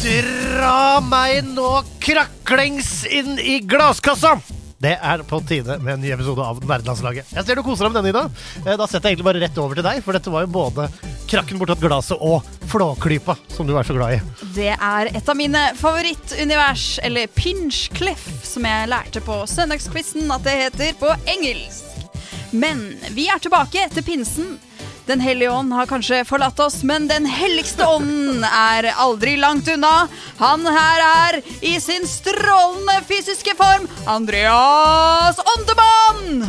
Dra meg nå kraklings inn i glasskassa! Det er på tide med en ny episode av Nerdelandslaget. Jeg ser du koser deg med denne, Ida. Eh, Da setter jeg egentlig bare rett over til deg, for dette var jo både krakken bortatt glasset og flåklypa, som du er så glad i. Det er et av mine favorittunivers, eller Pinchcliff, som jeg lærte på søndagsquizen at det heter på engelsk. Men vi er tilbake etter pinsen. Den hellige ånd har kanskje forlatt oss, men den helligste ånden er aldri langt unna. Han her er i sin strålende fysiske form Andreas Åndemann!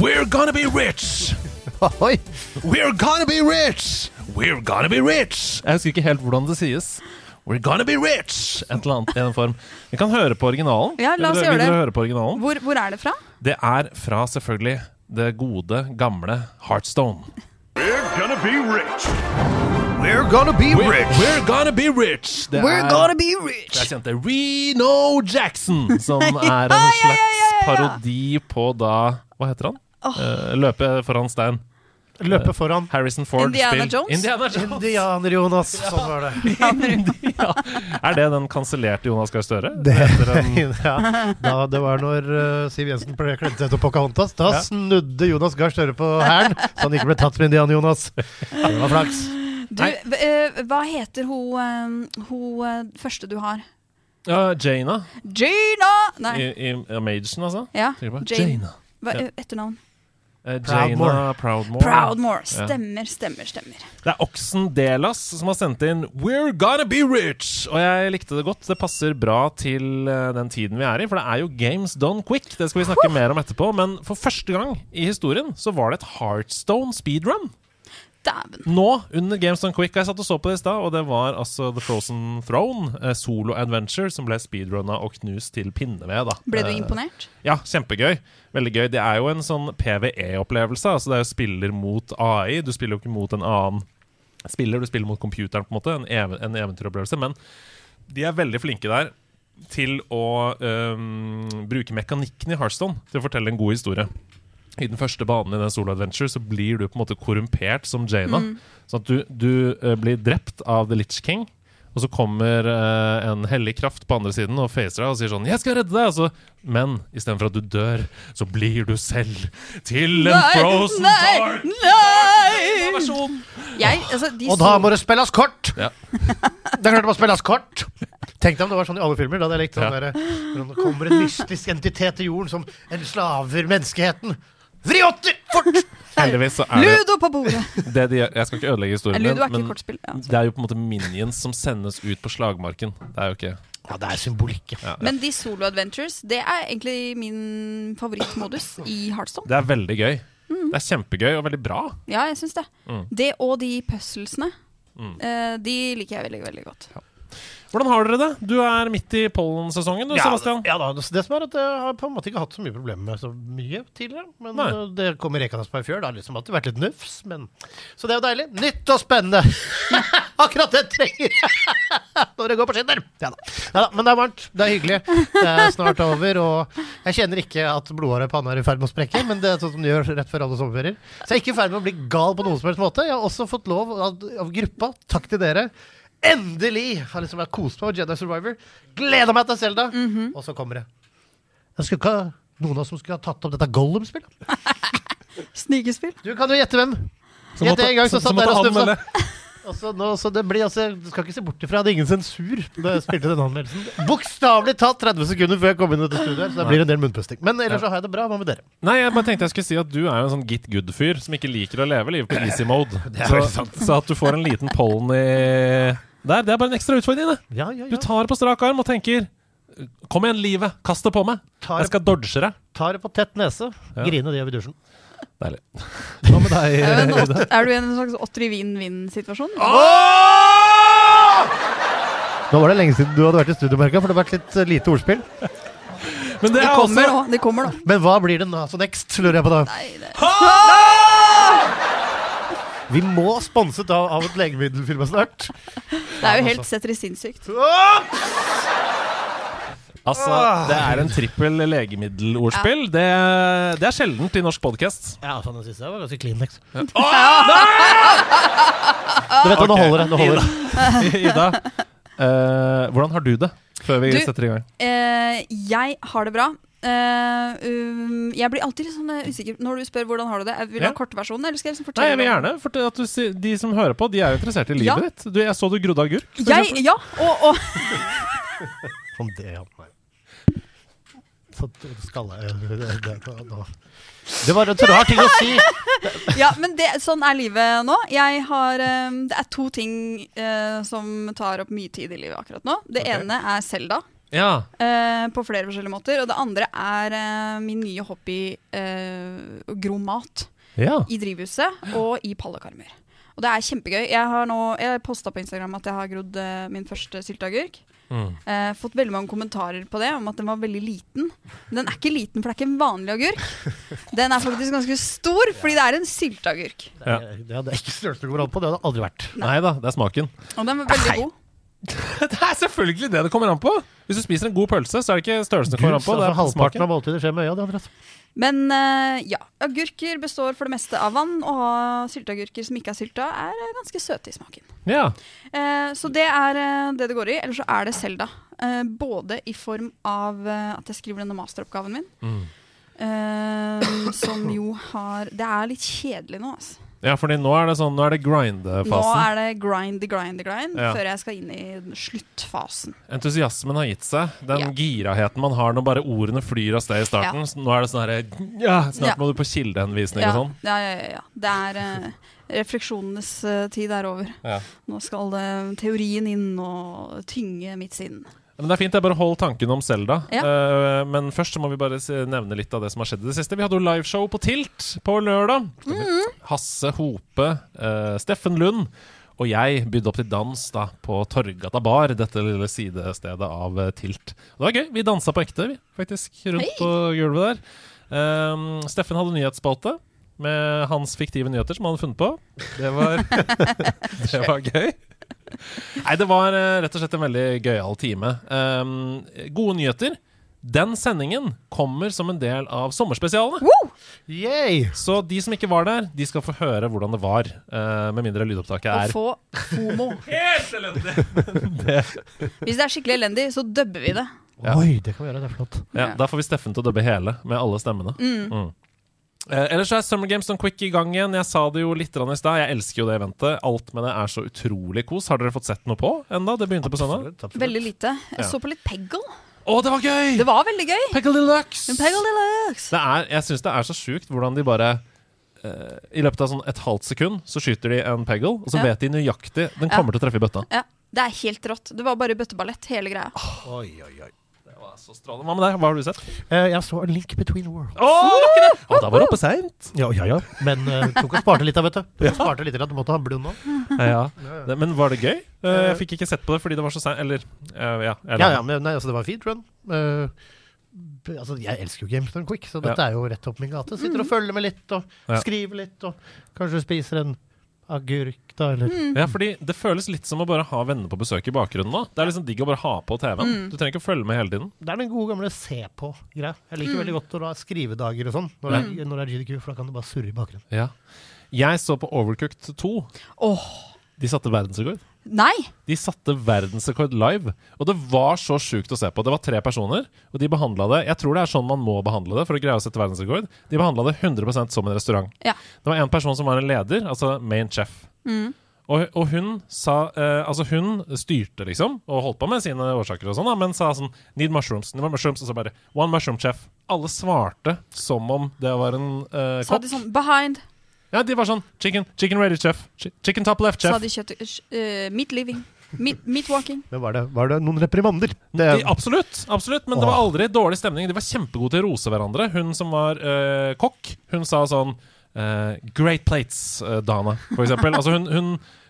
We're gonna be rich! Oi! We're gonna be rich! We're gonna be rich! Jeg husker ikke helt hvordan det sies. We're gonna be rich! Et eller annet i en form. Vi kan høre på originalen. Ja, la oss gjøre det. høre på originalen? Hvor, hvor er det fra? Det er fra selvfølgelig det gode, gamle Heartstone. We're gonna be rich. We're gonna be We're, rich! we're gonna be rich! Det We're er, gonna be rich! det er kjente Reno Jackson, som er en slags parodi på da Hva heter han? Eh, løpe foran stein. Løpe foran. Harrison Ford Indiana spill. Jones? Indiana Jones. Indianer, Jonas. Sånn var det. Er det den kansellerte Jonas Gahr Støre? Det, en- ja, da, det var når uh, Siv Jensen kledde seg til Pocahontas. Da Ja. snudde Jonas Gahr Støre på hælen, så han ikke ble tatt med Indian-Jonas. Det var flaks. Du, eh, hva heter hun, uh, hun første du har? Ja, Jaina Jana! Nei, i, i Amagen, altså. ja. Jane. Jaina. Hva, Ja. Eh, etternavn? Eh, Proudmore. Jaina Proudmore. Proudmore. Stemmer, stemmer, stemmer. Det er Oksen Delas som har sendt inn 'We're gonna be rich'. Og jeg likte det godt. Det passer bra til eh, den tiden vi er i, for det er jo games done quick. Det skal vi snakke mer om etterpå. Men for første gang i historien så var det et Heartstone speedrun. Dæven. Nå, under Games On Quick, jeg satt og så på det i stad, og det var altså The Frozen Throne, eh, solo adventure, som ble speedrunna og knust til pinneved. da. Ble du Eh, imponert? Ja, kjempegøy. Veldig gøy. Det er jo en sånn PVE-opplevelse. Altså det er jo spiller mot AI. Du spiller jo ikke mot en annen spiller, du spiller mot computeren, på en måte. En, ev en eventyropplevelse. Men de er veldig flinke der til å um, bruke mekanikken i Hearthstone til å fortelle en god historie. I den første banen i den solo adventure så blir du på en måte korrumpert som Jaina. Sånn at du, du uh, blir drept av The Litch King. Og så kommer uh, en hellig kraft på andre siden og facer deg og sier sånn 'Jeg skal redde deg!' Altså, men istedenfor at du dør, så blir du selv til en frozen nei, dark nei! versjon. Jeg, altså, de Og da må det spilles kort! Ja. Det er klart det må spilles kort! Tenk deg om det var sånn i alle filmer. Da hadde jeg likt sånn Ja. der, når det kommer en mystisk entitet til jorden som enslaver menneskeheten. Vriotter! Fort! Heldigvis så er Ludo på bordet! det de, Jeg skal ikke ødelegge historien Ludo er din, ikke men kortspill. Ja, det er jo på en måte minions som sendes ut på slagmarken. Det er jo ikke Ja, det er symbolikk. ja. ja, ja. Men de solo adventures, det er egentlig min favorittmodus i Heartstone. Det er veldig gøy. Det er kjempegøy og veldig bra. Ja, jeg syns det. Mm. Det og de puzzlesene. Mm. eh, de liker jeg veldig, veldig godt. Hvordan har dere det? Du er midt i pollensesongen, du, Ja, Sebastian. ja da, det som er at Jeg har på en måte ikke hatt så mye problemer med så mye tidligere. Men Nei. uh, det kommer rekende på en fjør. Det har liksom alltid vært litt nufs. Men... Så det er jo deilig. Nytt og spennende! Akkurat det jeg trenger når det går på skinner! Ja da. Ja, da. Men det er varmt. Det er hyggelig. Det er snart over. Og jeg kjenner ikke at blodåra i panna er i ferd med å sprekke, men det er sånn som det gjør rett før alle sommerferier. Så jeg er ikke i ferd med å bli gal på noen som helst måte. Jeg har også fått lov av, av gruppa, takk til dere. Endelig har liksom vært kost meg med Jedi Survivor. Gleda meg til Selda. Og så kommer det. Jeg skulle ikke ha noen av oss som skulle ha tatt opp dette Gollum-spillet. Snikespill. Du kan jo gjette hvem. Gjett en gang, så satt der og snufsa. melde. Og så nå, så det blir altså, Du skal ikke se bort ifra at ingen sensur da jeg spilte den anmeldelsen. Bokstavelig talt 30 sekunder før jeg kom inn i dette studioet. Så det blir en del munnpusting. Men ellers så har jeg det bra. Hva med dere? Nei, jeg bare tenkte jeg skulle si at du er jo en sånn git good-fyr som ikke liker å leve livet på easy mode. Det er så, sant. så at du får en liten pollen i der, det er bare en ekstra utfordring. det. Ja, ja, Du tar det på strak arm og tenker Kom igjen, livet. Kast det på meg. Tar, Jeg skal dodge deg. tar det på tett nese. Ja. Grine det gjør vi i dusjen. Deilig. Hva med deg? Du Ida? er du i en slags åtter i vinn-vinn-situasjon? Nå var det lenge siden du hadde vært i studio, Merka, for det har vært litt eh, lite ordspill. Men det Det er kommer også nå. Det kommer nå. Men hva blir det nå? Så next, lurer jeg på da. Nei, det. Vi må sponset av, av et legemiddelfirma snart. Det er jo helt setter i sinnssykt. Altså, det er en trippel legemiddelordspill. Det, det er sjeldent i norsk podkast. Ja, faen, den siste var ganske Kleenex. Du vet hva, nå holder det. Nå holder det. Ida, eh, hvordan har du det før vi Du- setter i gang? Eh, jeg har det bra. Eh, um, jeg blir alltid litt sånn eh, usikker når du spør hvordan har du det. Jeg vil du Ja. ha kortversjonen, eller skal jeg liksom Nei, jeg vil gjerne for at du, De som hører på, de er jo interessert i livet Ja. ditt. Du, jeg så du grodde agurk. Jeg, ja, og, og Sånn det, ja. Det, det, nå. det var et rar ting å si. Ja, men det, sånn er livet nå. Jeg har, eh, det er to ting uh, som tar opp mye tid i livet akkurat nå. Det okay. ene er Selda, Ja. eh, på flere forskjellige måter. Og det andre er eh, min nye hobby eh, gro mat ja. i drivhuset og i pallekarmer. Og det er kjempegøy. Jeg har nå, jeg posta på Instagram at jeg har grodd eh, min første sylteagurk. Mm. Eh, fått veldig mange kommentarer på det, om at den var veldig liten. Men den er ikke liten, for det er ikke en vanlig agurk. Den er faktisk ganske stor, fordi det er en sylteagurk. Ja. Det, det hadde ikke størrelse går an på. Det hadde det aldri vært. Nei da, det er smaken. Og den var veldig god. Det er selvfølgelig det det kommer an på! Hvis du spiser en god pølse, så er det ikke størrelsen det kommer an på. Det altså, er halvparten smaken. av måltidet skjer med øya. Det. Men uh, ja, agurker består for det meste av vann, og sylteagurker som ikke er sylta, er eh, ganske søte i smaken. Ja. Uh, så det er uh, det det går i. Eller så er det Selda. Eh, både i form av at jeg skriver denne masteroppgaven min, Mm. eh, som jo har Det er litt kjedelig nå, altså. Ja, fordi nå er det sånn Nå er det grind-fasen. Nå er det grind, grind, grind Ja. før jeg skal inn i sluttfasen. Entusiasmen har gitt seg. Den Ja. giraheten man har når bare ordene flyr av sted i starten. Så Nå er det sånn herre ja, Snart Ja. må du på kildehenvisning Ja, og sånn. ja, ja, ja, ja. Det er uh, Refleksjonenes uh, tid er over. Ja. Nå skal uh, teorien inn og tynge mitt sinn. Men det er fint. jeg bare hold tanken om Selda. Ja. Uh, men først så må vi bare nevne litt av det som har skjedd i det siste. Vi hadde jo liveshow på Tilt på lørdag. Hasse Hope, uh, Steffen Lund og jeg bydde opp til dans da på Torgata bar, dette lille sidestedet av uh, Tilt. Og det var gøy. Vi dansa på ekte, vi, faktisk, rundt Hei. på gulvet der. Um, Steffen hadde nyhetsspalte med hans fiktive nyheter som han hadde funnet på. Det var, det var gøy. Nei, det var eh, rett og slett en veldig gøyal time. Um, gode nyheter. Den sendingen kommer som en del av sommerspesialene. Yay! Så de som ikke var der, de skal få høre hvordan det var. Uh, med mindre lydopptaket Og er få homo. helt elendig! Hvis det er skikkelig elendig, så dubber vi det. Ja. Oi, det kan vi gjøre. Det er flott. Ja, da får vi Steffen til å dubbe hele, med alle stemmene. Mm. Eh, ellers er Summer Games on Quick i gang igjen. Jeg sa det jo litt i stad. Jeg elsker jo det eventet. Alt med det er så utrolig kos. Har dere fått sett noe på enda? Det begynte på søndag. Absolutt, absolutt. Veldig lite. Jeg Ja. så på litt Peggle. Å, det var gøy! Det var veldig gøy. Peggle Deluxe! Peggle Deluxe. Det er, jeg syns det er så sjukt hvordan de bare uh, I løpet av sånn et halvt sekund så skyter de en peggle, og så Ja. vet de nøyaktig Den Ja. kommer til å treffe i bøtta. Ja, det er helt rått. Det var bare bøtteballett, hele greia. Oi, oi, oi. Så strålende. Hva med deg? Hva har du sett? Eh, jeg så A Link Between Worlds. Og da var det oppe seint! Ja, ja, ja. Men uh, tok og sparte litt av, vet du. Tok og sparte litt, du måtte ha blund nå. Ja. Det, men var det gøy? Eh, jeg fikk ikke sett på det fordi det var så seint. Eller eh, ja. eller- Ja, ja, men nei, altså, det var fint run. Eh, b- altså, jeg elsker jo Games Done Quick, så dette er jo rett opp min gate. Sitter og følger med litt, og Ja. skriver litt, og kanskje spiser en agurk, da, eller Ja, fordi det føles litt som å bare ha venner på besøk i bakgrunnen nå. Det er liksom digg å bare ha på TV-en. Du trenger ikke å følge med hele tiden. Det er den gode gamle se på-greia. Jeg liker veldig godt å ha skrivedager og sånn når, det er- når det er GDQ, for da kan du bare surre i bakgrunnen. Ja. Jeg så på Overcooked 2. Åh, De satte verdensrekord. Nei! De satte verdensrekord live. Og det var så sjukt å se på. Det var tre personer, og de behandla det Jeg tror det er sånn man må behandle det for å greie å sette verdensrekord. De behandla det 100% som en restaurant. Ja. Det var en person som var en leder, altså main chef. Og, og hun sa eh, Altså, hun styrte, liksom, og holdt på med sine årsaker og sånn, da, men sa sånn Need mushrooms. Need mushrooms. Og så bare One mushroom chef. Alle svarte som om det var en eh, Sa de sånn behind. Ja, de var sånn Chicken, chicken ready chef. Chicken top left chef. Sa de kjøtt... Uh, meat living. Meat, meat walking. Men var det, var det noen reprimander? Det, De, absolutt, absolutt, men det var aldri dårlig stemning. De var kjempegode til å rose hverandre. Hun som var uh, kokk, hun sa sånn Uh, Great Plates, uh, Dana, for eksempel. altså hun, hun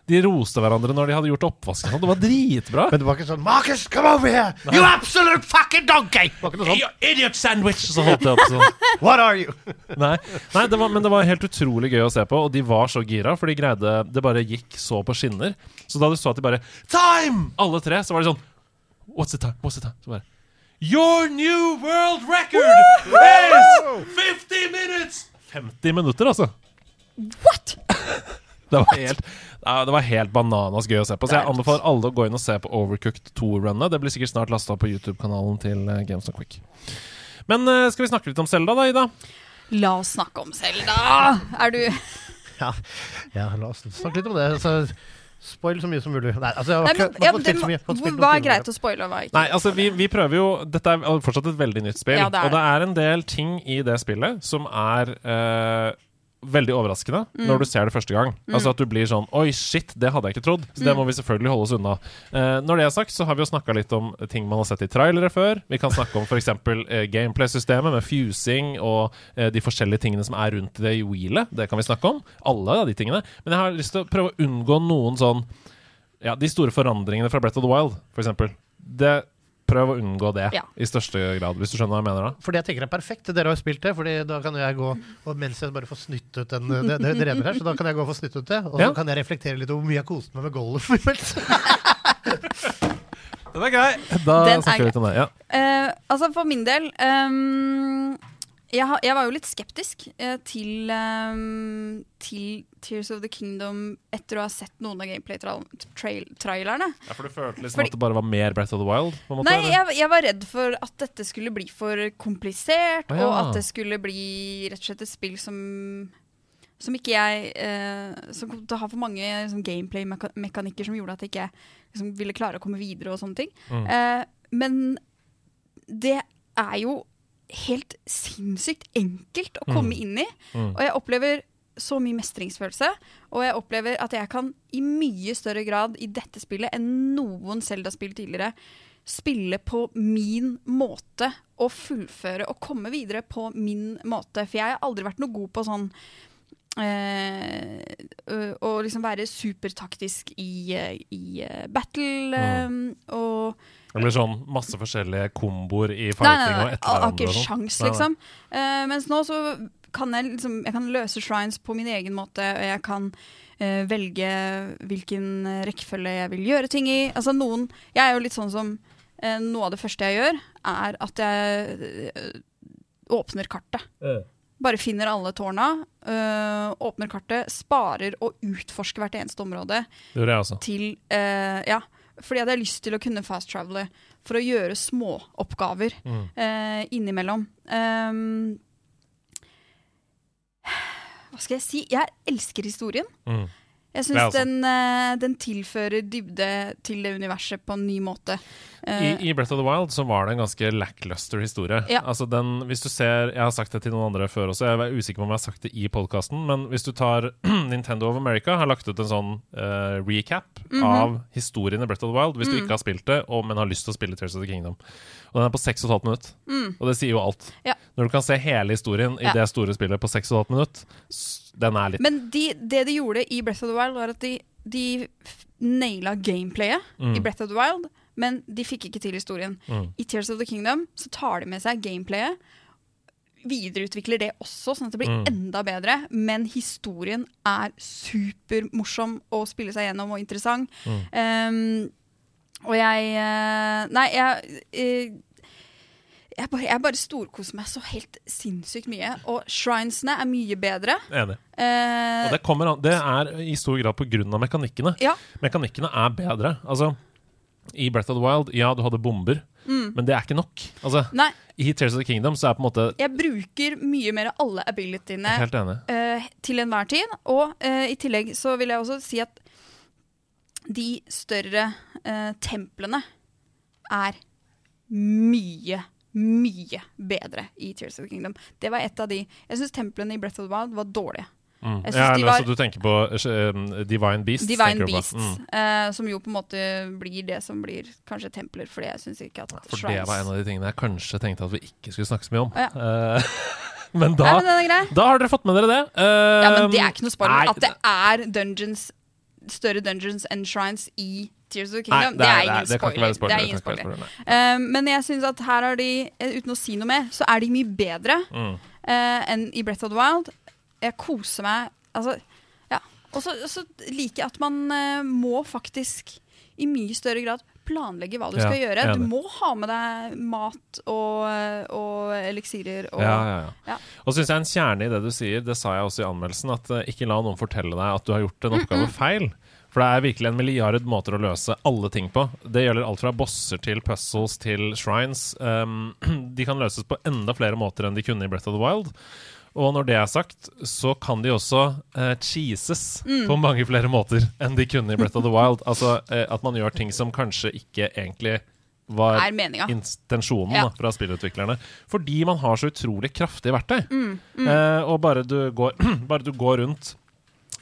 de roste hverandre når de hadde gjort oppvasken. Det var dritbra. Men det var ikke sånn Marcus, come over here! You absolute fucking donkey! You idiot sandwich! Så holdt de opp sånn. What are you? Nei, Nei det var, men det var helt utrolig gøy å se på, og de var så gira, for de greide Det bare gikk så på skinner. Så da du så at de bare Time! Alle tre, så var det sånn What's the time? What's the time? Så bare Your new world record is 50 minutes! 50 minutter, altså. What?! Det var helt, det var helt bananas gøy å se på. Så jeg anbefaler alle å gå inn og se på Overcooked 2-runnet. Det blir sikkert snart lasta på YouTube-kanalen til eh, Games Not Quick. Men eh, skal vi snakke litt om Selda, da, Ida? La oss snakke om Selda. Er du Ja, ja la oss snakke litt om det. Så spoil så mye som mulig. Nei, altså, jeg har Nei, men, fått ja, det, så mye. Hva er timer. greit å spoile, og hva ikke? Nei, altså vi, vi prøver jo Dette er fortsatt et veldig nytt spill. Ja, det og det er en del ting i det spillet som er eh, veldig overraskende Mm. når du ser det første gang. Altså at du blir sånn Oi, shit, det hadde jeg ikke trodd. Så det Mm. må vi selvfølgelig holde oss unna. Eh, når det er sagt, så har vi jo snakka litt om ting man har sett i trailere før. Vi kan snakke om f.eks. Eh, gameplay-systemet med fusing og eh, de forskjellige tingene som er rundt det i wheelet. Det kan vi snakke om. Alle de tingene. Men jeg har lyst til å prøve å unngå noen sånn Ja, de store forandringene fra Brett of the Wild, f.eks. Det Prøv å unngå det Ja. i største grad, hvis du skjønner hva jeg mener da. Fordi jeg tenker det er perfekt. Dere har jo spilt det, Fordi da kan jeg gå og mens jeg bare får snytt ut den, det, det, det renner her, så da kan jeg gå og få snytt ut det. Og så Ja. kan jeg reflektere litt over hvor mye jeg koste meg med golf. Den er grei! Da Den er snakker vi litt om det. Ja. Uh, altså, for min del ehm, jeg, har- jeg var jo litt skeptisk eh, til, um, til Tears of the Kingdom etter å ha sett noen av gameplay-trailerne. ja, For du følte liksom Fordi- at det bare var mer Breath of the Wild? Måte, Nei, jeg, jeg var redd for at dette skulle bli for komplisert, ah, ja. og at det skulle bli rett og slett et spill som som ikke jeg eh, Som kom til å ha for mange liksom, gameplay-mekanikker som gjorde at jeg ikke liksom, ville klare å komme videre og sånne ting. Mm. Eh, men det er jo helt sinnssykt enkelt å komme inn i. Mm. Og jeg opplever så mye mestringsfølelse. Og jeg opplever at jeg kan i mye større grad i dette spillet enn noen Zelda-spill tidligere spille på min måte og fullføre og komme videre på min måte. For jeg har aldri vært noe god på sånn eh, å liksom være supertaktisk i, i eh, battle. Mm. og Det blir sånn masse forskjellige komboer i Nei, nei, nei, og etter hverandre. sånn. sjans, liksom. Eh, mens nå så kan jeg liksom Jeg kan løse shrines på min egen måte, og jeg kan eh, velge hvilken rekkefølge jeg vil gjøre ting i. Altså noen Jeg er jo litt sånn som eh, Noe av det første jeg gjør, er at jeg åpner kartet. Bare finner alle tårna, øh, åpner kartet, sparer og utforsker hvert eneste område Det gjør jeg også. til øh, Ja, fordi jeg hadde lyst til å kunne fast travele for å gjøre småoppgaver Mm. øh, innimellom. Um, hva skal jeg si? Jeg elsker historien. Mm. Jeg syns den, øh, den tilfører dybde til det universet på en ny måte. I, Eh, I Breath of the Wild så var det en ganske lackluster historie. Ja. Altså den, hvis du ser, Jeg har sagt det til noen andre før også, jeg er usikker på om jeg har sagt det i podkasten, men hvis du tar Nintendo of America har lagt ut en sånn uh, recap Mhm. av historien i Breath of the Wild, hvis Mm. du ikke har spilt det, og, men har lyst til å spille Tears of the Kingdom. Og den er på 6,5 minutt. Og det sier jo alt. Mm. Ja. Når du kan se hele historien i Ja. det store spillet på 6,5 minutt, s- den er litt Men de, det de gjorde i Breath of the Wild, var at de, de naila gameplayet Mm. i Breath of the Wild, men de fikk ikke til historien. Mm. I Tears of the Kingdom så tar de med seg gameplayet, videreutvikler det også, sånn at det blir Mm. enda bedre, men historien er supermorsom å spille seg gjennom og interessant. Um, og jeg eh, Nei, jeg eh, jeg bare, jeg bare storkoser meg så helt sinnssykt mye. Og shrinesene er mye bedre. enig. Eh, Og det, kommer an, det er i stor grad på grunn av mekanikkene. ja, Mekanikkene er bedre. Altså, I Breath of the Wild, ja, du hadde bomber, men det er ikke nok. Altså, Mm. Nei, I Tears of the Kingdom så er på en måte jeg bruker mye mer av alle abilityene Helt enig. eh, til enhver tid. Og eh, i tillegg så vil jeg også si at de større eh, templene er mye, mye bedre i Tears of the Kingdom. Det var et av de Jeg syns templene i Breath of the Wild var dårlige. Mm. Ja, eller, var- så du tenker på uh, Divine Beasts? Divine. Beasts, Mm. uh, som jo på en måte blir det som blir kanskje templer, fordi jeg syns ikke at For det var en av de tingene jeg kanskje tenkte at vi ikke skulle snakke så mye om. Ja. Uh, Men da, Nei, men da har dere fått med dere det. Ja, men det er ikke noe spoiler. At det er dungeons, større dungeons and shrines i Tears of the Nei, Kingdom, det, er det er ikke spoiler. spoiler. Det er ingen spoiler. spoiler. Um, men jeg syns at her har de, eh, uten å si noe mer, så er de mye bedre Mm. uh, enn i Breath of the Wild. Jeg koser meg Altså, ja. Og så liker jeg at man uh, må faktisk i mye større grad planlegge hva du Ja, skal gjøre. Du må ha med deg mat og, og eliksirer og Ja, ja, ja. Ja. Syns jeg en kjerne i det du sier, det sa jeg også i anmeldelsen, at uh, ikke la noen fortelle deg at du har gjort en oppgave feil. For det er virkelig en milliard måter å løse alle ting på. Det gjelder alt fra bosser til puzzles til shrines. Um, de kan løses på enda flere måter enn de kunne i Breath of the Wild. Og når det er sagt, så kan de også uh, cheeses på mange flere måter enn de kunne i Breath of the Wild. Altså uh, at man gjør ting som kanskje ikke egentlig var intensjonen Ja. da, fra spillutviklerne. Fordi man har så utrolig kraftige verktøy. Mm, Eh, og bare du, går, bare du går rundt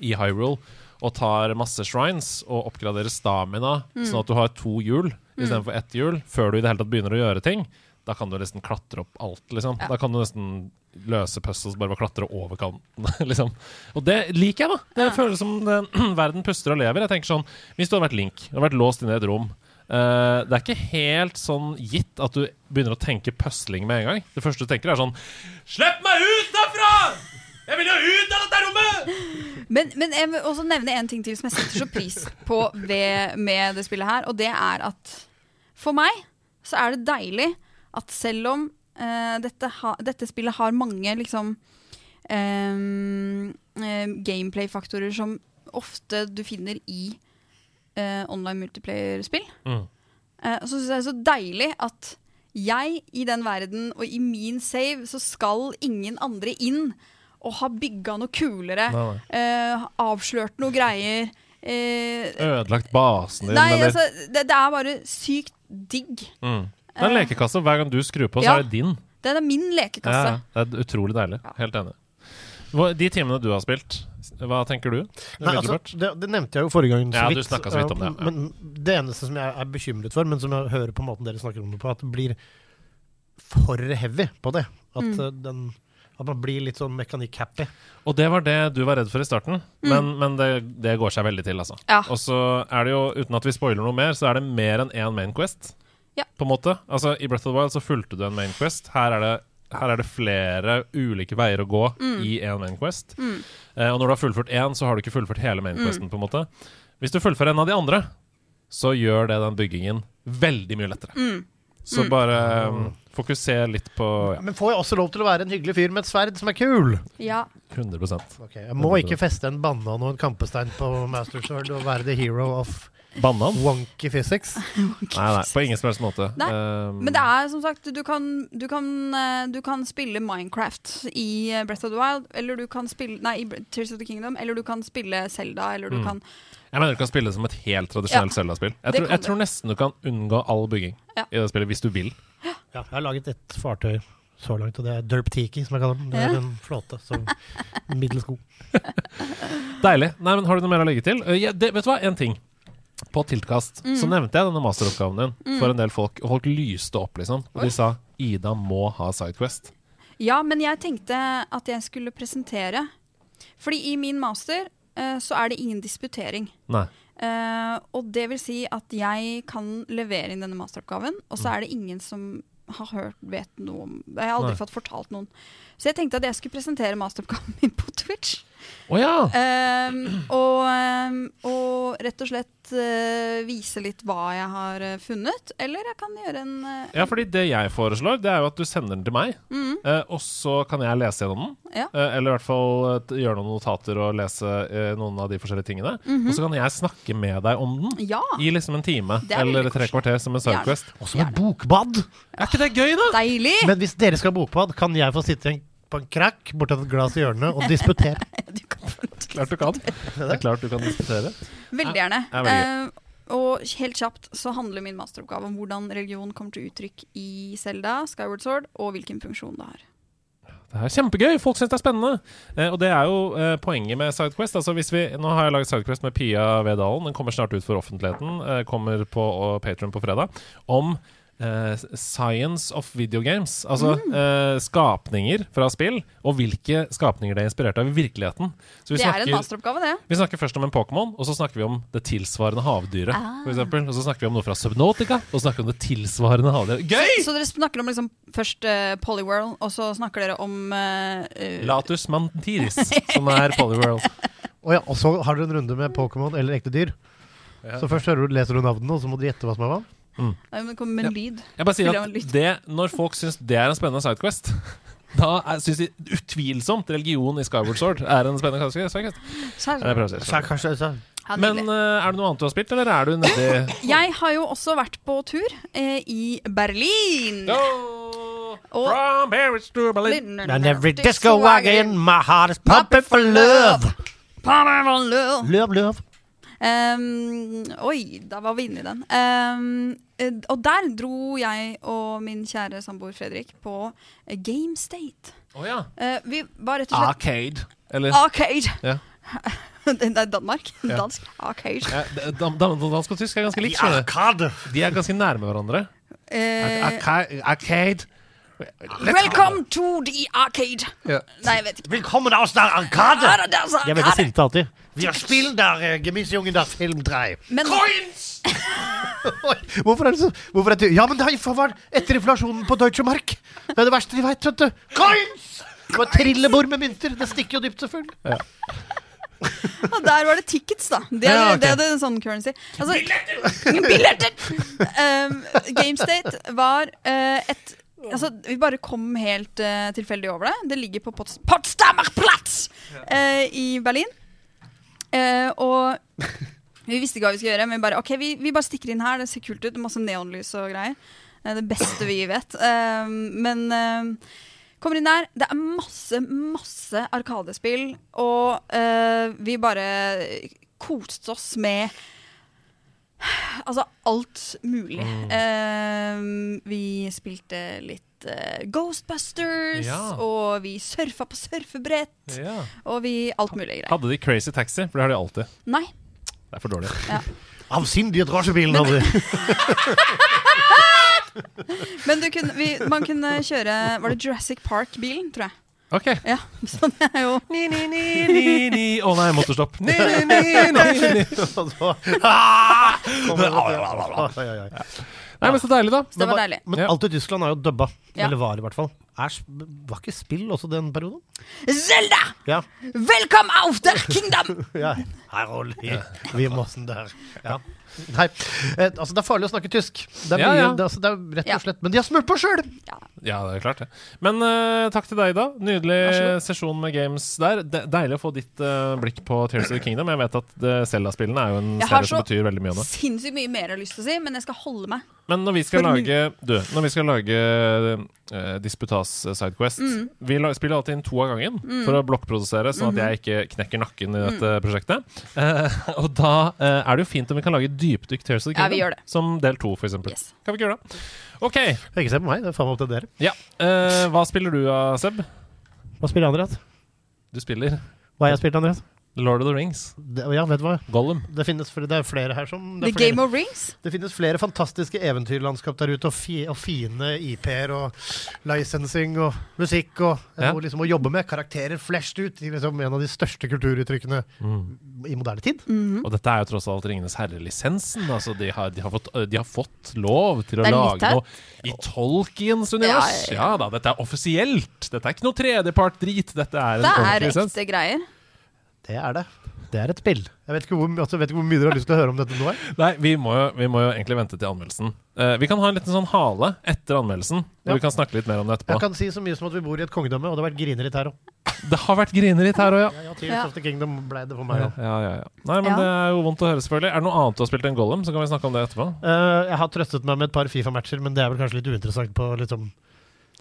i Hyrule og tar masse shrines og oppgraderer stamina, Mm. sånn at du har to hjul istedenfor ett hjul, før du i det hele tatt begynner å gjøre ting, da kan du nesten klatre opp alt, liksom. Ja. Da kan du nesten løse puzzles bare ved å klatre over kanten, liksom. Og det liker jeg, da. Det Ja. føles som den, verden puster og lever. Jeg tenker sånn, Hvis du hadde vært Link og vært låst inne i et rom Uh, Det er ikke helt sånn gitt at du begynner å tenke pusling med en gang. Det første du tenker, er sånn Slipp meg ut derfra! Jeg vil jo ut av dette rommet! Men, men jeg vil også nevne en ting til som jeg setter så pris på ved, med det spillet her, og det er at for meg så er det deilig at selv om uh, dette, ha, dette spillet har mange liksom um, gameplay-faktorer som ofte du finner i uh, online multiplayer-spill, Mm. uh, så syns jeg det er så deilig at jeg i den verden og i min save så skal ingen andre inn og ha bygga noe kulere. Nei, nei. eh, avslørt noe greier. eh, Ødelagt basen din, nei, eller altså, det, det er bare sykt digg. mm. Det er en lekekasse. Hver gang du skrur på, så Ja. er det din. Det er min lekekasse. Ja, det er utrolig deilig. Helt enig. De timene du har spilt, hva tenker du? Nei, altså, det, det nevnte jeg jo forrige gang. så Ja, du vidt, så vidt om det, eh, ja. Men det eneste som jeg er bekymret for, men som jeg hører på måten dere snakker om det på, at det blir for heavy på det. At, Mm. eh, den, at man blir litt sånn mekanikk-happy. Og det var det du var redd for i starten, men, men det, det går seg veldig til, altså. Ja. Og så er det jo, uten at vi spoiler noe mer, så er det mer enn én main quest. Ja. På en måte. Altså, I Breath of the Wild så fulgte du en main quest. Her er det, her er det flere ulike veier å gå i én main quest. Mm. Eh, og når du har fullført én, så har du ikke fullført hele main questen. på en måte Hvis du fullfører en av de andre, så gjør det den byggingen veldig mye lettere. Mm. Så bare um, fokuser litt på ja, Men får jeg også lov til å være en hyggelig fyr med et sverd som er kul? Ja. 100 okay, Jeg må ikke feste en banan og en kampestein på Master Sword og være the hero of Banan? wonky physics. Nei, nei, på ingen som helst måte. Nei, Um, Men det er som sagt Du kan, du kan, eh, du kan spille Minecraft i eh, Breath of the Wild, eller du kan spille Nei, i Tears of the Kingdom, eller du kan spille Zelda, eller du Mm. kan Jeg mener du kan spille det som et helt tradisjonelt Ja, Zelda-spill. Jeg, tror- jeg tror nesten du kan unngå all bygging Ja. i det spillet, hvis du vil. Ja, jeg har laget et fartøy så langt, og det er Derp Tiki, som jeg kaller den. Det er en flåte, som middels god. Deilig. Nei, men Har du noe mer å legge til? Eh, ja, det, vet du hva, en ting. På Tiltkast Mm. så nevnte jeg denne masteroppgaven din for en del folk, og folk lyste opp, liksom. Og de sa Ida må ha Sidequest. Ja, men jeg tenkte at jeg skulle presentere. Fordi i min master så er det ingen disputering. Nei. Uh, og det vil si at jeg kan levere inn denne masteroppgaven, og Mm. så er det ingen som har hørt, vet noe om Jeg har aldri Nei. fått fortalt noen. Så jeg tenkte at jeg skulle presentere masteroppgaven min på Twitch. Å ja! uh, og, ehm, og rett og slett eh, vise litt hva jeg har eh, funnet. Eller jeg kan gjøre en uh, Ja, fordi det jeg foreslår, det er jo at du sender den til meg, mm, uh, og så kan jeg lese gjennom den. Ja. Eh, eller i hvert fall gjøre noen notater og lese noen av de forskjellige tingene. Og så kan jeg snakke med deg om den. Ja! I liksom en time er eller tre kvarter som en sidequest. Og som et bokbad! Er ikke det gøy, da? Deilig! Men hvis dere skal ha bokbad, kan jeg få sitte i en- på en krakk borti et glass i hjørnet og disputere. Du kan Klart du kan. Det er klart du kan diskutere. Veldig gjerne. Ja, veldig gøy. Eh, og helt kjapt så handler min masteroppgave om hvordan religion kommer til uttrykk i Selda, Skyward Sword, og hvilken funksjon det har. Det er kjempegøy! Folk syns det er spennende. Eh, og det er jo eh, poenget med Sidequest. Altså hvis vi, nå har jeg laget Sidequest med Pia Vedalen. Den kommer snart ut for offentligheten. Eh, kommer på uh, Patron på fredag. Om eh, science of video games. Altså Mm. uh, skapninger fra spill, og hvilke skapninger det er inspirert av i virkeligheten. Så vi Det er en masteroppgave, det. vi snakker først om en Pokémon, og så snakker vi om det tilsvarende havdyret. Ah. For eksempel. Og så snakker vi om noe fra Subnautica, og så snakker vi om det tilsvarende havdyret. Gøy! Så dere snakker om liksom først uh, Polyworld, og så snakker dere om Latus mantiris, som er Polyworld. Oh ja, og så har dere en runde med Pokémon eller ekte dyr. Ja. Så først hører du, leser du navnene, og så må du gjette hva som er hva. Nei, men det kommer med en lyd. Jeg bare sier at det, Når folk syns det er en spennende sidequest, da syns de utvilsomt religion i Skyward Sword er en spennende sidequest. Men eh, er det noe annet du har spilt, eller er du nedi Jeg har jo også vært på tur eh, i Berlin. Oh, Og- From Paris to Berlin. And every disco wagon, my heart is pumping for love. Pumping for love. Love, love. Um, oi, da var vi inne i den. Um, og der dro jeg og min kjære samboer Fredrik på eh, Game State. Oh, ja. uh, vi var rett og slett Arcade. Eller Arcade. Ja. det er Danmark. Ja. Dansk. Arcade. ja, Dansk og tysk er ganske likt. skjønner De er ganske nærme hverandre. Uh, Arcade. Arcade. welcome to the arcade. Ja. Nei, jeg vet ikke. Velkommen til Arcade! Arkade. Ja, det er så Jeg er veldig sinte alltid. Wir spielen der uh, Gemissjungen der Film 3. Men Coins! Hvorfor er det så hvorfor er det, Ja, men det har var etter inflasjonen på Deutsche Mark. Det er det verste de veit, vet du. Coins! Det var trillebord med mynter. Det stikker jo dypt, selvfølgelig. ja, der var det tickets, da. Det er, Ja, okay. det, er det en sånn currency. Altså, Billetter! Um, GameState var uh, et Altså, Vi bare kom helt uh, tilfeldig over det. Det ligger på Pots Potsdamer Platz uh, i Berlin. Eh, og vi visste ikke hva vi skulle gjøre, men vi bare ok, vi, vi bare stikker inn her. Det ser kult ut. Masse neonlys og greier. Det er det beste vi vet. Eh, men eh, kommer inn der. Det er masse, masse Arkadespill, og eh, vi bare koste oss med Altså alt mulig. Eh, vi spilte litt uh, Ghostbusters, Ja. og vi surfa på surfebrett. Ja. Og vi alt mulig greier. Hadde de Crazy Taxi? For det har de alltid. Nei. Det er for dårlig. Avsindige drosjebilen hadde de. Men du kunne, vi, man kunne kjøre Var det Jurassic Park-bilen, tror jeg. OK. Ja, så det er jo Ni, ni, ni, ni, ni. Å nei, motorstopp. Ni, ni, ni, ni, ni. Og så- Ah! Kommer det til- Oi, oi, oi. Nei, men så deilig, da. Det var deilig. Men alt i Tyskland er jo dubba. Ja. Eller var i hvert fall. Er, var ikke spill også den perioden? Zelda! Ja. Velkommen auf der Kingdom! ja. Harold, vi, vi måssen der. Ja. Nei, eh, altså det er farlig å snakke tysk. Det er, Ja, mye, ja. Det, altså, det er rett og slett Men de har smurt på sjøl! Ja, det er klart det. Men eh, takk til deg, da. Nydelig så sesjon med games der. De deilig å få ditt eh, blikk på Tears of the Kingdom. Jeg vet at uh, Zelda-spillene er jo en Jeg har serie som så- betyr veldig mye nå. Sinnssykt mye mer jeg har lyst til å si, men jeg skal holde meg. Men når vi skal For- lage Du, når vi skal lage uh, Disputas eh, Sidequest Mm. Vi la, spiller alltid inn to av gangen for å blokkprodusere, sånn at jeg ikke knekker nakken i dette Mm. prosjektet. Uh, og da uh, er det jo fint om vi kan lage dypdykk Tears of the Ja, Kingdom. vi gjør det. Som del to, for eksempel. Yes. Kan vi ikke gjøre det? OK. Ikke se på meg, det er faen meg opp til dere. Ja. Eh, hva spiller du av, Seb? Hva spiller Andreas? Du spiller Hva har jeg spilt, Andreas? Lord of the Rings. Det, ja, vet du hva? Gollum. Det finnes flere, det er flere her som The det, er flere, Game of Rings? det finnes flere fantastiske eventyrlandskap der ute, og, fi, og fine IP-er og licensing og musikk og Ja. noe liksom å jobbe med. Karakterer flashed ut i liksom en av de største kulturuttrykkene i moderne tid. Mhm. Og dette er jo tross alt Ringenes herre-lisensen. Altså, de, har, de, har fått, de har fått lov til å Det er litt lage noe i Tolkiens univers. Ja, Ja, ja, ja. da, dette er offisielt. Dette er ikke noe tredjepart-drit. Dette er en Det er ordentlig lisens. ekte greier. Det er det. Det er et spill. Jeg vet ikke hvor, altså, vet ikke hvor mye dere har lyst til å høre om dette nå. Nei, vi må, jo, vi må jo egentlig vente til anmeldelsen. Eh, vi kan ha en liten sånn hale etter anmeldelsen, og Ja. vi kan snakke litt mer om det etterpå. Jeg kan si så mye som at vi bor i et kongedømme, og det har vært grineritt her òg. Det har vært grineritt her òg, ja. Ja, ja, Tears Ja. of the Kingdom ble det for meg Ja, òg. ja, ja, ja. Nei, men Ja. det er jo vondt å høre, selvfølgelig. Er det noe annet du har spilt enn Gollum, så kan vi snakke om det etterpå. Eh, jeg har trøstet meg med et par Fifa-matcher, men det er vel kanskje litt uinteressant på liksom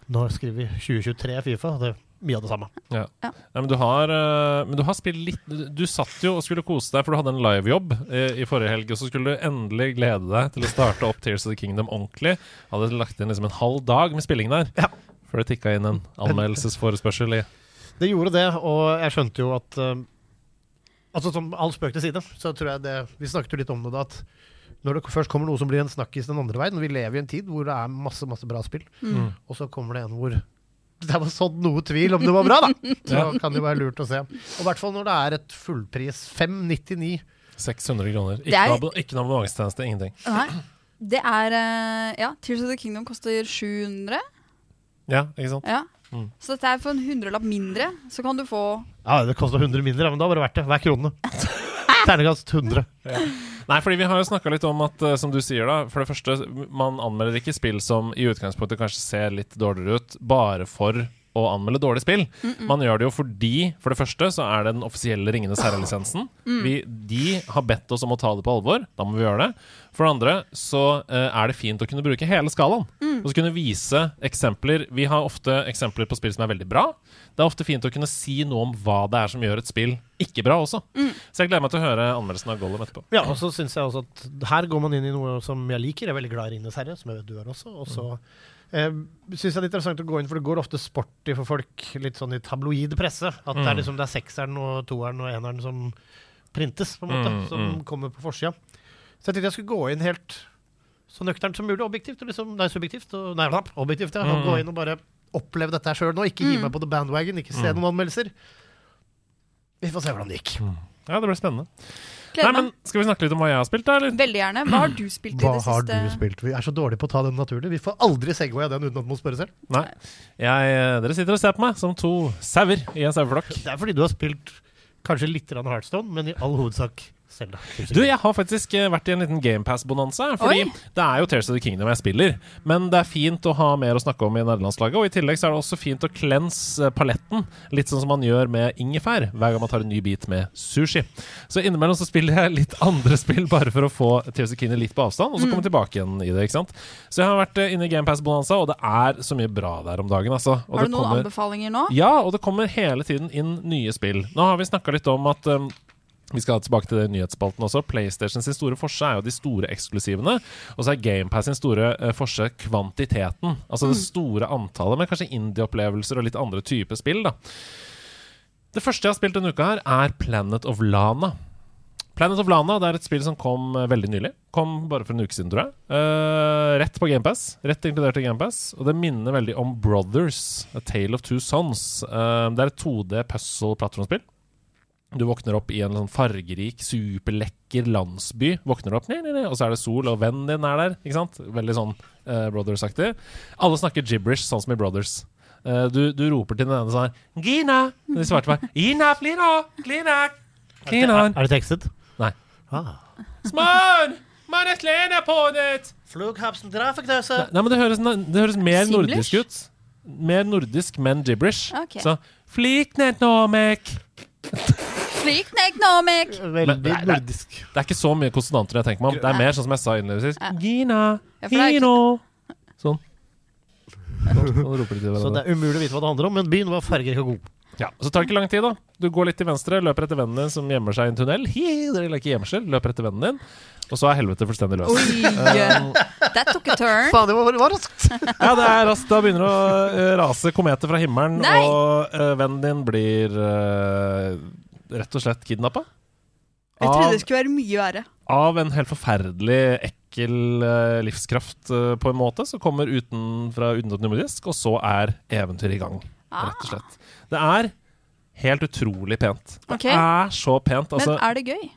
Nå skriver vi 2023 Fifa. Det mye av det samme. Ja. Ja. Nei, men, du har, eh, men du har spilt litt Du, du satt jo og skulle kose deg, for du hadde en livejobb i, i forrige helg, og så skulle du endelig glede deg til å starte opp Tears of the Kingdom ordentlig. Hadde lagt inn liksom en halv dag med spilling der. Ja. Før det tikka inn en anmeldelsesforespørsel i Det gjorde det, og jeg skjønte jo at uh, Altså Som all spøk til side, så tror jeg det Vi snakket jo litt om det da, at når det først kommer noe som blir en snakkis den andre veien Vi lever i en tid hvor det er masse masse bra spill, Mm. og så kommer det en hvor det var sånn noe tvil om det var bra, da! Så kan det jo være lurt å se. Og i hvert fall når det er et fullpris. 599. 600 kroner. Ikke er- noe ikke noe abonnementstjeneste, ingenting. Nei. Det er eh, Ja, Tears of the Kingdom koster 700. Ja, ikke sant? Ja. Mm. Så dette er for en hundrelapp mindre, så kan du få Ja, det koster 100 mindre, men da var det verdt det. Hver krone. Terningkast 100. Nei, fordi vi har jo snakka litt om at, eh, som du sier da, for det første, man anmelder ikke spill som i utgangspunktet kanskje ser litt dårligere ut, bare for å anmelde dårlige spill. Man gjør det jo fordi, for det første, så er det den offisielle Ringenes herre-lisensen. Mm. De har bedt oss om å ta det på alvor. Da må vi gjøre det. For det andre så uh, er det fint å kunne bruke hele skalaen. Og så kunne vise eksempler. Vi har ofte eksempler på spill som er veldig bra. Det er ofte fint å kunne si noe om hva det er som gjør et spill ikke bra også. Så jeg gleder meg til å høre anmeldelsen av Gollum etterpå. Ja, og så syns jeg også at her går man inn i noe som jeg liker. Jeg er veldig glad i Ringenes herre, som jeg vet du er også. Og så eh, synes jeg det er interessant å gå inn, for det går ofte sporty for folk, litt sånn i tabloid presse. At det Mm. er liksom det er sekseren og toeren og eneren som printes, på en måte. Mm, som mm. kommer på forsida. Så jeg tenkte jeg skulle gå inn helt så nøkternt som mulig, objektivt. Og liksom, nei, subjektivt. Og, nei, objektivt, ja. Og Mm. Gå inn og bare oppleve dette her sjøl nå. Ikke gi Mm. meg på the bandwagon, ikke se Mm. noen anmeldelser. Vi får se hvordan det gikk. Ja, det blir spennende. Nei, Gleder men meg. Skal vi snakke litt om hva jeg har spilt, da? eller? Veldig gjerne. Hva har du spilt i Hva det har siste? du spilt? Vi er så dårlige på å ta den naturlig. Vi får aldri segwaya den uten at man spørre selv. Nei. Jeg, dere sitter og ser på meg som to sauer i en saueflokk. Det er fordi du har spilt kanskje litt grann Heartstone, men i all hovedsak Zelda. Du, jeg har faktisk eh, vært i en liten GamePass-bonanza. Fordi Oi. det er jo Tears of the Kingdom jeg spiller. Men det er fint å ha mer å snakke om i nederlandslaget. Og i tillegg så er det også fint å cleanse eh, paletten. Litt sånn som man gjør med ingefær hver gang man tar en ny bit med sushi. Så innimellom så spiller jeg litt andre spill bare for å få Tears of the Kingdom litt på avstand, og så komme tilbake igjen i det. ikke sant? Så jeg har vært eh, inne i GamePass-bonanza, og det er så mye bra der om dagen, altså. Og Har det du noen kommer- anbefalinger nå? ja, og det kommer hele tiden inn nye spill. Nå har vi snakka litt om at um, vi skal tilbake til nyhetsspalten også. PlayStation sin store forse er jo de store eksklusivene. Og så er GamePass sin store uh, forse kvantiteten. Altså det store antallet med kanskje indie-opplevelser og litt andre typer spill. da Det første jeg har spilt denne uka, her er Planet of Lana. Planet of Lana det er et spill som kom eh, veldig nylig. Kom bare for en uke siden, tror jeg. Uh, rett på GamePass. Rett inkludert i GamePass. Og det minner veldig om Brothers, A Tale of Two Sons. Uh, det er et 2D puzzle-plattformspill. Du våkner opp i en sånn fargerik, superlekker landsby. Våkner opp, nei, nei, nei, Og så er det sol, og vennen din er der. Ikke sant? Veldig sånn uh, Brothers-aktig. Alle snakker gibberish, sånn som i Brothers. Uh, du, du roper til den ene sånn her Gina! Og de svarte meg Gina, flina, klina, klina. Er det tekstet? Nei. Ah. Smør! Man er på det! Trafikktøse. Nei, men det høres, det høres mer Simlish? nordisk ut. Mer nordisk, men gibberish. Okay. Så Fliknet nomek. Slik neknomek. Veldig Men- nei, nei. nordisk. Det er ikke så mye konsonanter jeg tenker meg om. Det er mer sånn som jeg sa innledningsvis. Gina, det er ikke- Gino. Sånn. Sånn, sånn Så det er umulig å vite hva det handler om, men byen var fargerik og god. Ja, så tar det ikke lang tid, da. Du går litt til venstre, løper etter vennen din som gjemmer seg i en tunnel. Hi, dere leker gjemsel, løper etter vennen din. Og så er helvete fullstendig løst. Oi! Um, That took a turn. Faen, det var, var raskt! Ja, det er raskt. Da begynner det å eh, rase kometer fra himmelen, Nei! og uh, vennen din blir eh, rett og slett kidnappa. Jeg trodde det skulle være mye verre. av en helt forferdelig ekkel uh, livskraft uh, på en måte, som kommer uten at nummerdisk, og så er eventyret i gang, Ah. rett og slett. Det er helt utrolig pent. Det er så pent. Altså, Men er det gøy?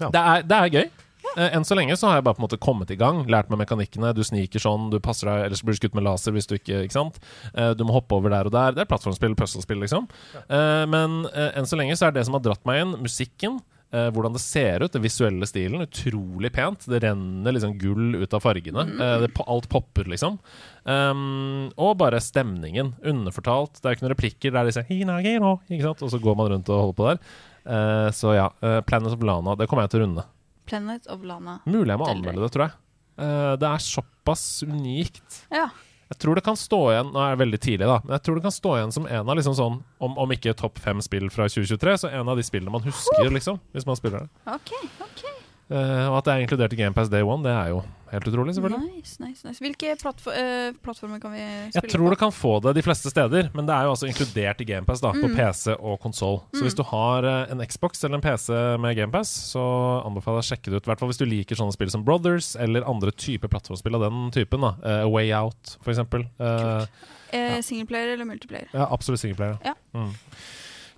det, er, det er gøy. Eh, Enn så lenge så har jeg bare på en måte kommet i gang. Lært meg mekanikkene. Du sniker sånn, du passer deg, ellers blir du skutt med laser hvis du ikke Ikke sant? Eh, Du må hoppe over der og der. Det er plattformspill, puzzlespill, liksom. Eh, Men enn så lenge så er det som har dratt meg inn, musikken. hvordan det ser ut, den visuelle stilen. Utrolig pent. Det renner liksom gull ut av fargene. Det, alt popper, liksom. Um, og bare stemningen. Underfortalt. Det er ikke noen replikker der de sier Hina, Gino, ikke sant? Og så går man rundt og holder på der. Uh, så ja. uh, Planet of Lana, det kommer jeg til å runde. Planet of Lana. Mulig jeg må anmelde det, tror jeg. Uh, det er såpass unikt. Ja. Jeg tror det kan stå igjen Nå er det veldig tidlig, da. Men jeg tror det kan stå igjen som en av liksom sånn Om, om ikke topp fem spill fra 2023, så en av de spillene man husker, liksom. Hvis man spiller det. OK. ok Uh, og at det er inkludert i GamePass Day One, det er jo helt utrolig, selvfølgelig. Nice, nice, nice. Hvilke plattfor uh, plattformer kan vi spille på? Jeg tror på? du kan få det de fleste steder, men det er jo altså inkludert i GamePass mm. på Mm. PC og konsoll. Så hvis du har eh, en Xbox eller en PC med GamePass, så anbefaler jeg å sjekke det ut. I hvert fall hvis du liker sånne spill som Brothers, eller andre typer plattformspill av den typen. da uh, Way Out, for eksempel. Eh, Ja. Singleplayer eller multiplayer? ja, absolutt singleplayer. Ja. Mm.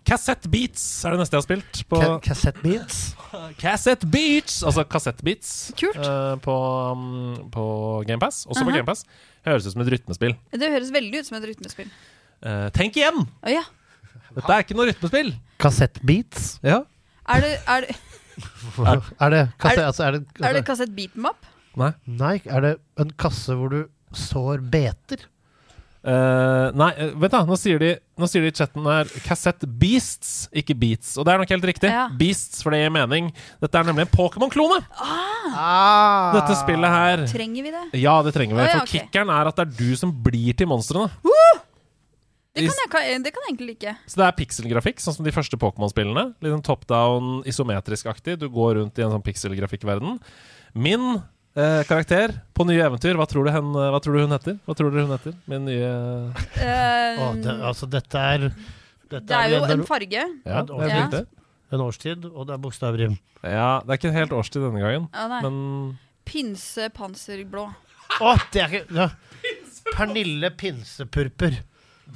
Cassette Beats er det neste jeg har spilt. På Ka Cassette Beats. Cassette Beats! Altså kassettbeats Kult. uh, på, um, på GamePass. Også på Aha. GamePass. Høres ut som et rytmespill. Det høres veldig ut som et rytmespill. Uh, tenk igjen! Oh, ja. Dette er ikke noe rytmespill. Cassette Beats. Ja. Er det, er det, Er det kasse, Er- altså, er det, er det kassett beat em up? Nei. Nei, er det en kasse hvor du sår beter? Eh, nei, eh, vent da, nå sier, de, nå sier de i chatten her Cassette Beasts, ikke Beats. Og det er nok helt riktig. Ja. Beasts, for det gir mening. Dette er nemlig en Pokémon-klone! Ah. Dette spillet her. Trenger vi det? Ja, det trenger vi. Oh, ja, For ok. kickeren er at det er du som blir til monstrene. Det kan jeg, det kan jeg egentlig like. Så det er pikselgrafikk, sånn som de første Pokémon-spillene. Litt en top down, isometrisk-aktig. Du går rundt i en sånn pikselgrafikkverden. Min eh, karakter på nye eventyr, hva tror, du hen, hva tror du hun heter? Hva tror dere hun heter? Min nye um, oh, det, altså, dette er dette det er jo en, en farge. Ja, en årstid, Ja. en årstid, og det er bokstavrim. Ja, det er ikke en helt årstid denne gangen, Å men Pinse panserblå. Å, det er ikke ja. Pernille Pinsepurper.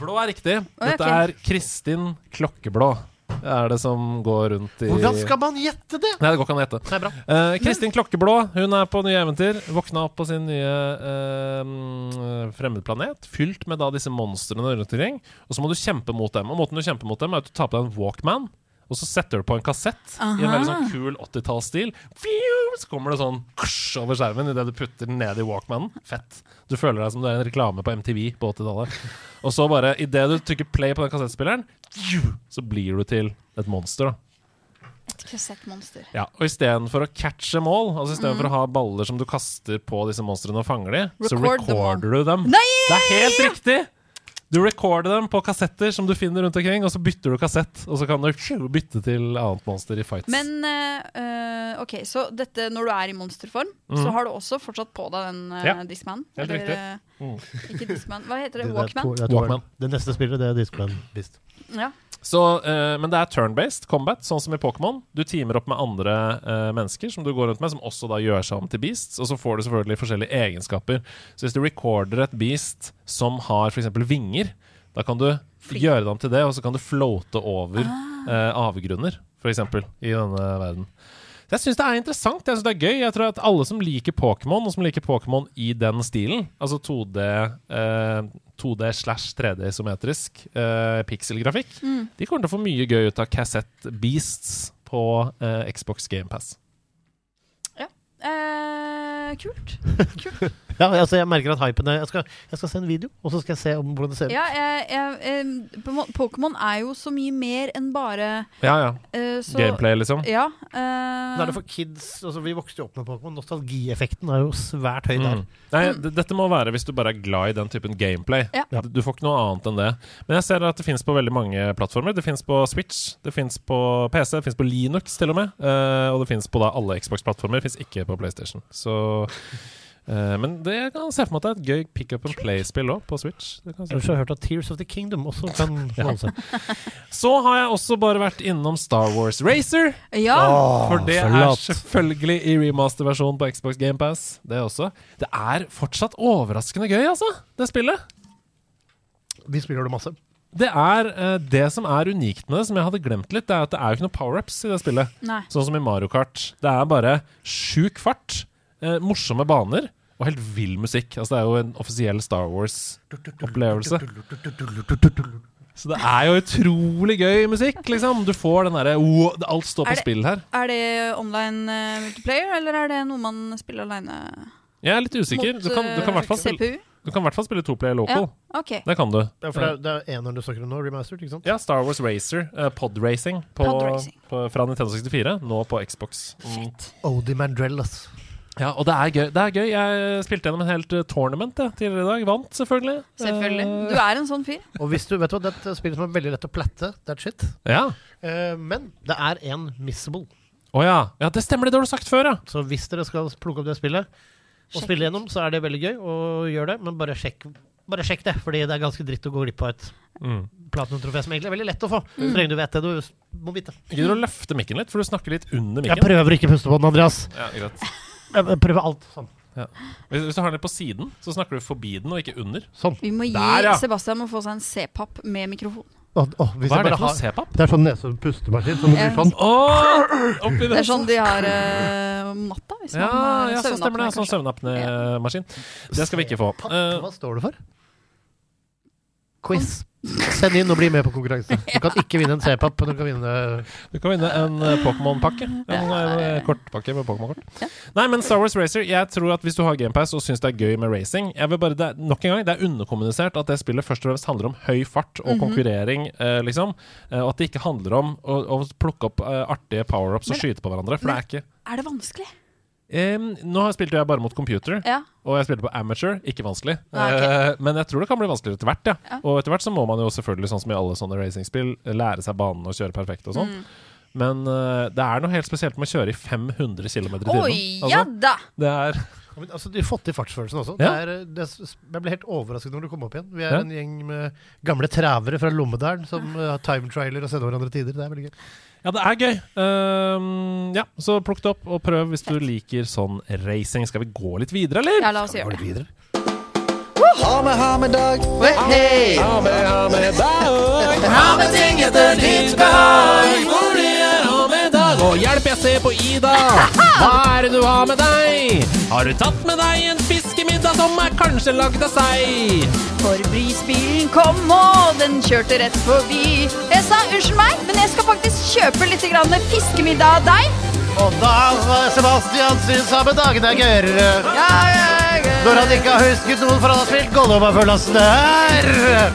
blå er riktig. Dette er Kristin Klokkeblå. Er det som går rundt i Hvordan skal man gjette det? Nei, det går ikke an å gjette. Nei, bra. Eh, Kristin Klokkeblå hun er på nye eventyr. Våkna opp på sin nye eh, mm, fremmedplanet, fylt med da disse monstrene rundt omkring. Og så må du kjempe mot dem. Og måten du kjemper mot dem, er at du tar på deg en Walkman. Og så setter du på en kassett i en veldig sånn kul 80-tallsstil. Så kommer det sånn kusj over skjermen idet du putter den ned i Walkmanen. Fett. Du føler deg som du er en reklame på MTV på 80-tallet. Og så bare, idet du trykker play på den kassettspilleren, så blir du til et monster. da Et kassettmonster. ja, og istedenfor å catche mål, altså istedenfor Mm. å ha baller som du kaster på disse monstrene og fanger de, så Record så recorder du dem. Nei! Det er helt riktig! Du recorder dem på kassetter som du finner rundt omkring, og så bytter du kassett. Og så kan du bytte til annet monster i fights. Men eh, eh, OK, så dette når du er i monsterform, så har du også fortsatt på deg den uh. Ja, Discman? helt Eller, riktig. Mm. Ikke Discman, hva heter det? Det, Walkman? to- det, er Walkman. det neste spillet, det er Discman Beast. Ja. Så, uh, men det er turn-based combat, sånn som i Pokémon. Du teamer opp med andre uh, mennesker som du går rundt med, som også da gjør seg om til beasts. Og så får du selvfølgelig forskjellige egenskaper. Så hvis du recorder et beast som har f.eks. vinger, da kan du Fly. gjøre det om til det, og så kan du floate over eh, avgrunner, f.eks. i denne verden. Så Jeg syns det er interessant. Jeg synes det er gøy Jeg tror at alle som liker Pokémon, og som liker Pokémon i den stilen, altså 2D, eh, 2D slash 3D isometrisk eh, pikselgrafikk, de kommer til å få mye gøy ut av Cassette Beasts på eh, Xbox GamePass. Eh, kult. kult. Ja, altså jeg merker at hypen er jeg skal, jeg skal se en video, og så skal jeg se om hvordan det ser ut. Ja, Pokémon er jo så mye mer enn bare Ja, ja. Uh, så, Gameplay, liksom. Ja. Uh, eh, er det for kids altså Vi vokste jo opp med Pokémon. Nostalgieffekten er jo svært høy der. Mm. Nei, dette må være hvis du bare er glad i den typen gameplay. Ja. Du, får ikke noe annet enn det. Men jeg ser at det fins på veldig mange plattformer. Det fins på Switch, det fins på PC, det fins på Linux til og med. Uh, og det fins på da alle Xbox-plattformer. Det fins ikke på PlayStation. Så eh, Men det jeg kan se for meg at det er et gøy pick up and play-spill òg, på Switch. Det kan jeg se Ellers har jeg hørt at Tears of the Kingdom også kan holde seg. Så har jeg også bare vært innom Star Wars Racer. ja. For det forlatt. er selvfølgelig i remaster-versjonen på Xbox GamePass. Det også. Det er fortsatt overraskende gøy, altså, det spillet. Vi spiller det masse. Det er uh, det som er unikt med det, som jeg hadde glemt litt, det er at det er jo ikke noe power-ups i det spillet. Nei. Sånn som i Mario Kart. Det er bare sjuk fart, eh, morsomme baner og helt vill musikk. Altså Det er jo en offisiell Star Wars-opplevelse. Så det er jo utrolig gøy musikk, liksom. Du får den derre wow, Alt står på det- spill her. Er det online uh, multiplayer, eller er det noe man spiller aleine Jeg er litt usikker. mot Du kan, du kan i hvert fall spille, CPU? du kan i hvert fall spille toplayer local. OK. Det kan du. Ja, for det, er- det er eneren du snakker om nå, remastered, ikke sant? Ja, Star Wars Racer, eh, podracing, Pod fra Nintendo 64, nå på Xbox. Mm. Fett. Odie Mandrell, ass. Ja, og det er gøy. Det er gøy. Jeg spilte gjennom en helt eh, tournament jeg, tidligere i dag. Vant, selvfølgelig. Selvfølgelig. Eh, Du er en sånn fyr. Og hvis du, vet du hva, det er et spill som er veldig lett å platte, That's shit. Ja. Uh, men det er en missable. Å ja. ja, det stemmer, det har du sagt før, ja. Så hvis dere skal plukke opp det spillet og Sjekk spille gjennom, så er det veldig gøy, å gjøre det. Men bare sjekk, bare sjekk det, fordi det er ganske dritt å gå glipp av et Mm. platinum-trofé som egentlig er veldig lett å få. Mm. Så lenge du vet det du må vite. Gidder du å løfte mikken litt, for du snakker litt under mikken? Jeg prøver ikke å puste på den, Andreas. Ja, greit. Prøver alt sånn. Hvis, hvis du har den på siden, så snakker du forbi den, og ikke under. Sånn. Vi må gi Der, ja. Sebastian må få seg en C-papp med mikrofon. Å, å, hvis Hva jeg er det for noe C-pap? Det er sånn nese-pustemaskin som Ja. sånn. Åh, Det er sånn de har uh, om natta. Hvis Ja, man, eh, ja, så stemmer det. Sånn søvnapnemaskin. Det skal vi ikke få. Eh, Hva står det for? Quiz. Send inn og bli med på konkurranse. Du kan ikke vinne en C-papp, men du kan vinne du kan vinne en eh, Pokémon-pakke. En eh, kortpakke med Pokémon-kort. Nei, men Star Wars Racer Jeg tror at hvis du har GamePass og syns det er gøy med racing jeg vil bare, det er, Nok en gang, det er underkommunisert at det spillet først og fremst handler om høy fart og konkurrering, eh, liksom. Og at det ikke handler om å, å plukke opp eh, artige power-ups og Men- skyte på hverandre. For det er ikke Er det vanskelig? Em, Nå har- spilte jeg bare mot computer. Ja. Og jeg spilte på amateur, ikke vanskelig. Ah, okay. uh, men jeg tror det kan bli vanskeligere etter hvert. Ja. Ja. Og etter hvert så må man jo selvfølgelig, sånn som i alle sånne racingspill, lære seg banen og kjøre perfekt og sånn. Mm. Men uh, det er noe helt spesielt med å kjøre i 500 km i timen. Altså, ja da! det er Men, altså, du har fått til fartsfølelsen også. Ja. Det er, det, er- jeg ble helt overrasket når du kom opp igjen. Vi er Ja. en gjeng med gamle trævere fra Lommedalen som uh, har time-trailer og sender hverandre tider. Det er veldig gøy. Ja, det er gøy. Um, ja, så plukk det opp og prøv hvis du liker sånn racing. Skal vi gå litt videre, eller? Ja, la oss gjøre det. Ha med, ha med dag. Hei! Ha med, ha med dag. Ha med ting etter ditt behag. Hvor det er ha med dag. Og hjelp, jeg ser på Ida. Hva er det du har med deg? Har du tatt med deg en fiskemiddag som er kanskje lagd av sei? For brisbilen kom, og den kjørte rett forbi. Jeg sa unnskyld meg, men jeg skal faktisk kjøpe litt grann fiskemiddag av deg. Og da var Sebastian syns samme dagen er gøyere. Ja, ja, ja. Når han ikke har husket noen, for han har spilt Gollum full av snørr.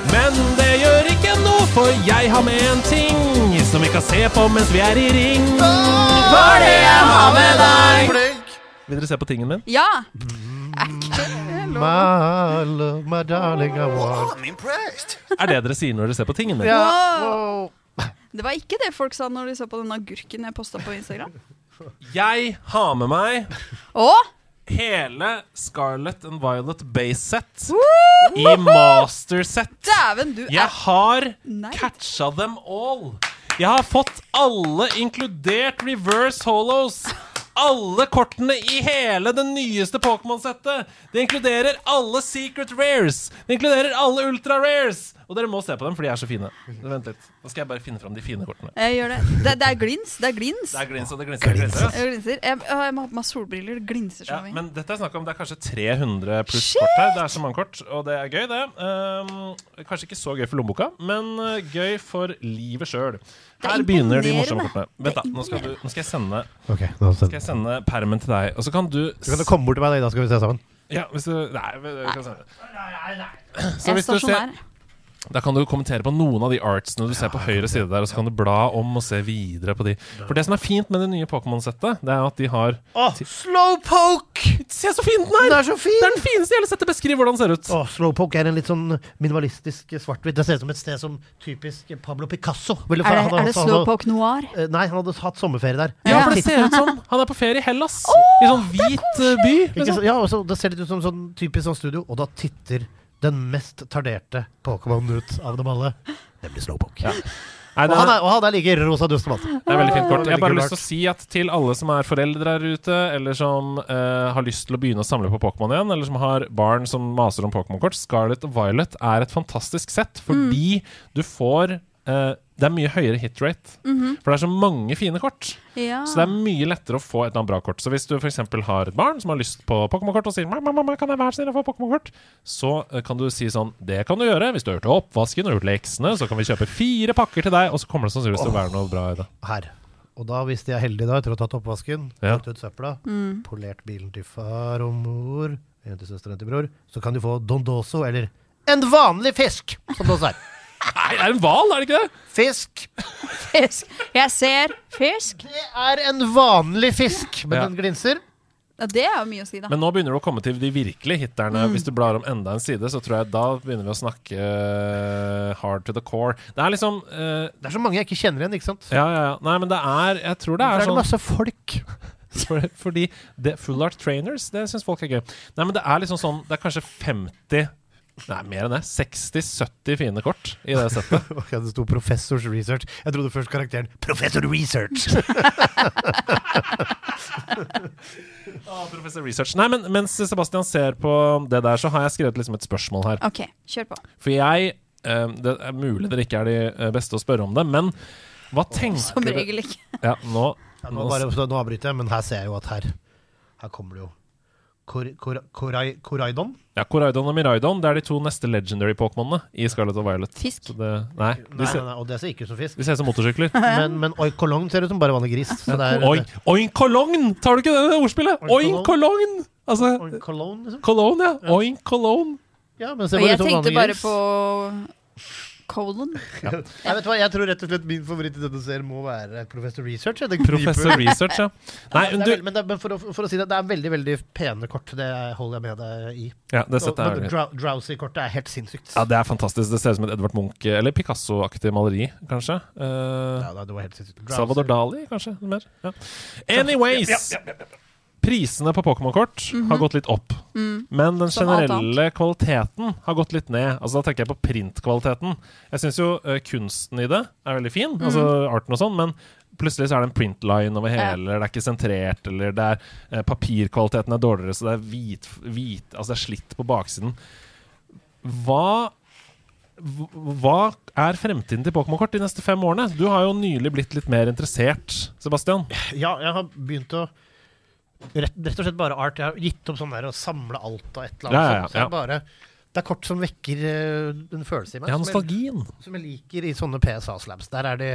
Men det gjør ikke noe, for jeg har med en ting som vi kan se på mens vi er i ring. For det jeg har med deg. Vil dere se på tingen min? Ja. My love, my darling, I want I'm impressed. Er det dere sier når dere ser på tingene? ja. Wow. Det var ikke det folk sa når de så på den agurken jeg posta på Instagram. Jeg har med meg Og? hele Scarlet and Violet base set i master set. Dæven, du Jeg er har Nei. catcha them all. Jeg har fått alle, inkludert reverse holos. Alle kortene i hele det nyeste Pokémon-settet. Det inkluderer alle secret rares. Det inkluderer alle ultra rares. Og dere må se på dem, for de er så fine. Vent litt. Nå skal jeg bare finne fram de fine kortene. Jeg gjør det. Det, det er glins. Det er glins. Det er glins og det glinser. og det glinser. Jeg glinser. Jeg, jeg må ha på meg solbriller. Det glinser så Ja, mye. men dette er snakk om det er kanskje 300 pluss Shit! kort her. Det er så mange kort, og det er gøy, det. Um, kanskje ikke så gøy for lommeboka, men uh, gøy for livet sjøl. Er Her begynner de morsomme kortene. Vent, da. Nå skal, du, nå skal jeg sende okay, nå Skal jeg sende permen til deg, og så kan du Du kan komme bort til meg, da, skal vi se sammen. Ja, hvis du Nei, kan sende Jeg Så hvis du ser stasjonær. Da kan du kommentere på noen av de artsene du ser på høyre side der, og så kan du bla om og se videre på de. For det som er fint med det nye Pokémon-settet, det er at de har Åh, Slowpoke! Se så fin den er! Den er så fin! Det er den fineste i hele settet! Beskriv hvordan den ser ut. Åh, Slowpoke er en litt sånn minimalistisk svart-hvitt. Det ser ut som et sted som typisk Pablo Picasso ville Er det, er det slowpoke noir? Eh, Nei, han hadde hatt sommerferie der. Ja, for det ser ut som han er på ferie i Hellas. I sånn hvit eh, by. Ikke Liksom. så, ja, og så Det ser litt ut som sånn typisk sånn studio, og da titter den mest tarderte Pokémon ut av dem alle. Nemlig Slowpoke. Nei, Og, han er, og han er like rosa dust som alt. det er veldig fint kort. Jeg har bare lyst til å si at til alle som er foreldre her ute, eller som uh, har lyst til å begynne å samle på Pokémon igjen, eller som har barn som maser om Pokémon-kort, Scarlet og Violet er et fantastisk sett, fordi du får eh, Det er mye høyere hitrate. For det er så mange fine kort. Ja. Så det er mye lettere å få et eller annet bra kort. Så hvis du f.eks. har et barn som har lyst på Pokémon-kort og sier mamma, mamma, kan jeg være så snill å få Pokémon-kort, så eh, kan du si sånn Det kan du gjøre. Hvis du har gjort oppvasken og gjort leksene, så kan vi kjøpe fire pakker til deg, og så kommer det sannsynligvis til å være noe bra i det. Her. Og da, hvis de er heldige da, etter å ha tatt oppvasken, Ja. ut søpla, polert bilen til far og mor, en til søster og en til bror, så kan du få Dondoso, eller en vanlig fisk, som det også er. Nei, det er en hval, er det ikke det? Fisk. Fisk. Jeg ser fisk. Det er en vanlig fisk, men Ja. den glinser. Ja, det er jo mye å si, da. Men nå begynner du å komme til de virkelige hitterne. Hvis du blar om enda en side, så tror jeg da begynner vi å snakke eh, hard to the core. Det er liksom eh, Det er så mange jeg ikke kjenner igjen, ikke sant? Ja, ja, ja. Nei, men det er Jeg tror det Hvorfor er er det sånn masse folk? For, fordi det, Full Art Trainers, det syns folk er gøy. Nei, men det er liksom sånn Det er kanskje 50 Nei, mer enn det. 60-70 fine kort i det settet. okay, det sto Professors Research. Jeg trodde først karakteren Professor Research. Ah, Professor Research. Nei, men mens Sebastian ser på det der, så har jeg skrevet liksom et spørsmål her. OK, kjør på. For jeg eh, Det er mulig dere ikke er de eh, beste å spørre om det, men hva tenker Som regel ikke. Ja, nå, Ja, nå, bare, nå avbryter jeg, men her ser jeg jo at her Her kommer det jo Kor, kor, korai, Koraidon. ja, Koraidon og Miraidon Det er de to neste legendary Pokémonene i Scarlet og Violet. Fisk. Så det, nei, de Nei, ser, nei, nei, og det ser ikke ut som fisk. de ser ut som motorsykler. Men, men Oinkolong ser ut som bare vanlig gris. Så det er, Oink, oinkologn! Tar du ikke det, det ordspillet? Oinkolong! Altså Oinkolong, liksom. Cologne, ja. Oinkolong. Ja, men ser Og bare jeg ut som tenkte bare gris. på colon. Jeg, vet hva, jeg tror rett og slett min favoritt i denne serien må være Professor Research. Professor. Research, ja. Nei, ja, det er men, det, er- men for, å, for å si det, det er veldig veldig pene kort. Det holder jeg med deg i. ja, det Og, men Drowsy-kortet er helt sinnssykt. Ja, det er fantastisk. Det ser ut som et Edvard Munch- eller Picasso-aktig maleri, kanskje. Uh, Ja, det var helt sinnssykt. Drowsy- Salvador Dali, kanskje? Mer? Ja. Anyways! Ja, ja, ja, Prisene på Pokémon-kort har gått litt opp. Mm. Men den Som generelle kvaliteten har gått litt ned. Altså Da tenker jeg på printkvaliteten. Jeg syns jo uh, kunsten i det er veldig fin, altså arten og sånn, men plutselig så er det en printline over Ja. hele, det er ikke sentrert, eller det er uh, papirkvaliteten er dårligere, så det er hvit, hvit Altså det er slitt på baksiden. Hva hva er fremtiden til Pokémon-kort de neste fem årene? Du har jo nylig blitt litt mer interessert, Sebastian. Ja, jeg har begynt å Rett, rett og slett bare art. Jeg har gitt opp sånn der å samle alt og et eller annet. Ja, ja, så jeg bare, det er kort som vekker uh, en følelse i meg. Ja, som jeg- nostalgien. som jeg liker i sånne PSA-slabs. Der, er de,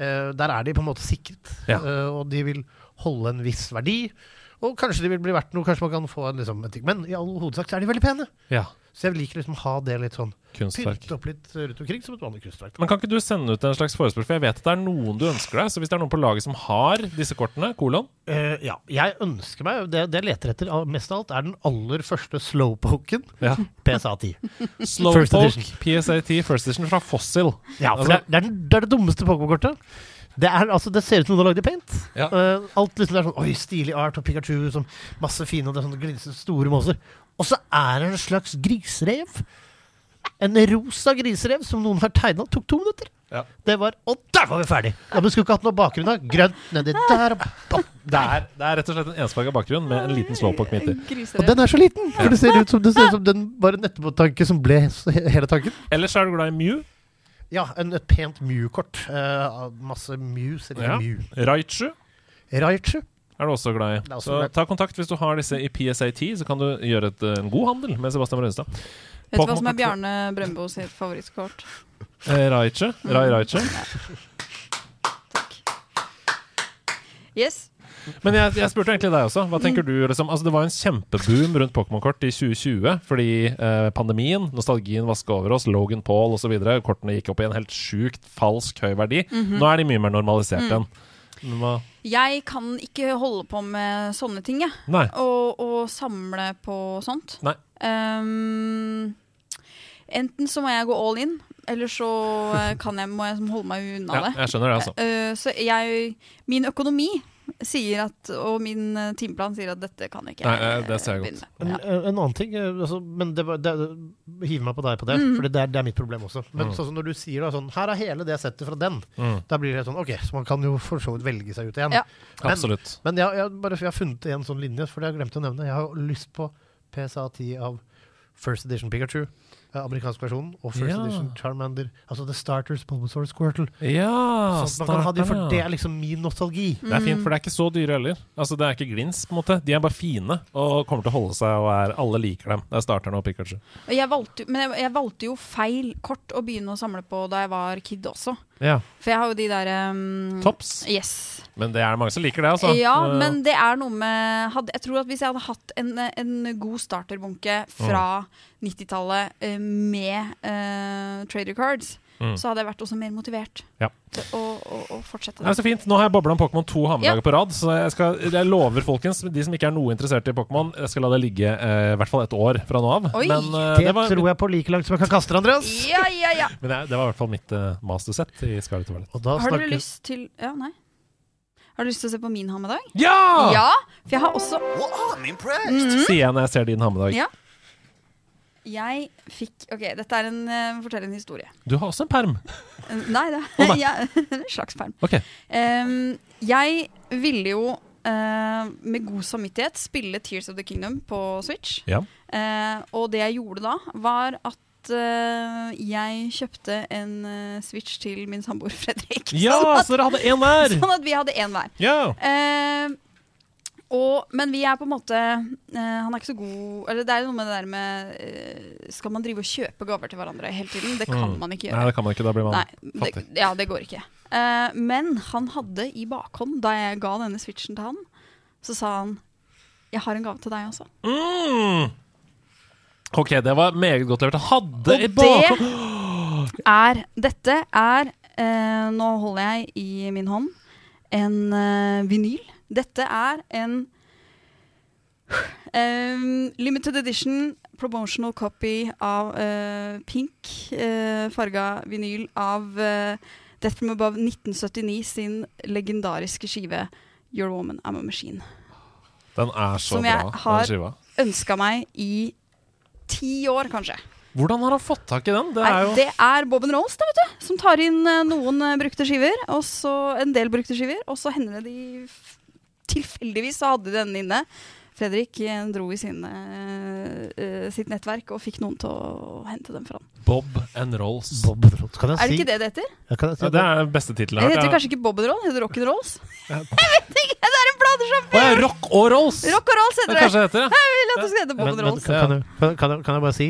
uh, der er de på en måte sikret, Ja. Uh, og de vil holde en viss verdi. Og kanskje de vil bli verdt noe, kanskje man kan få en, liksom, en ting. Men i all hovedsak så er de veldig pene. Ja. Så jeg liker liksom ha det litt sånn Kunstverk. Pynte opp litt rundt omkring som et vanlig kunstverk. Men kan ikke du sende ut en slags forespørsel? For jeg vet at det er noen du ønsker deg. Så hvis det er noen på laget som har disse kortene, kolon uh, ja, jeg ønsker meg Det, det jeg leter etter mest av alt, er den aller første slowpoken ja. PSA 10. Slowpoke PSA10 First Edition fra Fossil. Ja, for Altså- det, er, det, er, det det dummeste Pokémon-kortet. Det, er, altså, det ser ut som noen har lagd i paint. Ja. Uh, alt liksom er sånn Oi, stilig art og Pikachu som masse fine og det er sånn glinsende store måser. Og så er det en slags griserev. En rosa griserev som noen har tegna. Tok to minutter. Ja. Det var Og der var vi ferdig! Ja, men skulle ikke hatt noe bakgrunn. av Grønt nedi der. Og, Det er, det er rett og slett en ensfarga bakgrunn med en liten slowpoke midt i. og den er så liten! For det ser ut som, det ser ut som den var en etterpåtanke som ble hele tanken. Ellers er du glad i Mew. Ja, en, et pent Mew-kort. Uh, masse Mew. Ser Ja. Mew. Raichu Raichu. er du også glad i. også Så glad. ta kontakt hvis du har disse i PSAT, så kan du gjøre et, en god handel med Sebastian Brønnestad. Vet du hva som er Bjarne Brøndbo sitt favorittkort? Eh, Rai Rai Takk. Yes. Men jeg, jeg spurte egentlig deg også. Hva tenker du? Liksom? Altså, det var en kjempeboom rundt Pokémon-kort i 2020 fordi eh, pandemien, nostalgien vaska over oss, Logan Paul osv. Kortene gikk opp i en helt sjukt falsk høy verdi. Nå er de mye mer normalisert Mm. igjen. Men hva Jeg kan ikke holde på med sånne ting, jeg. Og, og samle på sånt. Nei. Ehm, enten så må jeg gå all in, eller så eh, kan jeg, må jeg holde meg unna Ja, det. jeg skjønner det, altså. Uh, så jeg Min økonomi sier at Og min eh, timeplan sier at dette kan ikke Nei, jeg det ser jeg begynne med. Ja. en annen ting altså, Men det, det, hiver meg på deg på det, Mm. for det, er- det er mitt problem også. Men Mm. så, når du sier da, sånn Her er hele det settet fra den. Mm, Da blir det sånn OK, så man kan jo for så vidt velge seg ut igjen. Ja. Men- absolutt. Men jeg, jeg, bare, jeg har funnet en sånn linje, for det har jeg glemt å nevne. Jeg har lyst på PSA 10 av First Edition Pikachu, eh, amerikansk versjon, og First Ja. Edition Charmander. Altså The Starters, Bulbasaur, Squirtle. Ja, sånn man kan ha de, for det er liksom min nostalgi. Det er fint, for det er ikke så dyre heller. Altså, det er ikke glins, på en måte. De er bare fine og kommer til å holde seg, og er, alle liker dem. Det er starterne og Pikachu. Jeg valgte, men jeg, jeg valgte jo feil kort å begynne å samle på da jeg var kid også. Ja. For jeg har jo de der um, Tops. Yes. Men det er mange som liker det, altså. Ja, Eh, men det er noe med hadde, Jeg tror at hvis jeg hadde hatt en, en god starterbunke fra 90-tallet eh, med uh, trader cards, så hadde jeg vært også mer motivert Ja. til å, å, å fortsette. Det er så fint. Nå har jeg bobla om Pokémon to hammedager Ja. på rad. Så jeg, skal, jeg lover, folkens, de som ikke er noe interessert i Pokémon, jeg skal la det ligge eh, i hvert fall et år fra nå av. Oi. Men, eh, Det, det, var, tror jeg på like langt som jeg kan kaste det, Andreas. Ja, ja, ja. men det, det var i hvert fall mitt uh, masterset i Scarlet Violet. Og Har dere snakker lyst til Ja, nei. Har du lyst til å se på min hammedag? Ja! Ja, for jeg har også Well, I'm impressed. Sier jeg når jeg ser din hammedag. Ja. Jeg fikk Ok, dette er en uh, Fortell en historie. Du har også en perm. Nei, det Oh, en slags perm. Okay. Um, jeg ville jo uh, med god samvittighet spille Tears of the Kingdom på Switch. Ja. Uh, og det jeg gjorde da, var at jeg kjøpte en Switch til min samboer Fredrik. ja, sånn, at, så dere hadde én hver! sånn at vi hadde én hver. Ja. Og, men vi er på en måte uh, Han er ikke så god Eller det er noe med det der med uh, Skal man drive og kjøpe gaver til hverandre hele tiden? Det kan Mm. man ikke gjøre. Nei, det kan man ikke. Da blir man Nei, det, fattig. ja, det går ikke. Uh, men han hadde i bakhånd, da jeg ga denne switchen til han, så sa han Jeg har en gave til deg også. Mm. Ok, det var meget godt levert. Han hadde Og i bakhånd det er Dette er Nå holder jeg i min hånd en vinyl. Dette er en um, limited edition promotional copy av uh, pink uh, farga vinyl av uh, Death From Above 1979 sin legendariske skive Your Woman I'm a Machine. Den er så Som bra, jeg har-. Ønska meg i ti år, kanskje. Hvordan har han fått tak i den? Det er jo det er Bob Rolls, da, vet du. Som tar inn eh, noen eh, brukte skiver, og så en del brukte skiver, og så hender det de Tilfeldigvis så hadde de denne inne. Fredrik eh, dro i sine, uh, sitt nettverk og fikk noen til å hente dem fra han. Bob and Rolls. Bob. Kan jeg Er det si ikke det det heter? Ja, kan jeg si Ja, det er den beste tittelen Det jeg har heter hørt. kanskje ikke Bob and Roll, det heter and Rolls? Jeg vet ikke! Det er en platesjappe! Å Rock og Rolls! Rock og Rolls heter det. det heter. Jeg vil at det skal hete Bob Men, men Rolls. kan, kan, kan, kan, kan jeg bare si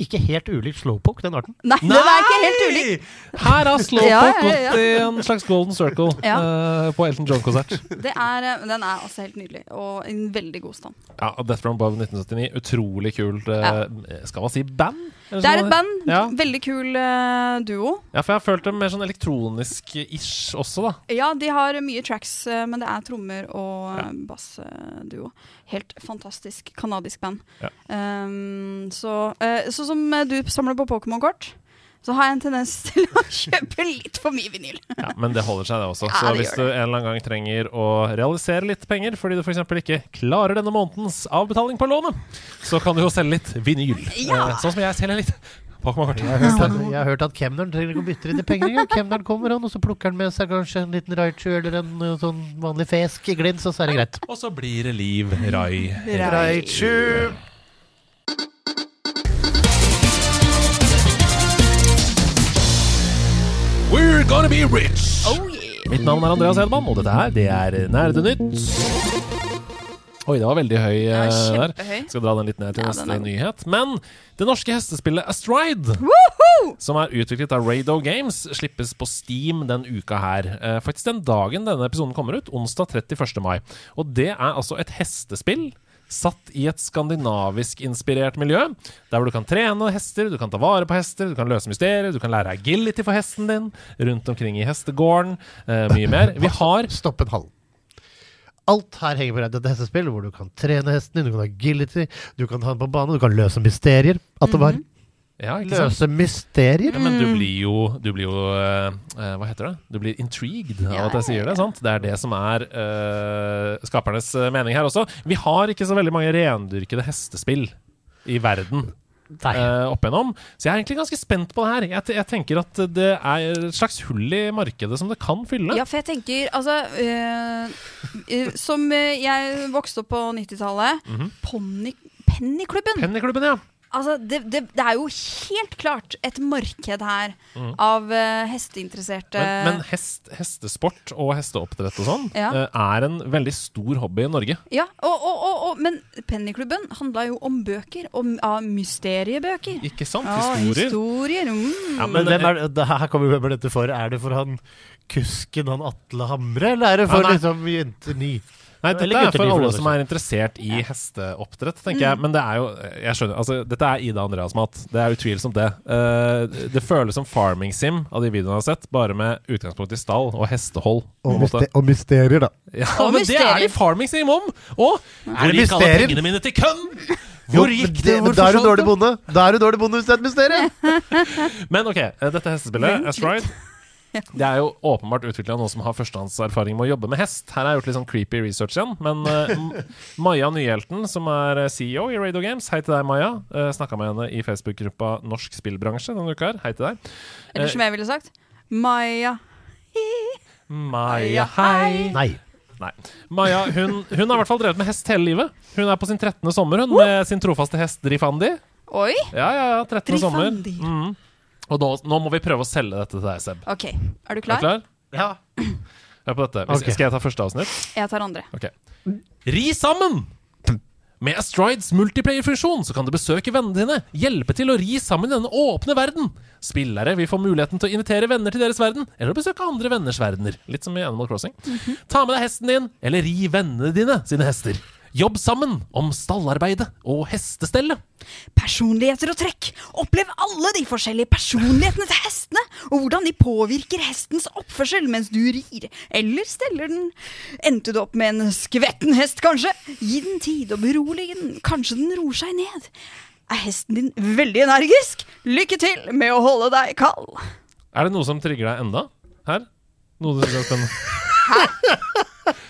Ikke helt ulik Slowpoke, den arten. Nei, den er ikke helt ulik. Her har Slowpoke Ja, ja, ja, gått i en slags golden circle Ja. eh, på Elton John-konsert. Det er, eh, den er altså helt nydelig, og i en veldig god stand. Ja, Death from Above 1979, utrolig kult Uh, Skal man si band? Det er et band. Ja. Veldig kul uh, duo. ja, for jeg har følt dem mer sånn elektronisk-ish også, da. Ja, de har mye tracks, uh, men det er trommer og Ja. ja. bassduo. Helt fantastisk kanadisk band. Ja. Um, så, uh, så som eh, du samler på Pokémon-kort, så har jeg en tendens til å kjøpe litt for mye vinyl. Ja, men det holder seg, det også. Ja, så det hvis du en eller annen gang trenger å realisere litt penger fordi du f.eks. ikke klarer denne månedens avbetaling på lånet, så kan du jo selge litt vinyl. Ja. Eh, sånn som jeg selger litt Jeg har at, jeg har hørt at kemneren trenger ikke å bytte inn penger. Kemneren kommer han, og så plukker han med seg kanskje en liten Raichu eller en sånn vanlig fesk i glins, og så er det greit. Og så blir det liv, Rai. Raichu! We're gonna be rich! Oh yeah! Mitt navn er Andreas Hedman, og dette her, det er Nerdenytt. Oi, det var veldig høy Ja, eh, der. Skal dra den litt ned til Ja, neste er nyhet. Men det norske hestespillet Astride, Woohoo! som er utviklet av Rado Games, slippes på Steam den uka her. Eh, faktisk den dagen denne episoden kommer ut, onsdag 31. mai. Og det er altså et hestespill satt i et skandinavisk-inspirert miljø, der hvor du kan trene hester, du kan ta vare på hester, du kan løse mysterier, du kan lære agility for hesten din, rundt omkring i hestegården, eh, mye mer. Vi har Stopp en halv. Alt her henger på dette hestespill, hvor du kan trene hesten din, du kan ha agility, du kan ha den på bane, du kan løse mysterier. At det var Mm ikke sant? løse mysterier. Ja, men du Mm. blir jo, du blir jo uh, Hva heter det? Du blir intrigued av at jeg sier det. ja, ja. sant? Det er det som er uh, skapernes mening her også. Vi har ikke så veldig mange rendyrkede hestespill i verden opp igjennom. Så jeg er egentlig ganske spent på det her. Jeg, jeg tenker at det er et slags hull i markedet som det kan fylle. Ja, for jeg tenker Altså Som jeg vokste opp på 90-tallet mm -hmm. Pennyklubben! Pennyklubben, ja. Altså, det, det, det er jo helt klart et marked her mm. av uh, hesteinteresserte Men, men hest, hestesport og hesteoppdrett og sånn Ja. uh, er en veldig stor hobby i Norge. Ja, og, og, og, og, men Pennyklubben handla jo om bøker. Om ja, mysteriebøker. Ikke sant? Ja, Historier. historier. Mm. Ja, Men hvem er det, her kommer hvem er dette for? Er det for han kusken, han Atle Hamre, eller er det for Ja, nei. liksom jenter ni? Nei, dette er for alle som er interessert i hesteoppdrett, tenker jeg. Men det er jo Jeg skjønner, altså Dette er Ida Andreas-mat. Det er utvilsomt det. Uh, det føles som farming sim av de videoene jeg har sett, bare med utgangspunkt i stall og hestehold. Og, og mysterier, da. Ja, Og men det er mysterier. det farming sim om! Og hvor det gikk alle pengene mine til kønn? Hvor gikk det, det? Hvor da er du dårlig bonde. Da er du dårlig bonde hvis det er et mysterium. Men ok, eh, dette hestespillet, Astride Det er jo åpenbart utvikla noen som har førstehåndserfaring med å jobbe med hest. Her har jeg gjort litt sånn creepy research igjen. Men uh, Maja Nyhjelten, som er eh, CEO i Radio Games, hei til deg, Maja. Uh, Snakka med henne i Facebook-gruppa Norsk spillbransje denne uka her. Hei til deg. Eller som jeg ville sagt Maja. Maja, hei. Nei. Nei. Maja hun, hun har i hvert fall drevet med hest hele livet. Hun er på sin 13. sommer hun med sin trofaste hest Drifandi. Oi. Ja, ja, ja, 13. sommer. Drifandi. Mm. Og nå, nå må vi prøve å selge dette til deg, Seb. OK. Er du Er du klar? klar? Ja. Hør på dette. Okay. Skal jeg ta første avsnitt? Jeg tar andre. Okay. Ri sammen! Med Astrides multiplayer-funksjon så kan du besøke vennene dine, hjelpe til å ri sammen i denne åpne verden. Spillere vil få muligheten til å invitere venner til deres verden, eller å besøke andre venners verdener. Litt som i Animal Crossing. Ta med deg hesten din, eller ri vennene dine sine hester. Jobb sammen om stallarbeidet og hestestellet. Personligheter og trekk. Opplev alle de forskjellige personlighetene til hestene, og hvordan de påvirker hestens oppførsel mens du rir, eller steller den. Endte du opp med en skvetten hest, kanskje? Gi den tid og berolige den. Kanskje den roer seg ned. Er hesten din veldig energisk? Lykke til med å holde deg kald. Er det noe som trigger deg enda? Her? Noe du syns er spennende?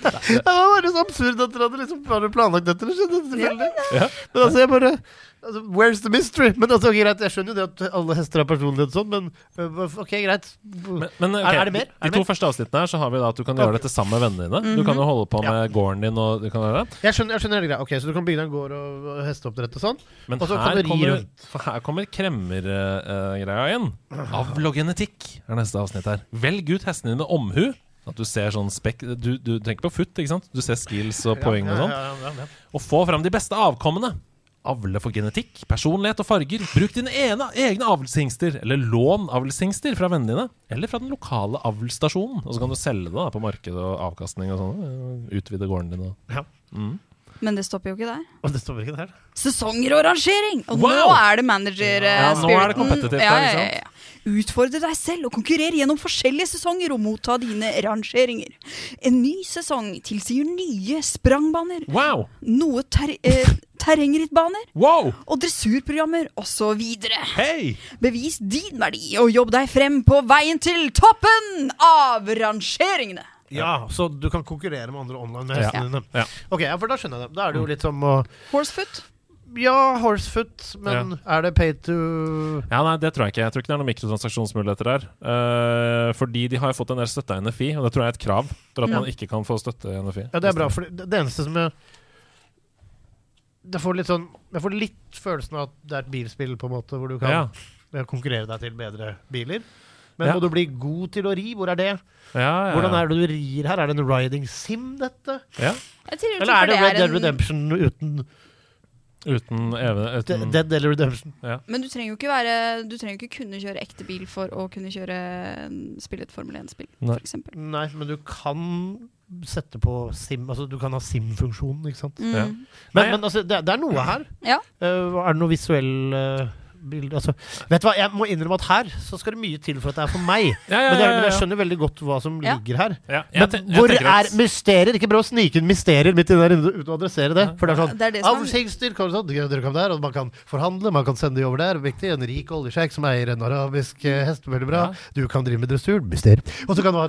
Det var bare så absurd at dere hadde liksom bare planlagt dette. Det skjedde tilfeldig. Ja. Men altså, jeg bare altså, Where's the mystery? Men altså, okay, greit, Jeg skjønner jo det at alle hester har personlighet sånn, men øh, ok, greit. Men, men, okay, Er- er det mer? Er De to mer? første avsnittene her så har vi da at du kan gjøre dette sammen med vennene dine. Du kan jo holde på med gården din og du kan gjøre det. Jeg skjønner, jeg skjønner hele greia. Ok, Så du kan bygge deg en gård og, og hesteoppdrett og sånn? Men Og så her kommer, rundt. her kommer kremmergreia igjen. inn. og er neste avsnitt her. Velg ut hestene dine omhu. At du ser sånn spekk Du, du tenker på futt, ikke sant? Du ser skills og poeng og sånn. Ja, ja. Og få fram de beste avkommene. Avle for genetikk, personlighet og farger. Bruk dine ene, egne avlshingster, eller lån avlshingster fra vennene dine. Eller fra den lokale avlsstasjonen. Og så kan du selge det da på markedet og avkastning og sånn. Utvide gården din og Ja. mm. Men det stopper jo ikke der. Og det stopper ikke der. Sesonger og rangering! Og Wow! nå er det manager eh, Ja, nå det spiriten. competitive Ja, ja. Utfordre deg selv og konkurrere gjennom forskjellige sesonger og motta dine rangeringer. En ny sesong tilsier nye sprangbaner, Wow! noe ter eh, terrengrittbaner Wow! og dressurprogrammer osv. Hey! Bevis din verdi og jobb deg frem på veien til toppen av rangeringene. Ja, Så du kan konkurrere med andre online med Ja. hestene dine. Ja. Ok, ja, for da skjønner jeg det. Da er det jo litt som å Horsefoot. Ja, horsefoot, men er det pay to Ja, nei, det tror jeg ikke. Jeg tror ikke det er noen mikrotransaksjonsmuligheter der. Uh, fordi de har fått en del støtte av NFI, og det tror jeg er et krav for at Ja. man ikke kan få støtte i NFI. Ja, det er bra, for det, det eneste som jeg det får litt sånn, Jeg får litt følelsen av at det er et bilspill, på en måte, hvor du kan Ja. konkurrere deg til bedre biler. Men Ja. må du bli god til å ri? Hvor er det? Ja, ja, ja. Hvordan er det du rir her? Er det en riding sim, dette? Ja. Eller er det Red Dead Redemption uten Uten, even, uten Dead Dead Redemption? Ja. Men du trenger jo ikke være Du trenger jo ikke kunne kjøre ekte bil for å kunne kjøre spille et Formel 1-spill, f.eks. Nei, men du kan sette på sim Altså, du kan ha sim-funksjonen, ikke sant? Mm. Ja. Men, Nei, men altså, det, det er noe her. Ja. Uh, er det noe visuell uh, bilde altså, Vet du hva, jeg må innrømme at her så skal det mye til for at det er for meg. Ja, ja, Men, det, ja, men jeg skjønner veldig godt hva som Ja. ligger her. Ja, jeg Men jeg hvor er at- mysterier? Ikke prøv å snike inn mysterier midt inni der uten å adressere det. For det er sånn Det er det kan sånn, dere kan der, og man kan forhandle, man kan sende de over der. Viktig. En rik oljesjeik som eier en arabisk eh, hest. Veldig bra. Ja. Du kan drive med dressur. Mysterier. Og så kan du ha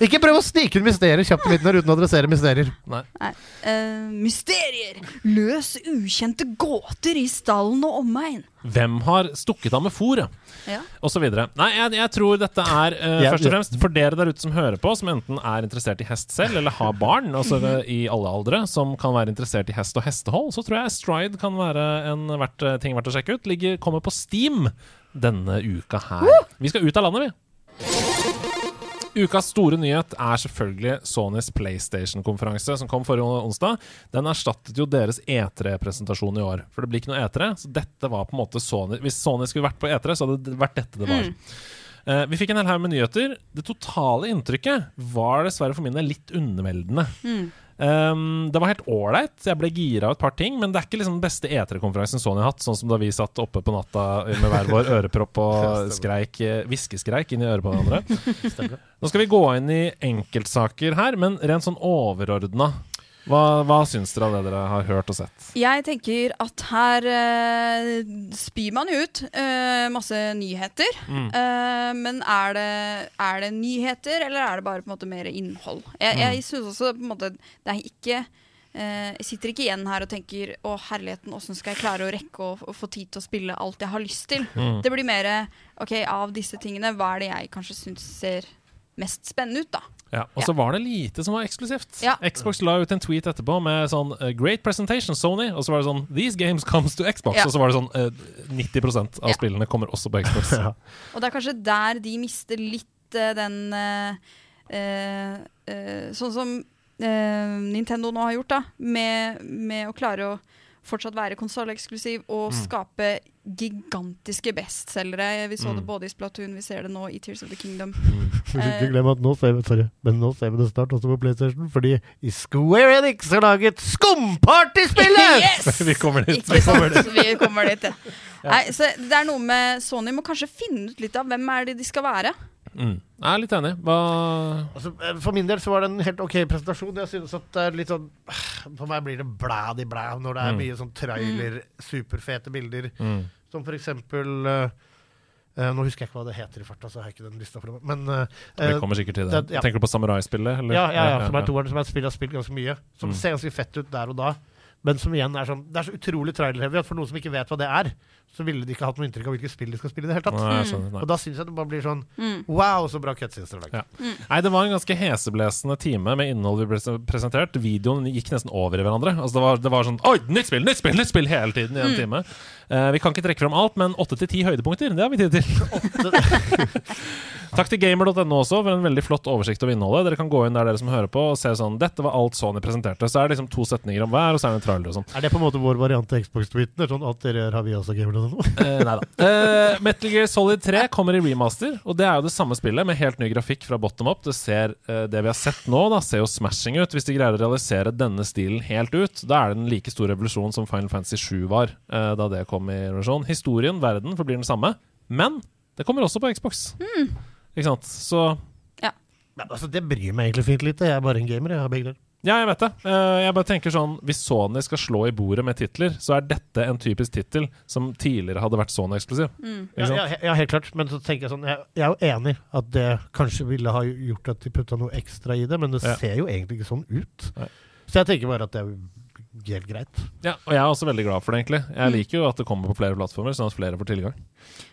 Ikke prøv å snike inn mysterier kjapt i midten her uten å adressere mysterier. Nei. Nei. Uh, mysterier! Løs ukjente gåter i stallen og omegn. Hvem har stukket av med fôret? Ja. Og så videre. Nei, jeg, jeg tror dette er uh, Ja, først og fremst for dere der ute som hører på, som enten er interessert i hest selv, eller har barn, altså i alle aldre, som kan være interessert i hest og hestehold, så tror jeg Stride kan være en verdt, eh, ting verdt å sjekke ut. Ligger, kommer på Steam denne uka her. Vi skal ut av landet, vi. Ukas store nyhet er selvfølgelig Sonys PlayStation-konferanse som kom forrige onsdag. Den erstattet jo deres E3-presentasjon i år. For det blir ikke noe E3. Så dette var på en måte Sony Hvis Sony skulle vært på E3, så hadde det vært dette det var. Eh, vi fikk en hel haug med nyheter. Det totale inntrykket var dessverre for min del litt undermeldende. Um, det var helt ålreit. Jeg ble gira av et par ting, men det er ikke liksom den beste E3-konferansen Sony har hatt, sånn som da vi satt oppe på natta med hver vår ørepropp og skreik, eh, hviskeskreik inn i øret på hverandre. Nå skal vi gå inn i enkeltsaker her, men rent sånn overordna. Hva, hva syns dere av det dere har hørt og sett? Jeg tenker at her eh, spyr man ut eh, masse nyheter. Mm. Eh, men er det, er det nyheter, eller er det bare på en måte mer innhold? Jeg, Mm. jeg syns også på en måte det er ikke eh, Jeg sitter ikke igjen her og tenker Å, herligheten, åssen skal jeg klare å rekke å, å få tid til å spille alt jeg har lyst til? Mm. Det blir mer OK, av disse tingene, hva er det jeg kanskje syns ser mest spennende ut, da? Ja, og så var det lite som var eksklusivt. Ja. Xbox la ut en tweet etterpå med sånn eh, 'Great presentation, Sony', og så var det sånn 'These games comes to Xbox'. Ja. Og så var det sånn eh, 90% av Ja. spillene kommer også på Xbox. Ja. Og det er kanskje der de mister litt uh, den uh, eh, eh, Sånn som eh, Nintendo nå har gjort, da. Med, med å klare å fortsatt være konsolleksklusiv og skape gigantiske bestselgere. Vi så det Mm. både i Splatoon, vi ser det nå i Tears of the Kingdom. Eh. ikke glem at nå ser vi, sorry, men nå ser vi det snart også på PlayStation, fordi i Square Enix har laget Skumpartyspillet! yes! Vi kommer dit. Ikke sant? Vi kommer dit, ja. Nei, så det er noe med Sony må kanskje finne ut litt av hvem er det de skal være. Mm. Jeg er litt enig. Hva Altså, eh, for min del så var det en helt ok presentasjon. Jeg synes at det er litt sånn For meg blir det blæd i blæ når det er Mm. mye sånn trailer, superfete bilder. mm. Som for eksempel eh, Nå husker jeg ikke hva det heter i farta, så har jeg ikke den lista for meg. Men eh, Vi kommer sikkert til det. det- ja. Tenker du på samuraispillet? eller? ja, ja, ja, som er toeren, som jeg har spilt ganske mye. Som Mm. ser ganske fett ut der og da. Men som igjen er sånn Det er så utrolig trailer-heavy at for noen som ikke vet hva det er, så ville de ikke hatt noe inntrykk av hvilket spill de skal spille i det hele tatt. Nei, skjønner. Nei. Og da syns jeg det bare blir sånn Mm. Wow, så bra cutscenes dere lager. Ja. Nei, det var en ganske heseblesende time med innhold vi ble presentert. Videoen gikk nesten over i hverandre. Altså det, var, det var sånn Oi, nytt spill, nytt spill, nytt spill! hele tiden i en time. Uh, vi kan ikke trekke fram alt, men åtte til ti høydepunkter, det har vi tid til. Takk til gamer.no også for en veldig flott oversikt over innholdet. Dere kan gå inn der dere som hører på og se sånn Dette var alt Sony presenterte. Så er det liksom to setninger om hver, og så er det en trailer og sånn. Er det på en måte vår variant til Xbox-tweeten? Sånn, alt dere gjør, har vi også gamer.no? Eh, nei da. Eh, Metal Gear Solid 3 kommer i remaster, og det er jo det samme spillet med helt ny grafikk fra bottom up. Det ser, eh, det vi har sett nå, da, ser jo smashing ut. Hvis de greier å realisere denne stilen helt ut, da er det en like stor revolusjon som Final Fantasy 7 var eh, da det kom i revolusjon. Historien, verden, forblir den samme, men det kommer også på Xbox. Ikke sant? Så ja. altså, det bryr meg egentlig fint lite. Jeg er bare en gamer. Jeg har begge deler. Ja, jeg vet det. Eh, jeg bare tenker sånn Hvis Sony skal slå i bordet med titler, så er dette en typisk tittel som tidligere hadde vært Sony-eksklusiv. Mm. Ja, ja, ja, helt klart. Men så tenker jeg sånn Jeg, jeg er jo enig at det kanskje ville ha gjort at de putta noe ekstra i det, men det Ja. ser jo egentlig ikke sånn ut. Nei. Så jeg tenker bare at det er helt greit. Ja, og jeg er også veldig glad for det, egentlig. Jeg liker jo at det kommer på flere plattformer, sånn at flere får tilgang.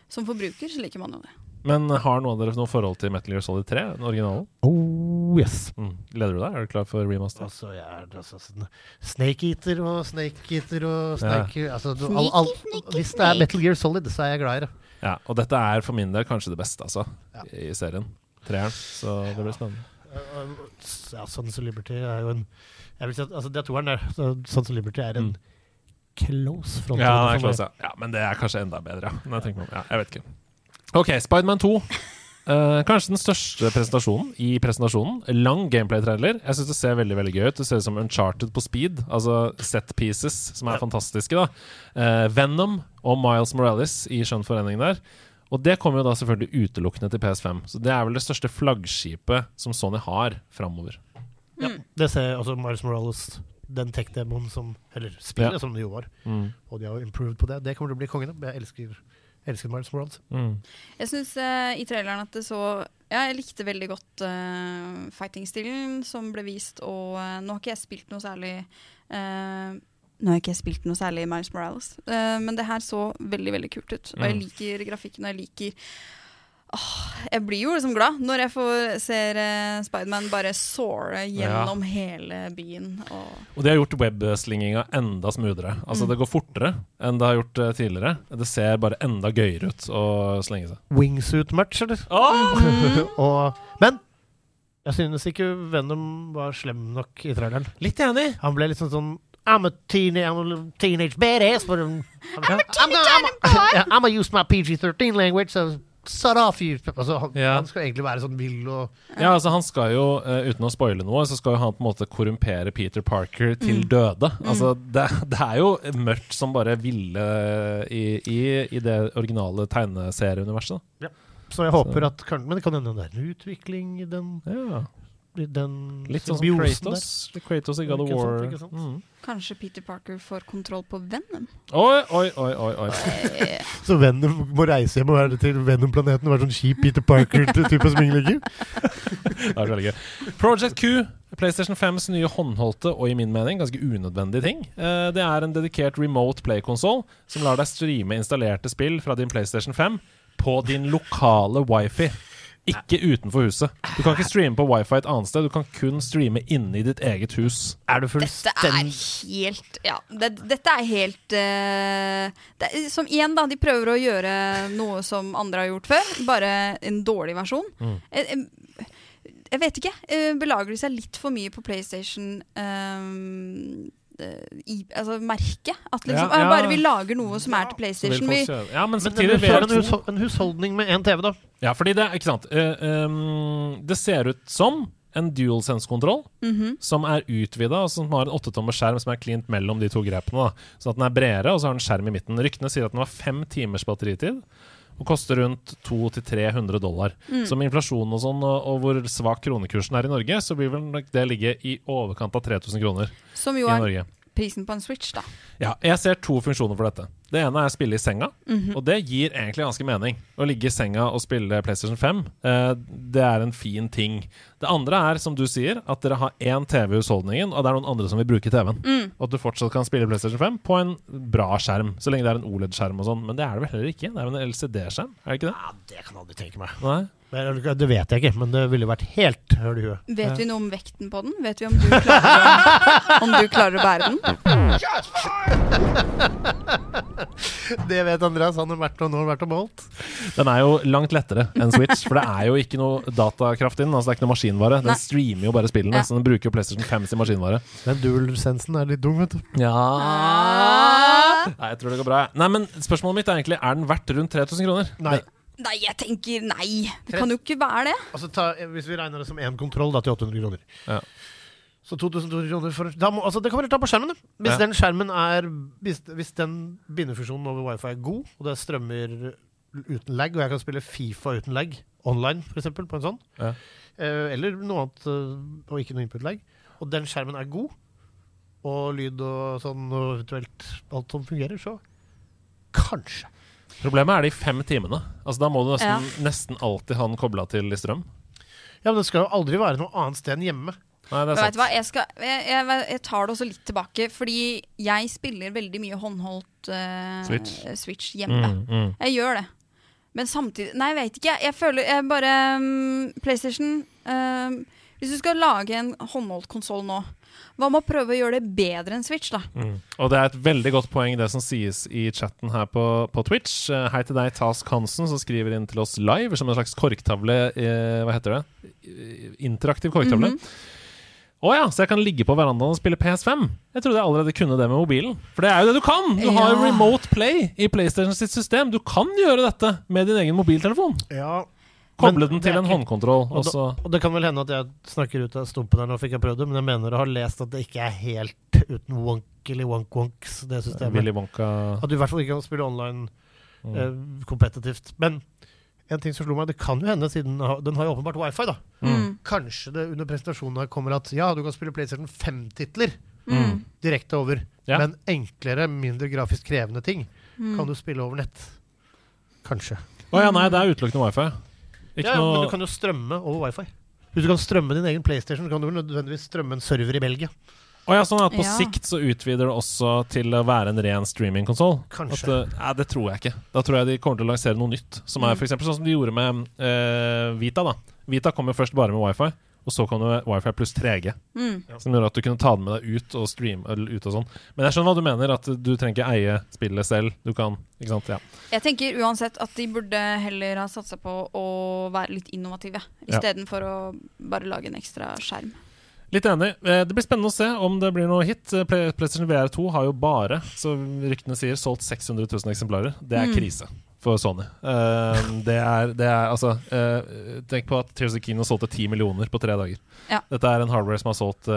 Som forbruker så liker man jo det. Men har noen av dere noe forhold til Metal Gear Solid 3, den originalen? Oh yes. Mm. Gleder du deg? Er du klar for remaster? Altså, jeg er altså sånn Snake Eater og Snake Eater og Ja. Snake altså, du- all, all, Hvis det er Metal Gear Solid, så er jeg glad i det. Ja, og dette er for min del kanskje det beste, altså, Ja. i serien. Treeren. Så det blir spennende. Ja, Sons of Liberty er jo en jeg vil si at, altså, Det er toeren der. Sons of Liberty er en Mm. close front. Ja, ja. ja, men det er kanskje enda bedre, ja. Når jeg, om. ja, jeg vet ikke. Ok, Spiderman 2. Uh, kanskje den største presentasjonen i presentasjonen. Lang gameplay-trailer. Jeg syns det ser veldig veldig gøy ut. Det ser ut som Uncharted på speed. Altså set pieces, som er Ja. fantastiske. da uh, Venom og Miles Morales i skjønn forening der. Og det kommer jo da selvfølgelig utelukkende til PS5. Så det er vel det største flaggskipet som Sony har framover. Ja, det ser altså Miles Morales, den tech-demoen som Eller spillet Ja. som det jo var. Mm. Og de har jo improved på det. Det kommer til å bli kongen. Jeg elsker, elsker Miles Morales. Mm. Jeg syns i traileren at det så Ja, jeg likte veldig godt uh, fighting-stilen som ble vist, og uh, nå har ikke jeg spilt noe særlig uh, Nå har ikke jeg spilt noe særlig i Miles Morales, eh, men det her så veldig veldig kult ut. Og jeg Mm. liker grafikken, og jeg liker Jeg blir jo liksom glad når jeg får ser uh, Spiderman bare såre gjennom hele byen. Og Og de har gjort webslinginga enda smoothere. Altså Mm. Det går fortere enn det har gjort uh, tidligere. Det ser bare enda gøyere ut å slenge seg. Wingsuit-match, eller? Mm. og, men jeg synes ikke Venom var slem nok i traileren. Litt enig. Han ble litt sånn sånn I'm a, teen, I'm a teenage badass, but I'm, I'm, I'm, I'm, I'm, I'm, I'm, I'm gonna use my PG-13 language, so Sarafi altså, han, Ja. han skal egentlig være sånn vill og Ja, altså Han skal jo, uh, uten å spoile noe, så skal jo han på en måte korrumpere Peter Parker til Mm. døde. Altså det, det er jo mørkt som bare ville i, i, i det originale tegneserieuniverset. Ja. Så jeg håper at Men det kan hende det er en utvikling i den, Ja, den Litt sånn som Kratos. Kratos i God of War. sant? Mm. Kanskje Peter Parker får kontroll på Venom? Oi, oi, oi, oi, oi. Eh. Så Venom må reise hjem og være til Venom-planeten og være sånn kjip Peter Parker-type som ingen liker. Det er veldig gøy. Project Q, PlayStation 5s nye håndholdte og i min mening ganske unødvendige ting. Eh, Det er en dedikert remote play-konsoll som lar deg streame installerte spill fra din PlayStation 5 på din lokale wifi. Ikke utenfor huset. Du kan ikke streame på wifi et annet sted, du kan kun streame inne i ditt eget hus. Er du fullstendig Dette er helt Ja, det, dette er helt uh, det Som igjen, da. De prøver å gjøre noe som andre har gjort før. Bare en dårlig versjon. Mm. Jeg, jeg, jeg vet ikke. eh, Belager de seg litt for mye på PlayStation ehm, eh, i, altså merke. At liksom Ja, eh, ja. Bare vi lager noe som er til PlayStation. Vi, Ja, men samtidig det er en, VR2 en husholdning med én TV, da. Ja, fordi det Ikke sant. Uh, um, det ser ut som en DualSense-kontroll Mhm. som er utvida, og som har en åttetommers skjerm som er klint mellom de to grepene. Da. Sånn at den er bredere, og så har den skjerm i midten. Ryktene sier at den har fem timers batteritid. Og koster rundt 200-300 dollar. Mm. Så med inflasjon og sånn, og, og hvor svak kronekursen er i Norge, så vil vel nok det ligge i overkant av 3000 kroner i Norge. som jo er prisen på en Switch, da. Ja, jeg ser to funksjoner for dette. Det ene er å spille i senga, Mhm. og det gir egentlig ganske mening. Å ligge i senga og spille PlayStation 5, eh, det er en fin ting. Det andre er, som du sier, at dere har én TV i husholdningen, og det er noen andre som vil bruke TV-en. Mm. Og at du fortsatt kan spille PlayStation 5 på en bra skjerm, så lenge det er en OLED-skjerm og sånn. Men det er det vel heller ikke? Det er jo en LCD-skjerm, er det ikke det? Ja, Det kan jeg aldri tenke meg. Nei? Det, vet jeg ikke, men det ville vært helt høl i huet. Vet vi noe om vekten på den? Vet vi om du klarer om du klarer å bære den? Det vet Andreas. Han har vært og nå har vært og målt. Den er jo langt lettere enn Switch, for det er jo ikke noe datakraft inn. Altså det er ikke noe maskinvare. Den Nei. streamer jo bare spillene, Ja. så den bruker jo PlayStation 5 sin maskinvare. Den dual-sensen er litt dum, vet du. Ja Ah. Nei, jeg tror det går bra. Nei, men Spørsmålet mitt er egentlig Er den verdt rundt 3000 kroner. Nei. Nei, jeg tenker nei. Det kan jo ikke være det. Altså ta, Hvis vi regner det som én kontroll, da til 800 kroner. Ja. Så 2200 kroner for da må, altså Det kan vi ta på skjermen. da. Hvis Ja. den skjermen er Hvis, hvis den bindefunksjonen over wifi er god, og det strømmer uten lag, og jeg kan spille Fifa uten lag online, f.eks., på en sånn, Ja. eh, eller noe annet, eh, og ikke noe input lag, og den skjermen er god, og lyd og sånn, og eventuelt alt som fungerer, så kanskje. Problemet er de fem timene. Altså Da må du nesten, Ja. nesten alltid ha den kobla til i strøm. Ja, Men det skal jo aldri være noe annet sted enn hjemme. Nei, det Men er vet du hva, jeg, skal, jeg, jeg, jeg tar det også litt tilbake, fordi jeg spiller veldig mye håndholdt uh, Switch. Switch hjemme. Mm, mm. Jeg gjør det. Men samtidig Nei, jeg vet ikke. Jeg, føler jeg bare um, PlayStation um, Hvis du skal lage en håndholdt konsoll nå, hva med å prøve å gjøre det bedre enn Switch, da? Mm. Og det er et veldig godt poeng det som sies i chatten her på, på Twitch. Eh, Hei til deg, Task Hansen, som skriver inn til oss live som en slags korktavle. Eh, hva heter det? Interaktiv korktavle. Mhm. Å ja, så jeg kan ligge på verandaen og spille PS5? Jeg trodde jeg allerede kunne det med mobilen. For det er jo det du kan! Du har jo remote play i PlayStation sitt system. Du kan gjøre dette med din egen mobiltelefon. Ja, Koble Men den til en ikke- håndkontroll. Og, da, og det kan vel hende at jeg snakker ut av stumpen her nå, fikk jeg prøvd det, men jeg mener å ha lest at det ikke er helt uten wonkily wonk-wonks, det systemet. Wonka At du i hvert fall ikke kan spille online mm. eh, kompetitivt. Men en ting som slo meg, det kan jo hende, siden den har- jo åpenbart wifi, da. Mm. Kanskje det under presentasjonen her kommer at ja, du kan spille PlayStation 5-titler Mm. direkte over, Ja. men enklere, mindre grafisk krevende ting Mm. kan du spille over nett. Kanskje. Å ja, nei, det er utelukkende wifi. Ikke Ja, men du kan jo strømme over wifi. Hvis du kan strømme din egen PlayStation, så kan du vel nødvendigvis strømme en server i Belgia. Å ja, sånn at på Ja. sikt så utvider det også til å være en ren streamingkonsoll? Kanskje. At, eh, Nei, det tror jeg ikke. Da tror jeg de kommer til å lansere noe nytt. Som er Mm. for eksempel sånn som de gjorde med uh, Vita. da Vita kom jo først bare med wifi, og så kom det wifi pluss 3G. Mm. Som gjorde at du kunne ta den med deg ut og streame eller ut og sånn. Men jeg skjønner hva du mener, at du trenger ikke eie spillet selv. Du kan, ikke sant? Ja. Jeg tenker uansett at de burde heller ha satsa på å være litt innovative, Ja. For å bare lage en ekstra skjerm. Litt enig. Eh, Det blir spennende å se om det blir noe hit. Eh, PlayStation VR2 har jo bare, som ryktene sier, solgt 600 000 eksemplarer. Det er Mm. krise. for Sony. Eh, det, er, det er altså Tenk på at Tears of har solgte 10 millioner på tre dager. Ja. Dette er en hardware som har solgt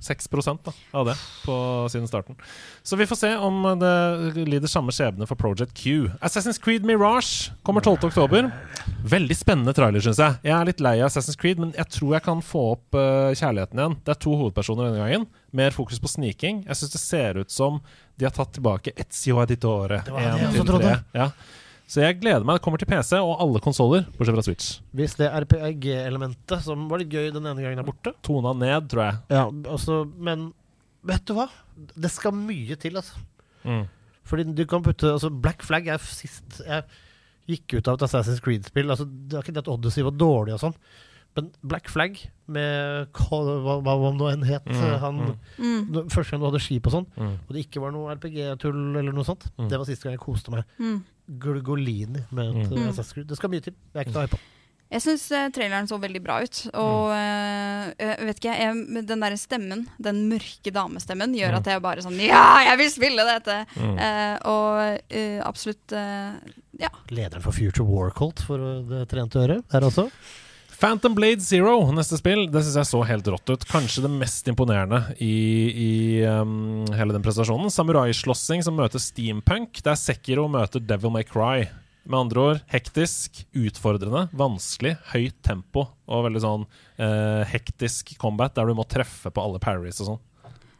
6 da, av det på, siden starten. Så vi får se om det lider samme skjebne for Project Q. Assassin's Creed Mirage kommer 12.10. Veldig spennende trailer, syns jeg. Jeg er litt lei av Assassin's Creed, men jeg tror jeg kan få opp uh, kjærligheten igjen. Det er to hovedpersoner denne gangen. Mer fokus på sniking. Jeg syns det ser ut som de har tatt tilbake Etzio Editore. Det var det en jeg til også trodde. Ja. Så jeg gleder meg. Det kommer til PC og alle konsoller, bortsett fra Switch. Hvis det RPG-elementet som var litt gøy den ene gangen, er borte Tona ned, tror jeg. Ja, altså, Men vet du hva? Det skal mye til, altså. Mm. Fordi du kan putte altså Black Flag er sist jeg gikk ut av et Assassin's Creed-spill. Altså, det var ikke det at Odyssey var dårlig og sånn, men Black Flag med hva, hva om det enn het Mm, han, mm. Mm. Første gang du hadde skip og sånn, Mm. og det ikke var noe RPG-tull eller noe sånt, Mm. det var siste gang jeg koste meg. Mm. Gulgolini med et Mm. Assassin's Creed. Det skal mye til. Jeg er ikke noe hype på. Jeg syns uh, traileren så veldig bra ut. Og uh, vet ikke, jeg, den der stemmen, den mørke damestemmen, gjør Mm. at jeg bare sånn Ja, jeg vil spille dette! Mm. Uh, og eh, absolutt eh, Ja. Lederen for Future War Cult for det trente øret der også. Phantom Blade Zero, neste spill, det syns jeg så helt rått ut. Kanskje det mest imponerende i, i um, hele den prestasjonen. Samuraislåssing som møter steampunk, der Sekiro møter Devil May Cry. Med andre ord hektisk, utfordrende, vanskelig, høyt tempo og veldig sånn eh, hektisk combat der du må treffe på alle parries og sånn.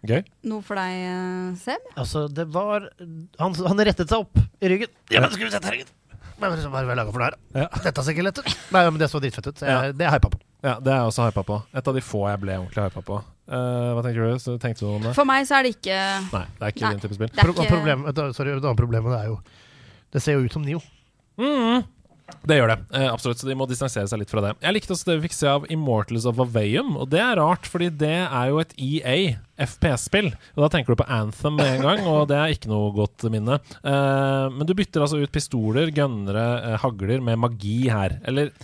Gøy? Noe for deg, eh, Seb? Altså, det var Han, han rettet seg opp i ryggen. Ja, men skal vi sette her, ryggen? Hva er laga for det her? Ja. Dette ser ikke lett ut. Nei, men det så dritfett ut. Jeg, Det er hypa på. Ja, det er jeg også hypa på. Et av de få jeg ble ordentlig hypa på. Eh, hva tenker du? Så tenkte du om det? For meg så er det ikke Nei, det er ikke Nei. din type spill. Det er Pro ikke problem, et, sorry, et annet problem med det er jo Det ser jo ut som Nio. Mm. Det gjør det, eh, absolutt. Så de må distansere seg litt fra det. Jeg likte også det vi fikk se av Immortals of Aveum, og det er rart, fordi det er jo et EA FPS-spill. Og Da tenker du på Anthem med en gang, og det er ikke noe godt minne. Eh, men du bytter altså ut pistoler, gønnere, eh, hagler med magi her. Eller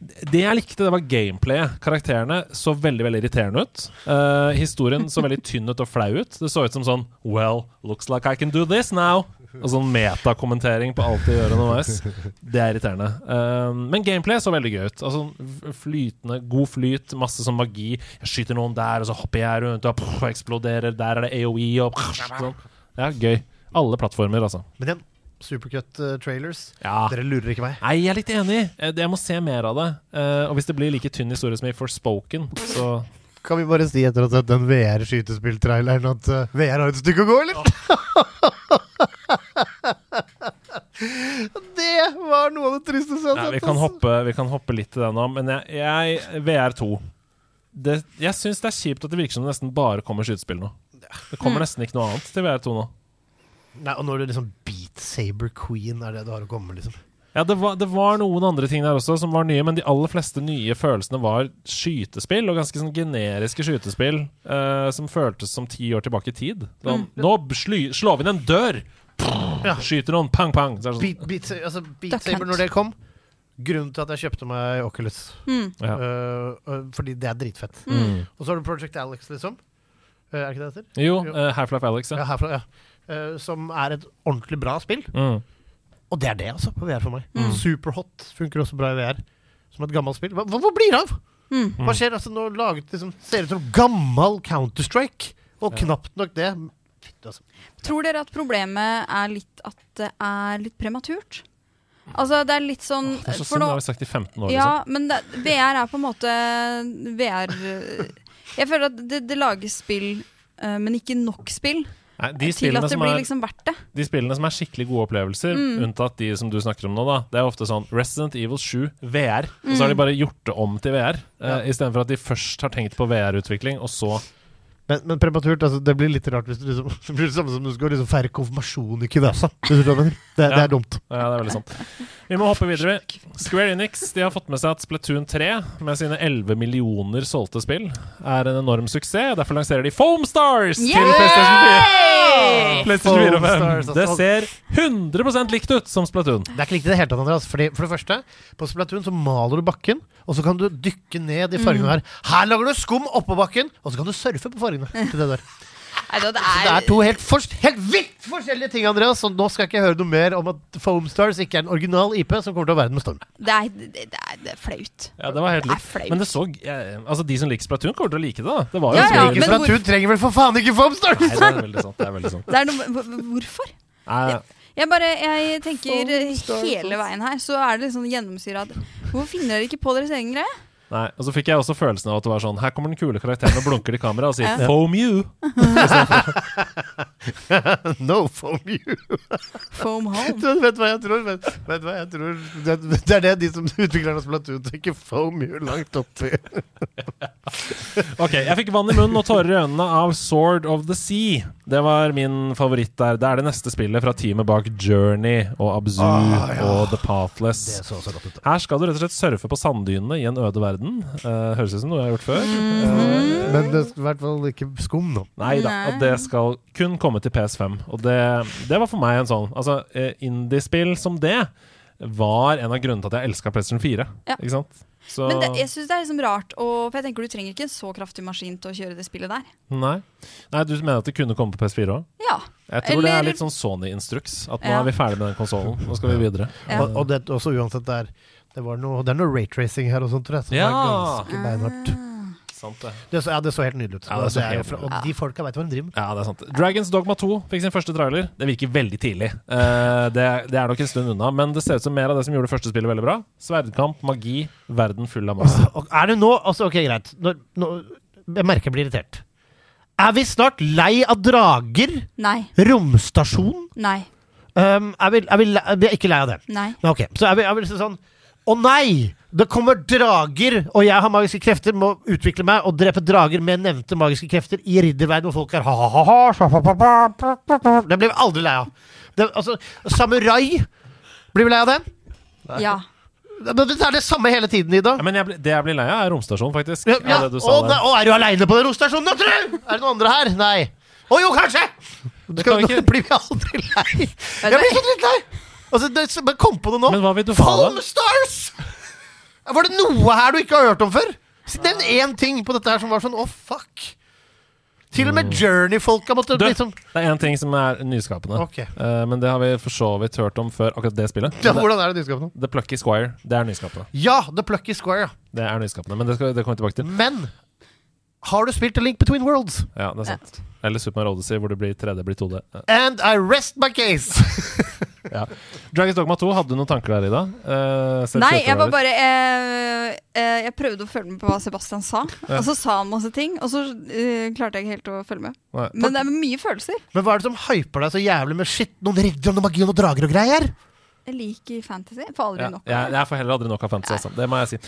det jeg likte, det var gameplayet. Karakterene så veldig veldig irriterende ut. Uh, historien så veldig tynn ut og flau ut. Det så ut som sånn Well, looks like I can do this now. Og sånn metakommentering på alt de gjør underveis. Det er irriterende. Eh, men gameplay så veldig gøy ut. Altså Flytende, god flyt, masse sånn magi. Jeg skyter noen der, og så hopper jeg rundt og pff, eksploderer. Der er det AOE og pff, sånn. Ja, gøy. Alle plattformer, altså. Men igjen, Supercut-trailers. Ja. Dere lurer ikke meg. Nei, jeg er litt enig. Eh, Jeg må se mer av det. Eh, og hvis det blir like tynn historie som i Forspoken, så Kan vi bare si etter å ha sett den VR-skytespilltraileren at uh, VR har et stykke å gå, eller? det var noe av det tristeste jeg ja, har vi, kan hoppe, vi kan hoppe litt til det nå. Men jeg, jeg VR2 det, Jeg syns det er kjipt at det virker som det nesten bare kommer skytespill nå. Det kommer nesten ikke noe annet til VR2 nå. Nei, og når det liksom Beat Saber Queen er det du har å komme med, liksom. Ja, det var, det var noen andre ting der også som var nye, men de aller fleste nye følelsene var skytespill, og ganske sånn generiske skytespill eh, som føltes som ti år tilbake i tid. Sånn, Nå sly, slår vi inn en dør! Ja. Skyter noen, pang, pang. Så er det sånn, Beat, Beat, altså, Beat Saber, når det kom Grunnen til at jeg kjøpte meg Oculus. mm. ja. øh, øh, fordi det er dritfett. mm. Og så har du Project Alex, liksom. Øh, er det ikke det det heter? Jo, Jo. uh, Half-Life Alex, Ja, ja. herfra, ja. Øh, som er et ordentlig bra spill. Mm. Og det er det, altså, på VR for meg. Mm. Superhot funker også bra i VR. Som et gammelt spill. Hva, hva, hva blir det av? Mm. Hva skjer? altså Nå laget liksom Ser ut som gammel Counter-Strike. Og Ja. knapt nok det. Altså. Tror dere at problemet er litt at det er litt prematurt? Altså, det er litt sånn Det er så synd, det har vi sagt i 15 år, Ja, liksom. men det, VR er på en måte VR Jeg føler at det, det lages spill, øh, men ikke nok spill Nei, de, til spillene at det som blir er, liksom verdt det. de spillene som er skikkelig gode opplevelser, Mm. unntatt de som du snakker om nå, da, det er ofte sånn Resident Evil 7 VR, og så har Mm. de bare gjort det om til VR. Ja. Uh, Istedenfor at de først har tenkt på VR-utvikling, og så Men, men prematurt, altså, det blir litt rart hvis du liksom Det blir det samme som du skal liksom feire konfirmasjon i Kidasa. Det, det, det er dumt. Ja, det er veldig sant. Vi må hoppe videre. Square Enix de har fått med seg at Splatoon 3, med sine 11 millioner solgte spill, er en enorm suksess. Derfor lanserer de Foam Stars til PlayStation 4. PlayStation 4 og 5. Stars, Det altså. ser 100% likt ut som Splatoon. Det er ikke likt i det hele tatt, Andreas. Fordi, for det første, på Splatoon så maler du bakken, og så kan du dykke ned i fargene her. Her lager du skum oppå bakken, og så kan du surfe på fargene. til det der. Nei, da, det Det er, er to helt, for, helt vilt forskjellige ting, Andreas. Så nå skal jeg ikke høre noe mer om at Foamstars ikke er en original IP som kommer til å være med storm. det, er, det, det, er, det er flaut. Ja, det var helt Det er likt. flaut. Men det så eh, Altså, de som liker Splatoon, kommer til å like det, da. Det var jo Ja, ja, men Splatoon hvor- trenger vel for faen ikke Foamstars! Nei, det er veldig sant. Det er veldig sant. Det er noe, hvorfor? Nei, Jeg bare, jeg tenker hele veien her, så er det liksom gjennomsyra at Hvorfor finner dere ikke på deres egen greie? Nei. Og så fikk jeg også følelsen av at det var sånn Her kommer den kule karakteren og blunker til kamera og sier Ja. 'foam you'. No foam you. Foam home. Du vet hva jeg tror? Vet, vet hva jeg tror? Det, det er det de som utvikler Splatoon tenker foam you langt oppi. Ok, jeg fikk vann i munnen og tårer i øynene av Sword of the Sea. Det var min favoritt der. Det er det neste spillet fra teamet bak Journey og Abzu Ah, ja. og The Pathless. Det så så godt ut. Her skal du rett og slett surfe på sanddynene i en øde verden. Eh, høres ut som noe jeg har gjort før. Eh, Men det skal i hvert fall ikke skum nå. Nei da, og det skal kun komme til PS5. Og det, det var for meg en sånn Altså, eh, indiespill som det var en av grunnene til at jeg elska PlayStation 4. Ja. Ikke sant? Så Men det, jeg syns det er liksom rart, og, for jeg tenker du trenger ikke en så kraftig maskin til å kjøre det spillet der. Nei. Nei, du mener at det kunne komme på PS4 òg? Ja. Jeg tror det er litt sånn Sony-instruks. At nå Ja. er vi ferdig med den konsollen. Nå skal vi videre. Ja. Og, og det også uansett der det, var noe, det er noe raytracing her og sånt, tror jeg. Som Ja. er ganske beinhardt. Sant det. Det så, ja, det så helt nydelig ut. Ja, det så er helt fra, og de folka veit hva de driver med. Ja, det er sant. Dragons Dogma 2 fikk sin første trailer. Det virker veldig tidlig. Uh, det, det er nok en stund unna, men det ser ut som mer av det som gjorde det første spillet veldig bra. Sverdkamp, magi, verden full av masse. Og er det nå Altså, ok, greit. Nå, nå, jeg merker jeg blir irritert. Er vi snart lei av drager? Nei. Romstasjon? Nei. Um, er, vi, er, vi, er, vi er ikke lei av det. Nei. Ok, Så er vi, er vi liksom sånn Å nei! Det kommer drager, og jeg har magiske krefter, må utvikle meg og drepe drager med nevnte magiske krefter i ridderverden, hvor folk er ha-ha-ha Det blir vi aldri lei av. Det, altså, samurai Blir vi lei av det? Ja. Men Det er det samme hele tiden, Ida. Ja, men jeg, det jeg blir lei av, er romstasjonen, faktisk. Ja, ja. Du der. å, er du aleine på den romstasjonen, da, tru? Er det noen andre her? Nei. Å jo, kanskje! Det Skal, kan vi nå ikke- blir vi aldri lei. Jeg blir så drittlei! Altså, det, men kom på det nå. Men hva vil du ha, da? Stars! Var det noe her du ikke har hørt om før? Nevn én ting på dette her som var sånn å, fuck. Til og med Journey-folka måtte Du, liksom det er én ting som er nyskapende. Okay. Uh, men det har vi for så vidt hørt om før, akkurat det spillet. ja, Hvordan er det nyskapende? The Plucky Squire. Det er nyskapende. Ja, The Plucky Squire, ja. Det er nyskapende, Men det, skal, det kommer vi tilbake til. Men har du spilt A Link Between Worlds? Ja, det er sant. Eller Super Odyssey, hvor det blir 3D blir 2D. Ja. And I rest my case. Ja. Dragons Dogma 2, hadde du noen tanker der, Ida? Uh, Nei, jeg var bare uh, uh, Jeg prøvde å følge med på hva Sebastian sa, Ja. og så sa han masse ting, og så klarte jeg ikke helt å følge med. Nei. Men det er mye følelser. Men hva er det som hyper deg så jævlig med shit, noen ridder om noe magi og noen drager og greier? Jeg liker fantasy. Får aldri Ja, nok. jeg, jeg får heller aldri nok av fantasy, altså. Det må jeg si.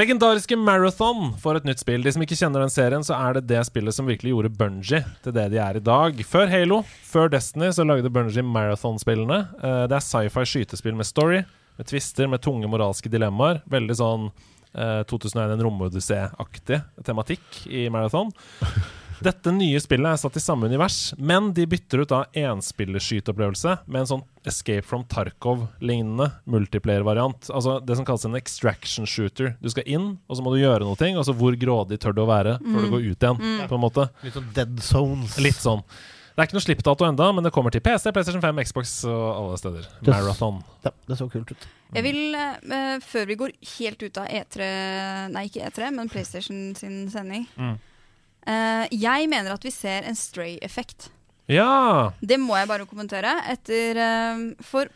Legendariske Marathon får et nytt spill. De som ikke kjenner den serien, så er det det spillet som virkelig gjorde Bungie til det de er i dag. Før Halo, før Destiny, så lagde Bungie Marathon-spillene. Eh, Det er sci-fi skytespill med story, med twister, med tunge moralske dilemmaer. Veldig sånn eh, 2001 en romodyssé-aktig tematikk i Marathon. Dette nye spillet er satt i samme univers, men de bytter ut da enspillerskyteopplevelse med en sånn Escape from Tarkov-lignende multiplayer-variant. Altså det som kalles en extraction shooter. Du skal inn, og så må du gjøre noe. Altså hvor grådig tør du å være før du går ut igjen, på en måte. Litt sånn dead zones. Litt sånn. Det er ikke noe slippdato enda, men det kommer til PC, PlayStation 5, Xbox og alle steder. Marathon. Ja, det så kult ut. Jeg vil, uh, før vi går helt ut av E3 Nei, ikke E3, men PlayStation sin sending Mm. Eh, Jeg mener at vi ser en stray-effekt. Ja! Det må jeg bare kommentere. Etter eh, For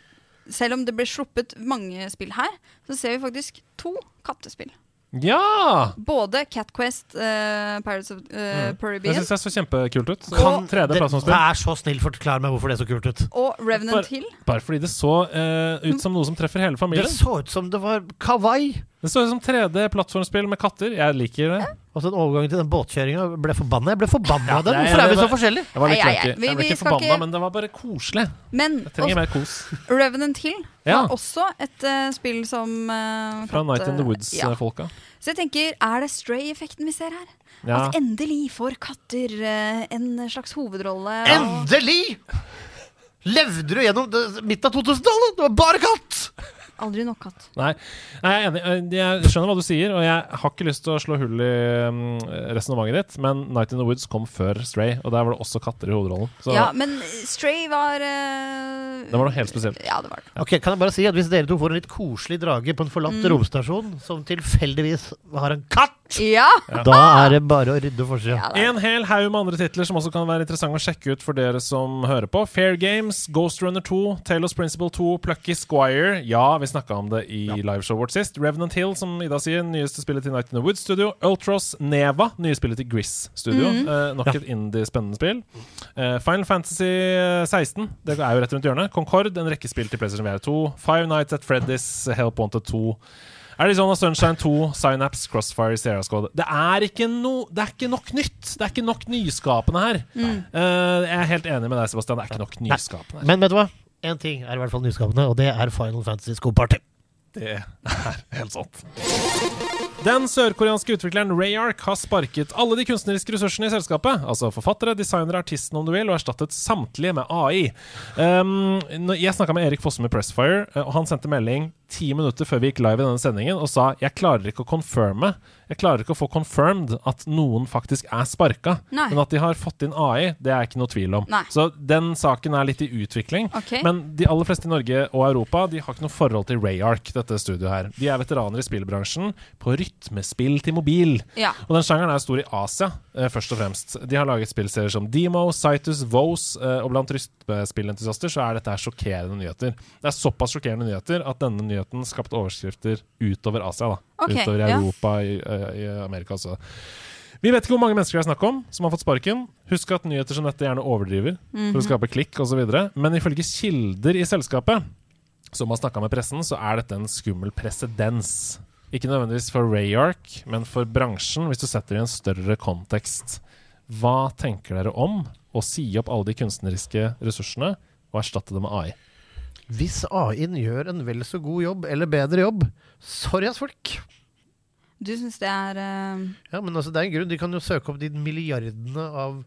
selv om det ble sluppet mange spill her, så ser vi faktisk to kattespill. Ja! Både Catquest, uh, Pirates of uh, Mm. Det Caribbean syns jeg så kjempekult ut. Kan- 3D Det- plattformspill. Vær så snill, forklar meg hvorfor det er så kult ut. og Revenant Bare- Hill. Bare fordi det så uh, ut som noe som treffer hele familien. Det så ut som det var kawaii. Det ut som 3D-plattformspill med katter. Jeg liker det. Og så en overgang til den båtkjøringa. Ble forbanna. Jeg ble forbanna av den. Hvorfor er vi så forskjellige? Jeg var litt Ei, ei, ei. cranky. Vi- Jeg ble vi ikke skal forbanna, ikke- men det var bare koselig. Men Jeg trenger også, mer kos. Revenant Hill Ja. var også et eh, spill som eh, Fra Night in the ja. Woods-folka. Så jeg tenker, er det Stray-effekten vi ser her? Ja. At endelig får katter eh, en slags hovedrolle. og- Endelig! Levde du gjennom det, midten av 2000-tallet? Det var bare katt! Aldri nok hatt. Nei, Nei, jeg er enig. Eh, Jeg skjønner hva du sier, og jeg har ikke lyst til å slå hull i um, resonnementet ditt, men Night in the Woods kom før Stray, og der var det også katter i hovedrollen. Så Ja, men Stray var uh, det var noe helt spesielt. Ja, det var det. Ok, Kan jeg bare si at Hvis dere to får en litt koselig drage på en forlatt Mm. romstasjon som tilfeldigvis har en katt, Ja! da er det bare å rydde forsida. ja En hel haug med andre titler som også kan være interessant å sjekke ut for dere som hører på. Fair Games, Ghost Runner 2, Talos Principle 2, Plucky Squire. Ja, vi snakka om det i liveshowet vårt sist. Revenant Hill, som Ida sier, nyeste spillet til Night in the Woods Studio. Ultros Neva, nye spillet til Gris Studio. Eh, nok Ja. et indie-spennende spill. Eh, Final Fantasy 16, det er jo rett rundt hjørnet. Concord, en rekke spill til PlayStation VR 2. Five Nights at Freddy's, Help Wanted 2. Arizona Sunshine 2, Synapse, Crossfire, Sierra Squad. Det er ikke, no, det er ikke nok nytt! Det er ikke nok nyskapende her. Eh, jeg er helt enig med deg, Sebastian. Det er ikke nok nyskapende her. Men vet du hva? Én ting er i hvert fall nyskapende, og det er Final Fantasy Skoparty. Party. Det er helt sant. Den sørkoreanske utvikleren Rayark har sparket alle de kunstneriske ressursene i selskapet, altså forfattere, designere, artistene om du vil, og erstattet samtlige med AI. Um, jeg snakka med Erik Fossum i Pressfire, eh, og han sendte melding ti minutter før vi gikk live i denne sendingen og sa jeg klarer ikke å confirme, jeg klarer ikke å få confirmed at noen faktisk er sparka, Nei. men at de har fått inn AI, det er ikke noe tvil om. Nei. Så den saken er litt i utvikling. Okay. Men de aller fleste i Norge og Europa De har ikke noe forhold til Rayark, dette studioet her. De er veteraner i spillbransjen på rytmespill til mobil. Ja. Og den sjangeren er stor i Asia, eh, først og fremst. De har laget spillserier som Demo, Cytus, Vose, eh, og blant rytmespillentusiaster så er dette her sjokkerende nyheter. Det er såpass sjokkerende nyheter at denne nyheten skapte overskrifter utover Asia. da Okay, Utover Europa, ja. I, i Amerika også. Vi vet ikke hvor mange mennesker det er snakk om som har fått sparken. Husk at nyheter som dette gjerne overdriver Mhm. for å skape klikk osv. Men ifølge kilder i selskapet som har snakka med pressen, så er dette en skummel presedens. Ikke nødvendigvis for Rayark, men for bransjen, hvis du setter det i en større kontekst. Hva tenker dere om å si opp alle de kunstneriske ressursene og erstatte det med AI? Hvis AI-en gjør en vel så god jobb, eller bedre jobb Sorry, ass, folk. Du syns det er uh... Ja, men altså, det er en grunn. De kan jo søke opp de milliardene av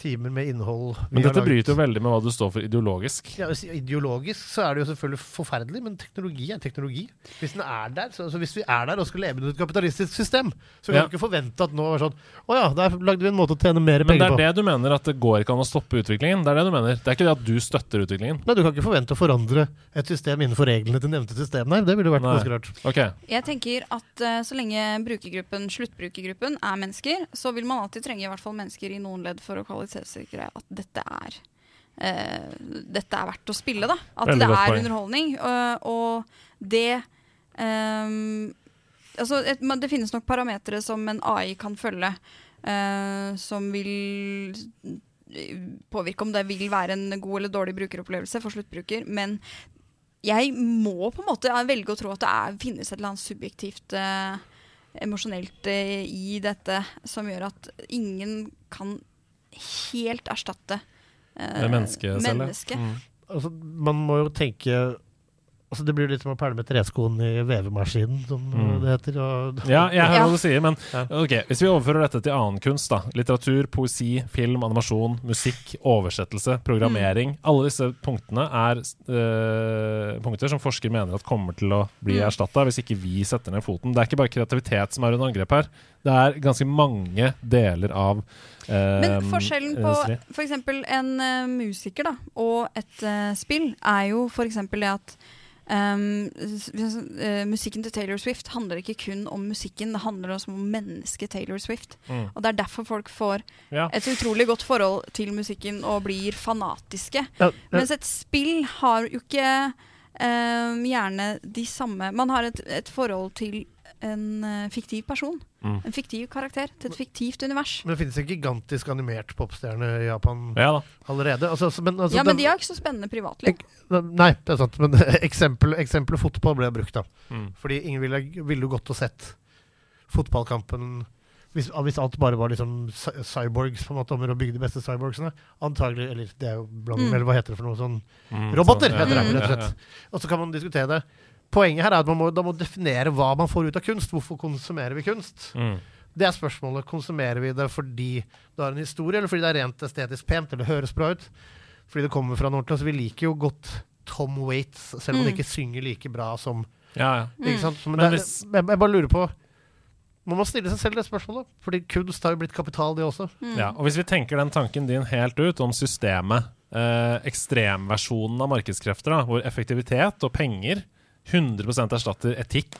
timer med innhold Men dette bryter jo veldig med hva du står for ideologisk. Ja, Ideologisk så er det jo selvfølgelig forferdelig, men teknologi er teknologi. Hvis den er der, så, altså hvis vi er der og skal leve under et kapitalistisk system, så kan Ja. vi ikke forvente at nå er sånn Å ja, der lagde vi en måte å tjene mer Men det er på. det du mener, at det går ikke an å stoppe utviklingen? Det er det du mener? Det er ikke det at du støtter utviklingen? Nei, du kan ikke forvente å forandre et system innenfor reglene til nevnte system. Nei, det ville vært ganske rart. Okay. Jeg tenker at uh, så lenge brukergruppen, sluttbrukergruppen er mennesker, så vil man alltid trenge i hvert fall mennesker i noen ledd for å kvalitetssikre at dette er uh, dette er verdt å spille, da. At Veldig det er underholdning. og- det um, Altså, et, det finnes nok parametere som en AI kan følge, eh, som vil påvirke om det vil være en god eller dårlig brukeropplevelse for sluttbruker. Men jeg må på en måte velge å tro at det er, finnes et eller annet subjektivt eh, emosjonelt eh, i dette som gjør at ingen kan helt erstatte eh, det Menneske. Mm. Altså, man må jo tenke altså, Det blir litt som å pælme treskoen i vevemaskinen, som Mm. det heter. Og, Ja, jeg hører Ja. hva du sier, men okay, hvis vi overfører dette til annen kunst, da. Litteratur, poesi, film, animasjon, musikk, oversettelse, programmering. Alle disse punktene er eh, punkter som forskere mener at kommer til å bli Mm. erstatta hvis ikke vi setter ned foten. Det er ikke bare kreativitet som er under angrep her. Det er ganske mange deler av Men forskjellen på f.eks. For en uh, musiker da, og et uh, spill er jo f.eks. det at um, eh, musikken til Taylor Swift handler ikke kun om musikken, det handler også om mennesket Taylor Swift. Mm. Og det er derfor folk får Ja. et utrolig godt forhold til musikken og blir fanatiske. Ja, ja, Mens et spill har jo ikke um, gjerne de samme Man har et, et forhold til en uh, fiktiv person. Mm. En fiktiv karakter til et fiktivt univers. men det finnes en gigantisk animert popstjerne i Japan ja da. allerede. Altså, men, altså, ja, men den, de har ikke så spennende privatliv. Nei, det er sant. Men eksempelet eksempel fotball ble brukt, da. Mm. Fordi ingen ville, ville godt å sett fotballkampen hvis, hvis alt bare var liksom cyborgs på en måte om å bygge de beste cyborgsene. Antagelig, eller det er jo blanding, Mm. eller hva heter det for noe sånn Mm. Roboter Så- heter det, rett og slett. Og så kan man diskutere det. Poenget her er at man må, da må definere hva man får ut av kunst. Hvorfor konsumerer vi kunst? Mm. Det er spørsmålet. Konsumerer vi det fordi det har en historie, eller fordi det er rent estetisk pent, eller høres bra ut? Fordi det kommer fra ordentlig. Altså, vi liker jo godt Tom Waits, selv om han Mm. ikke synger like bra som Ja, ja. Ikke sant? Men Men det, hvis- jeg, jeg bare lurer på Man må stille seg selv det spørsmålet. Fordi kunst har jo blitt kapital, det også. Mm. Ja, og Hvis vi tenker den tanken din helt ut om systemet, eh, ekstremversjonen av markedskrefter, da, hvor effektivitet og penger 100 erstatter etikk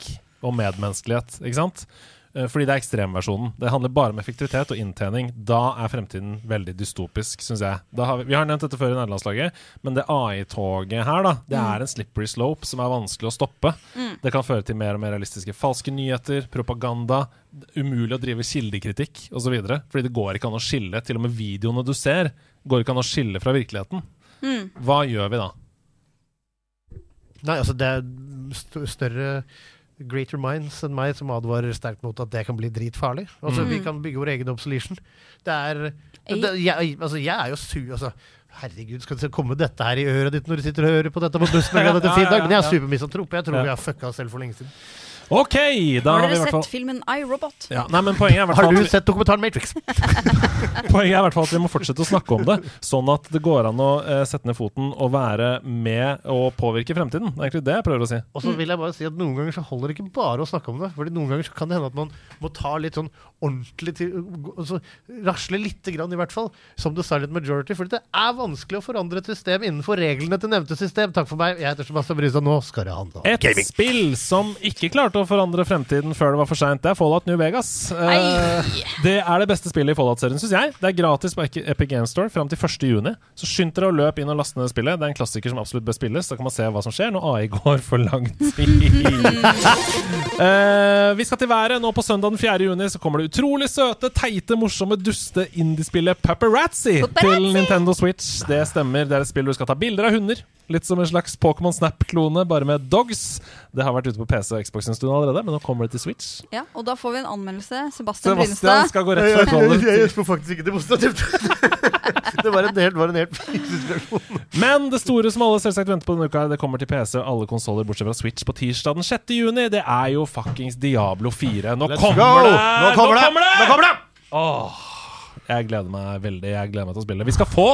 og medmenneskelighet, ikke sant? Eh, Fordi det er ekstremversjonen. Det handler bare om effektivitet og inntjening. Da er fremtiden veldig dystopisk, syns jeg. Har vi, vi har nevnt dette før i nederlandslaget, men det AI-toget her, da, det er en slippery slope som er vanskelig å stoppe. Det kan føre til mer og mer realistiske falske nyheter, propaganda, umulig å drive kildekritikk osv. Fordi det går ikke an å skille. Til og med videoene du ser, går ikke an å skille fra virkeligheten. Mm. Hva gjør vi da? Nei, altså det er st større greater minds enn meg som advarer sterkt mot at det kan bli dritfarlig. Altså, Mm. Vi kan bygge vår egen obsolution. Det er det, jeg, altså, jeg er jo su... Altså, herregud, skal det komme dette her i øret ditt når du sitter og hører på dette på bussen? Ja, jeg er supermisantrop. Jeg tror vi har fucka oss selv for lenge siden. OK! Da Har har vi i hvert fall sett filmen iRobot? ja, Nei, men Poenget er i hvert Har fall du at vi, sett dokumentaren Matrix? poenget er i hvert fall at vi må fortsette å snakke om det, sånn at det går an å eh, sette ned foten og være med og påvirke fremtiden. Det er egentlig det jeg prøver å si. Og så vil jeg bare si at noen ganger så holder det ikke bare å snakke om det. Fordi noen ganger så kan det hende at man må ta litt sånn ordentlig til altså, Rasle lite grann, i hvert fall, som the silent majority. Fordi det er vanskelig å forandre et system innenfor reglene til nevnte system. Takk for meg. Jeg heter Sebastian Brystad. Nå skal det handle om Et gaming. spill som ikke klarte å forandre fremtiden før det var for seint, det er Fallout New Vegas. Uh, det er det beste spillet i Fallout-serien, syns jeg. Det er gratis på Epic Games Store fram til 1. juni. Så skynd dere å løpe inn og laste ned spillet. Det er en klassiker som absolutt bør spilles. Så kan man se hva som skjer når AI går for lang tid. Eh, vi skal til været. Nå på søndag den 4. juni så kommer det utrolig søte, teite, morsomme, duste indiespillet Paparazzi til Nintendo Switch. Det stemmer. Det er et spill du skal ta bilder av hunder. Litt som en slags Pokémon Snap-klone, bare med dogs. Det har vært ute på PC og Xbox en stund allerede, men nå kommer det til Switch. Ja, og da får vi en anmeldelse. Sebastian Sebastian skal gå rett Jeg, fra jeg, trollet. jeg gjesper faktisk ikke demonstrativt. det var en helt, var en helt. Men det store som alle selvsagt venter på denne uka, det kommer til PC og alle konsoller bortsett fra Switch på tirsdag den 6. juni. Det er jo fuckings Diablo 4. Nå kommer go! det! Nå kommer det! Nå kommer det! Åh, jeg gleder meg veldig Jeg gleder meg til å spille. Vi skal få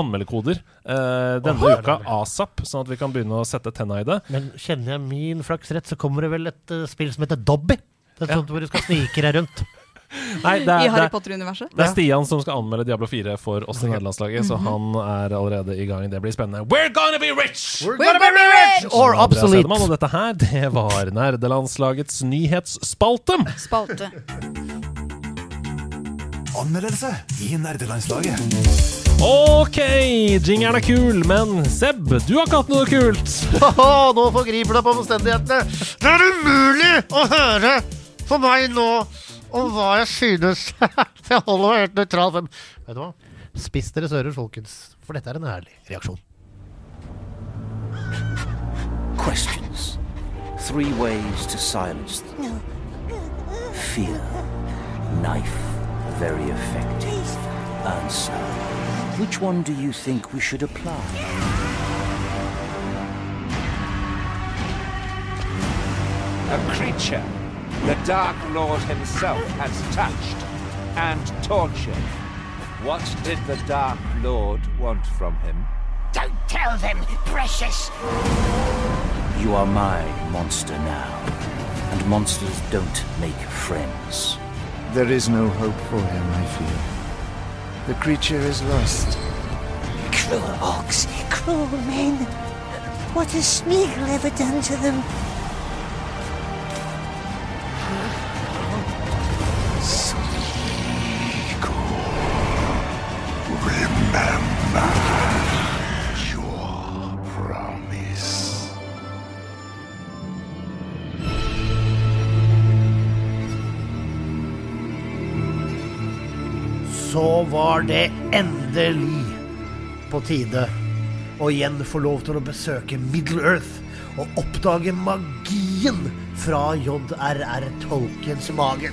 anmeldekoder eh, denne Åh, uka asap, sånn at vi kan begynne å sette tenna i det. Men kjenner jeg min flaks rett, så kommer det vel et uh, spill som heter Dobby. Det er Ja. sånt hvor du skal snike deg rundt. Nei, det I er, det Harry er, Potter-universet. det er Stian som skal anmelde Diablo 4 for oss i nederlandslaget, så han er allerede i gang. Det blir spennende. We're gonna be rich! We're gonna be rich! Or absolute obsolete. Og dette her, det var nerdelandslagets nyhetsspalte. Spalte. Anmeldelse i nerdelandslaget. Ok, jingeren er kul, men Seb, du har ikke hatt noe kult. Haha, nå forgriper du deg på omstendighetene. Det er umulig å høre for meg nå om hva jeg synes. Jeg holder meg helt nøytral. Vet du hva? Spiss deres ører, folkens. For dette er en ærlig reaksjon. Questions. Three ways to silence them. Fear. Knife. Very effective. Answer. Which one do you think we should apply? A creature the Dark Lord himself has touched and tortured. What did the Dark Lord want from him? Don't tell them, precious. You are my monster now. And monsters don't make friends. There is no hope for him, I fear. The creature is lost. Cruel orcs, cruel men. What has Smeagol ever done to them? Endelig på tide å igjen få lov til å besøke Middle Earth og oppdage magien fra J.R.R. Tolkiens mage.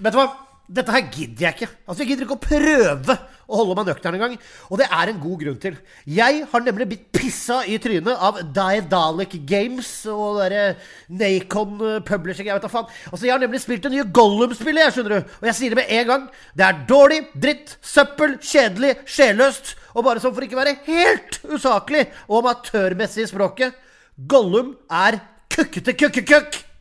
Vet du hva? Dette her gidder jeg ikke. Altså, Jeg gidder ikke å prøve å holde meg nøktern engang. Og det er en god grunn til. Jeg har nemlig blitt pissa i trynet av Daedalic Games og derre Nacon eh, Publishing, jeg vet da faen. Altså, jeg har nemlig spilt det nye Gollum-spillet, jeg, skjønner du. Og jeg sier det med en gang. Det er dårlig, dritt, søppel, kjedelig, sjelløst. Og bare sånn for ikke å være helt usaklig og amatørmessig i språket. Gollum er kukkete kukkekukk!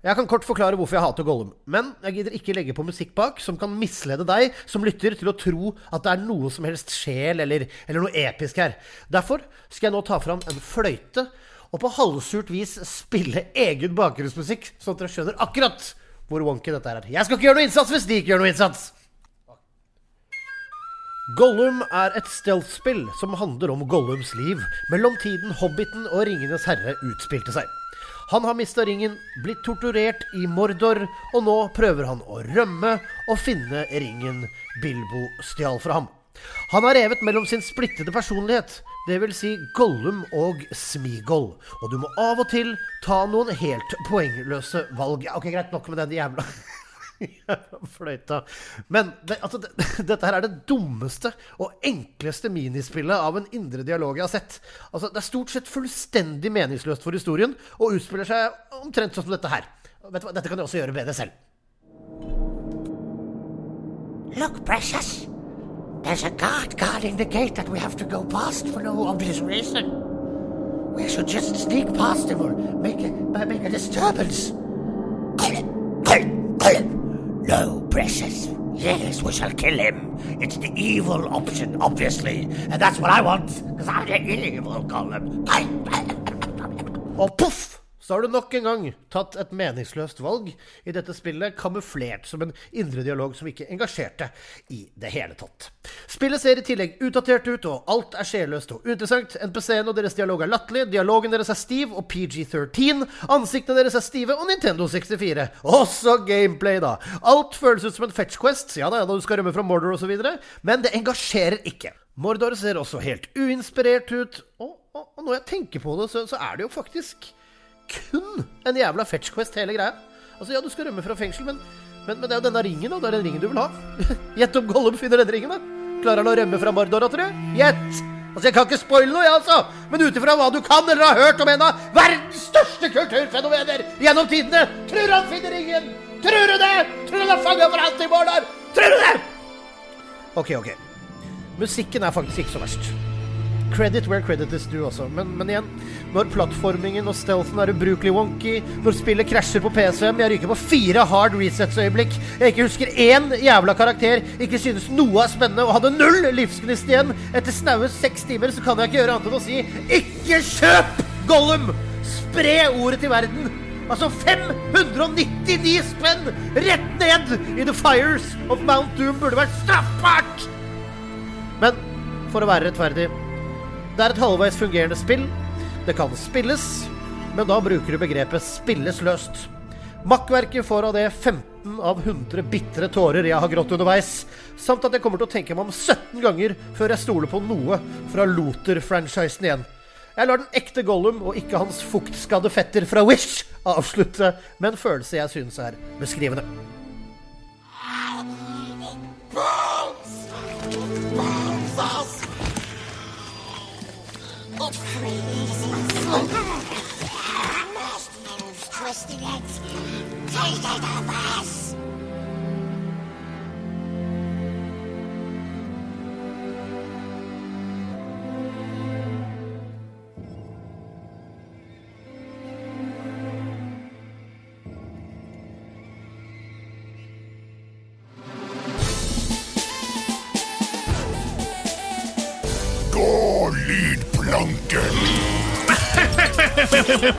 Jeg kan kort forklare hvorfor jeg hater Gollum, men jeg gidder ikke legge på musikk bak som kan mislede deg som lytter til å tro at det er noe som helst sjel eller, eller noe episk her. Derfor skal jeg nå ta fram en fløyte og på halvsurt vis spille egen bakgrunnsmusikk, sånn at dere skjønner akkurat hvor wonky dette er. Jeg skal ikke gjøre noe innsats hvis de ikke gjør noe innsats! Gollum er et stealth-spill som handler om Gollums liv mellom tiden Hobbiten og Ringenes herre utspilte seg. Han har mista ringen, blitt torturert i Mordor, og nå prøver han å rømme og finne ringen Bilbo stjal fra ham. Han har revet mellom sin splittede personlighet, dvs. Si Gollum og Smigol, og du må av og til ta noen helt poengløse valg. Ok, greit nok med den Jævla fløyta. Men det, altså, det, dette her er det dummeste og enkleste minispillet av en indre dialog jeg har sett. Altså, det er stort sett fullstendig meningsløst for historien og utspiller seg omtrent sånn som dette her. Vet du hva? Dette kan jeg også gjøre bedre selv. Look, precious. There's a guard guarding the gate that we have to go past for no obvious reason. We should just sneak past him or make a, make a disturbance. No, precious. Yes, we shall kill him. It's the evil option, obviously. And that's what I want, because I'm the evil Gollum. Og oh, poff! Så har du nok en gang tatt et meningsløst valg i dette spillet, kamuflert som en indre dialog som ikke engasjerte i det hele tatt. Spillet ser i tillegg utdatert ut, og alt er sjelløst og uinteressant. NPC-en og deres dialog er latterlig, dialogen deres er stiv og PG-13, ansiktene deres er stive og Nintendo 64. Også gameplay, da. Alt føles ut som en fetch quest, ja da, når du skal rømme fra Mordor osv., men det engasjerer ikke. Mordor ser også helt uinspirert ut, og, og, og når jeg tenker på det, så, så er det jo faktisk kun en jævla fetch quest, hele greia. Altså, ja, du skal rømme fra fengsel, men, men, men det er jo denne ringen, da. Det er den ringen du vil ha. Gjett om Gollum finner den ringen, da. Klarer han å rømme fra Mordor, tror du? Gjett! Altså, Jeg kan ikke spoile noe, jeg, altså. Men ut ifra hva du kan eller har hørt om en av verdens største kulturfenomener gjennom tidene, tror han finner ringen? Tror du det? Tror han er fanga for alltid i Mordor? Tror du det? OK, OK. Musikken er faktisk ikke så verst. Credit where credit is due også. Men, men igjen, når plattformingen og stealthen er ubrukelig wonky, når spillet krasjer på PC-en, jeg ryker på fire hard resets-øyeblikk, jeg ikke husker én jævla karakter, ikke synes noe er spennende og hadde null livsgnist igjen etter snaue seks timer, så kan jeg ikke gjøre annet enn å si ikke kjøp Gollum! Spre ordet til verden! Altså 599 spenn rett ned i the fires of Mount Doom burde vært straffbart! Men for å være rettferdig det er et halvveis fungerende spill. Det kan spilles, men da bruker du begrepet 'spilles løst'. Makkverket får av det 15 av 100 bitre tårer jeg har grått underveis, samt at jeg kommer til å tenke meg om 17 ganger før jeg stoler på noe fra Loter-franchisen igjen. Jeg lar den ekte Gollum og ikke hans fuktskadde fetter fra Wish avslutte med en følelse jeg synes er beskrivende. It freezes. Marshmallows twisting it. Take it of us.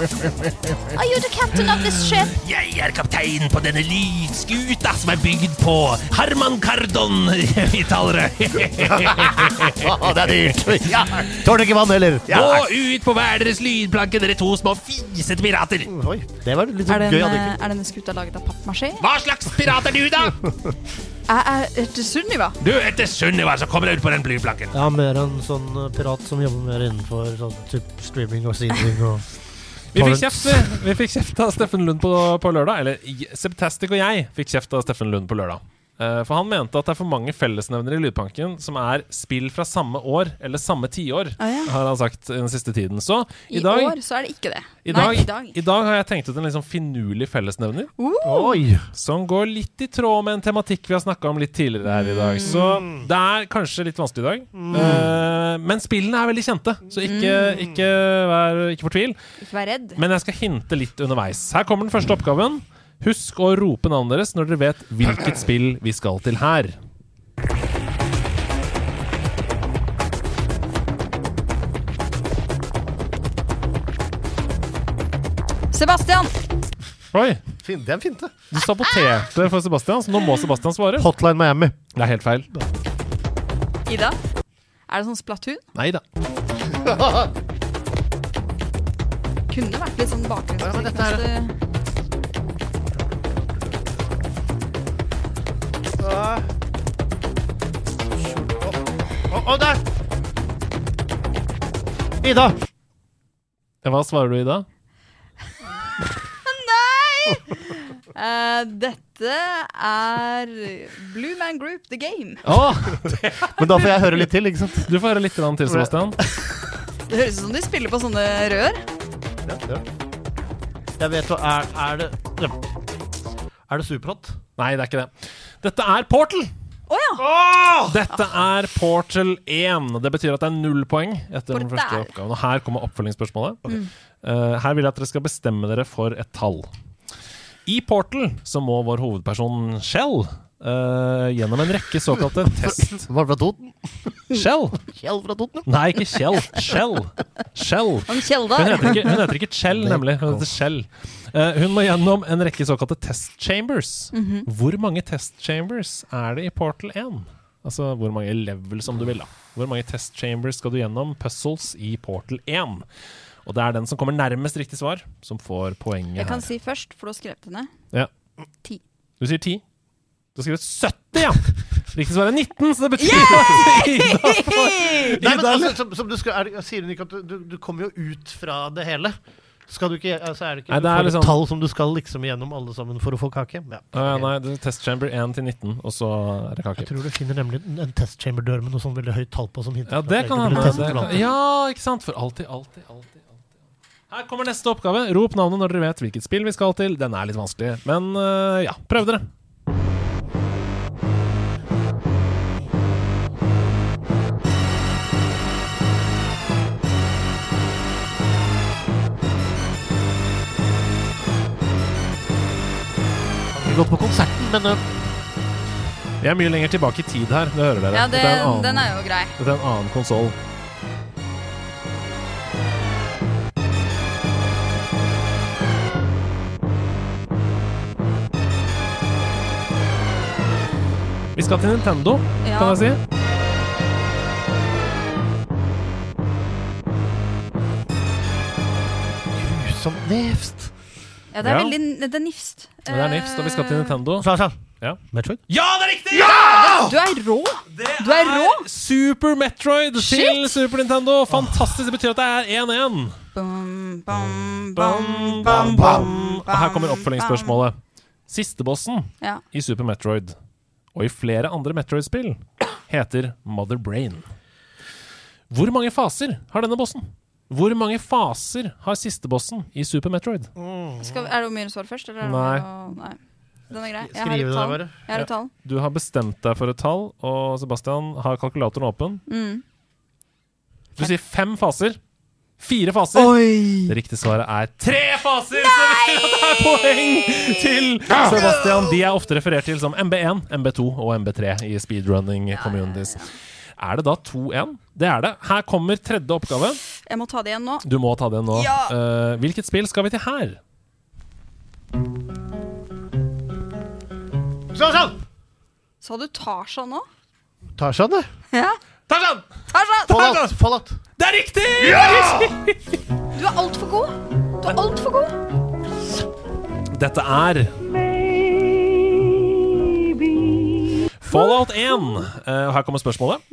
Are you the captain of this ship? Jeg er kaptein på denne lydskuta som er bygd på Harman Kardon i Tallerøy. Det er dyrt! Ja. Tåler ikke vann heller. Ja. Gå ut på hver deres lydplanke, dere to små fisete pirater. Oi, det var litt Er, den, gøy. eh, hadde er denne skuta laget av pappmasjé? Hva slags pirat er du, da? Jeg er etter Sunniva. Du etter Sunniva, så kommer jeg ut på den lydplanken. Ja, mer en sånn eh, pirat som jobber mer innenfor sånn typ streaming og seeding og Vi fikk kjeft, vi. vi fikk kjeft av Steffen Lund på, på lørdag. Eller Sebtastic Septastic og jeg fikk kjeft av Steffen Lund på lørdag. Eh, For han mente at det er for mange fellesnevnere i Lydpanken som er spill fra samme år eller samme tiår, Ah, ja. har han sagt den siste tiden. Så i, I dag, år så er det ikke det. i, Nei, dag, i dag. i dag har jeg tenkt ut en liksom finurlig fellesnevner. Oi! Som går litt i tråd med en tematikk vi har snakka om litt tidligere her i dag. Så det er kanskje litt vanskelig i dag. Eh, men spillene er veldig kjente, så ikke, ikke, vær, ikke fortvil. Ikke vær redd. Men jeg skal hinte litt underveis. Her kommer den første oppgaven. Husk å rope navnet deres når dere vet hvilket spill vi skal til her. Sebastian! Oi, Fin, det er en det. du saboterte for Sebastian, så nå må Sebastian svare. Hotline Miami. Det er helt feil. Ida? Er det sånn Splatoon? Nei da. Kunne vært litt sånn bakgrunn. Å, å, der! Ida! Hva svarer du, Ida? Nei! Eh, dette er Blue Man Group The Game. Åh, Men da får jeg høre litt til, ikke sant? du får høre litt grann til, Sebastian. Det høres ut som de spiller på sånne rør. Ja, ja. Jeg vet hva Er, er det ja. Er det Superhot? Nei, det er ikke det. Dette er Portal! Oh, ja! Dette er Portal 1. Det betyr at det er null poeng etter den første oppgaven. Og her kommer oppfølgingsspørsmålet. Okay. Uh, her vil jeg at dere skal bestemme dere for et tall. I Portal så må vår hovedperson Shell uh, gjennom en rekke såkalte test... Var det fra Toten? Shell? Kjell fra Toten? Nei, ikke Shell. Shell. Shell. Om Hun heter ikke, hun heter ikke Chell, nemlig. Hun heter Chell. Uh, hun må gjennom en rekke såkalte test chambers. Mhm. Hvor mange test chambers er det i Portal 1? Altså hvor mange levels, om du vil. da Hvor mange test chambers skal du gjennom puzzles i Portal 1? Og det er den som kommer nærmest riktig svar, som får poenget her. Jeg kan her. si først, for du har skrevet det ned. Ja. Ti. Du sier 10. Du har skrevet 70, ja! Riktig svar er 19, så det betyr at Ida får Nei, men altså, som, som du skal, er, det- Sier hun ikke at du, du, du kommer jo ut fra det hele? Skal du ikke, altså er det ikke Nei, det er et liksom- tall som du skal liksom gjennom alle sammen for å få kake? Ja. Ja, nei, det er test chamber 1 til 19, og så er det kake. Jeg tror du finner nemlig en- en test chamber-dør med noe sånn veldig høyt tall på som hinter Ja, det kan hende. det kan-. Ja, ikke sant? For alltid, alltid, alltid. alltid. Her kommer neste oppgave. Rop navnet når dere vet hvilket spill vi skal til. Den er litt vanskelig, men øh, ja, prøv dere. Gått på konserten, men uh, Vi er mye lenger tilbake i tid her. Det hører dere. Ja, det, er en annen, den er jo grei. dette er en annen konsoll. Vi skal til Nintendo, Ja. kan jeg si. grusomt nefst. Ja, det er Ja. veldig Det er nifst. Det er nifst, og vi skal til Nintendo. Sa, sa. Ja. Metroid? Ja, det er riktig! Du er rå! Du er rå! Super Metroid til Super Nintendo. Fantastisk. Det betyr at det er 1-1. Bum, bum, Bam, bum, bam, bam. Og her kommer oppfølgingsspørsmålet. Sistebossen Ja. i Super Metroid, og i flere andre Metroid-spill, heter Mother Brain. Hvor mange faser har denne bossen? Hvor mange faser har sistebossen i Super Metroid? Skal, er det om å svare først? Eller er Nei. nei. Den er grei. Jeg har et det tall. bare. Jeg har et tall. Du har bestemt deg for et tall, og Sebastian har kalkulatoren åpen. Mm. Du sier fem faser. Fire faser. Oi! Det riktige svaret er tre faser! Så det betyr at det er poeng til Sebastian. De er ofte referert til som MB1, MB2 og MB3 i speedrunning communities. Er det da 2-1? Det er det. Her kommer tredje oppgave. Jeg må ta det igjen nå. Du må ta det igjen nå. Ja. Uh, hvilket spill skal vi til her? Tarzan! Sa du Tarzan nå? Tarzan, det. Ja. Tarzan! Tarzan! Fallout. Fallout. Det er riktig! Du er altfor god. Du er altfor god. Dette er Fallout 1. Uh, her kommer spørsmålet.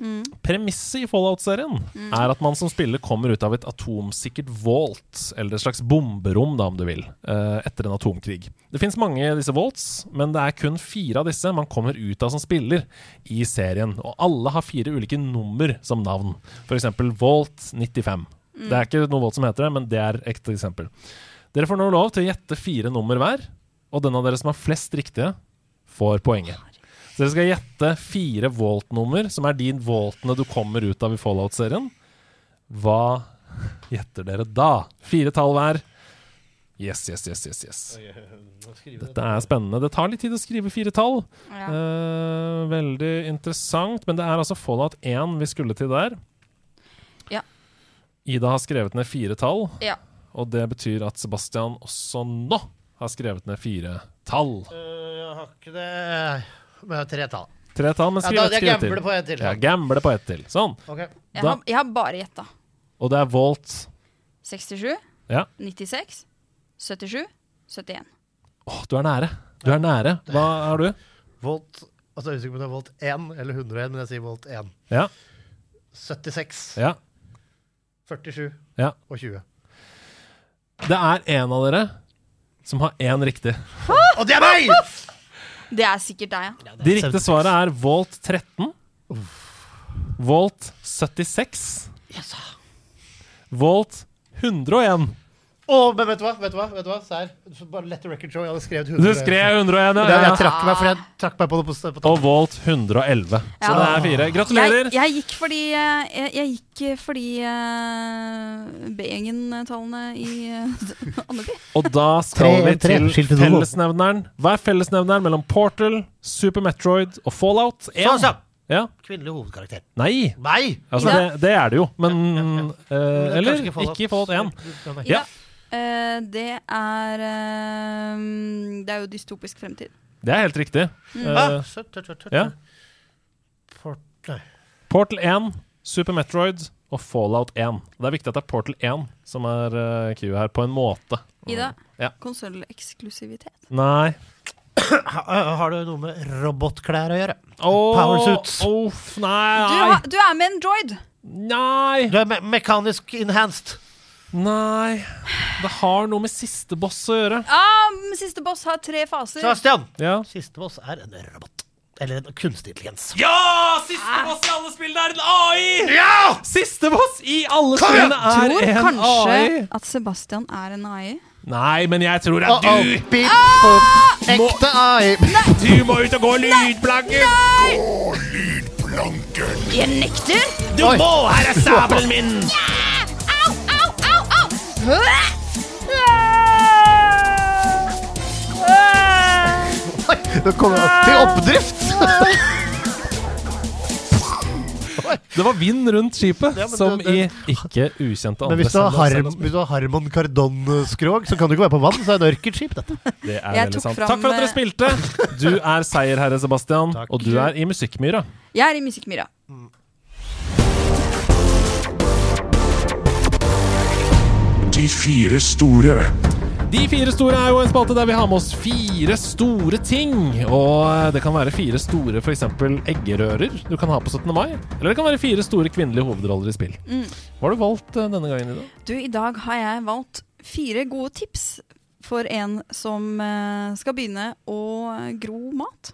Premisset i Fallout-serien er at man som spiller kommer ut av et atomsikkert vault, eller et slags bomberom, da, om du vil, uh, etter en atomkrig. Det fins mange av disse vaults, men det er kun fire av disse man kommer ut av som spiller i serien. Og alle har fire ulike nummer som navn. F.eks. Vault 95. Det er ikke noe vault som heter det, men det er ekte eksempel. Dere får nå lov til å gjette fire nummer hver, og den av dere som har flest riktige, får poenget. Så dere skal gjette fire Walt-nummer, som er de Waltene du kommer ut av i Fallout-serien. Hva gjetter dere da? Fire tall hver. Yes, yes, yes, yes, yes. Dette er spennende. Det tar litt tid å skrive fire tall. Ja. Eh, veldig interessant. Men det er altså Fallout 1 vi skulle til der. Ja. Ida har skrevet ned fire tall, Ja. og det betyr at Sebastian også nå har skrevet ned fire tall. Uh, jeg har ikke det med tre tall. Tre tall, men Ja, skriv da- et skriv gambler på ett til, Ja, sånn. gamble på ett til. Sånn. Okay. Jeg, har, jeg har bare gjetta. Og det er Volt 67, Ja. 96, 77, 71. Åh, du er nære. Du er nære. Hva har du? Volt Altså, jeg er usikker på om det er Volt 1 eller 101, men jeg sier Volt 1. Ja. 76, ja. 47 Ja. og 20. Det er en av dere som har én riktig. Og det er meg! Det er sikkert deg, ja. De riktige svaret er Volt 13. Volt 76. Volt 101. Å, men vet du hva? Vet du hva? Vet du hva? Sær. Bare let the record show. Jeg hadde skrevet 100. Du skrev 101, Det, ja. jeg ja. trakk meg, for jeg trakk meg på det på, på Og Volt 111. Så Ja. det er fire. Gratulerer. Jeg, jeg gikk fordi eh, Jeg, jeg gikk fordi uh, B-gjengen-tallene i uh, Andeby. Og da skal vi til fellesnevneren. Hva er fellesnevneren mellom Portal, Super Metroid og Fallout 1? Sånn, sånn. Ja. Kvinnelig hovedkarakter. Nei! Nei! Altså, det, det er det jo, men Men eh, det er Eller ikke i Fallout 1. Nei. Ja. Eh, det er uh, Det er jo dystopisk fremtid. Det er helt riktig. Mm. Ah, Eh, ja. Fort- Portal 1, Super Metroid og Fallout 1. Det er viktig at det er Portal 1 som er uh, Q her, på en måte. Ida, Ja. konsolleksklusivitet. Nei. Har du noe med robotklær å gjøre? Åh, Powersuits. Uff, Du, nei. har, du er med en droid! Nei. Du er me mekanisk enhanced. Nei. Det har noe med siste boss å gjøre. Ja, men siste boss har tre faser. Sebastian! Ja. Siste boss er en robot. Eller en kunstig intelligens. Ja! Siste boss i alle spillene er en AI! Ja! Siste boss i alle Kom spillene er Tror en kanskje AI. at Sebastian er en AI. Nei, men jeg tror det er oh, du beep, boop. Ekte AI. Du må ut og gå lydplanken! Gå lydplanken. Jeg nekter! Du må! Her er sabelen min! Au! Oi, det kommer til oppdrift. Det var vind rundt skipet, Ja, som det- det- i ikke ukjente andre Men hvis du har, Zelda- hvis du har Harmon Kardon-skrog, så kan du ikke være på vann. Så er det ørkert skip, dette. Det er veldig sant. fram, Takk for at dere eh, spilte. Du er seierherre, Sebastian, Takk. og du er i Musikkmyra. Jeg er i Musikkmyra. De fire store. De fire store er jo en spalte der vi har med oss fire store ting. Og det kan være fire store f.eks. eggerører du kan ha på 17. mai. Eller det kan være fire store kvinnelige hovedroller i spill. Hva har du valgt eh, denne gangen, Ida? Du, i dag har jeg valgt fire gode tips for en som eh, skal begynne å gro mat.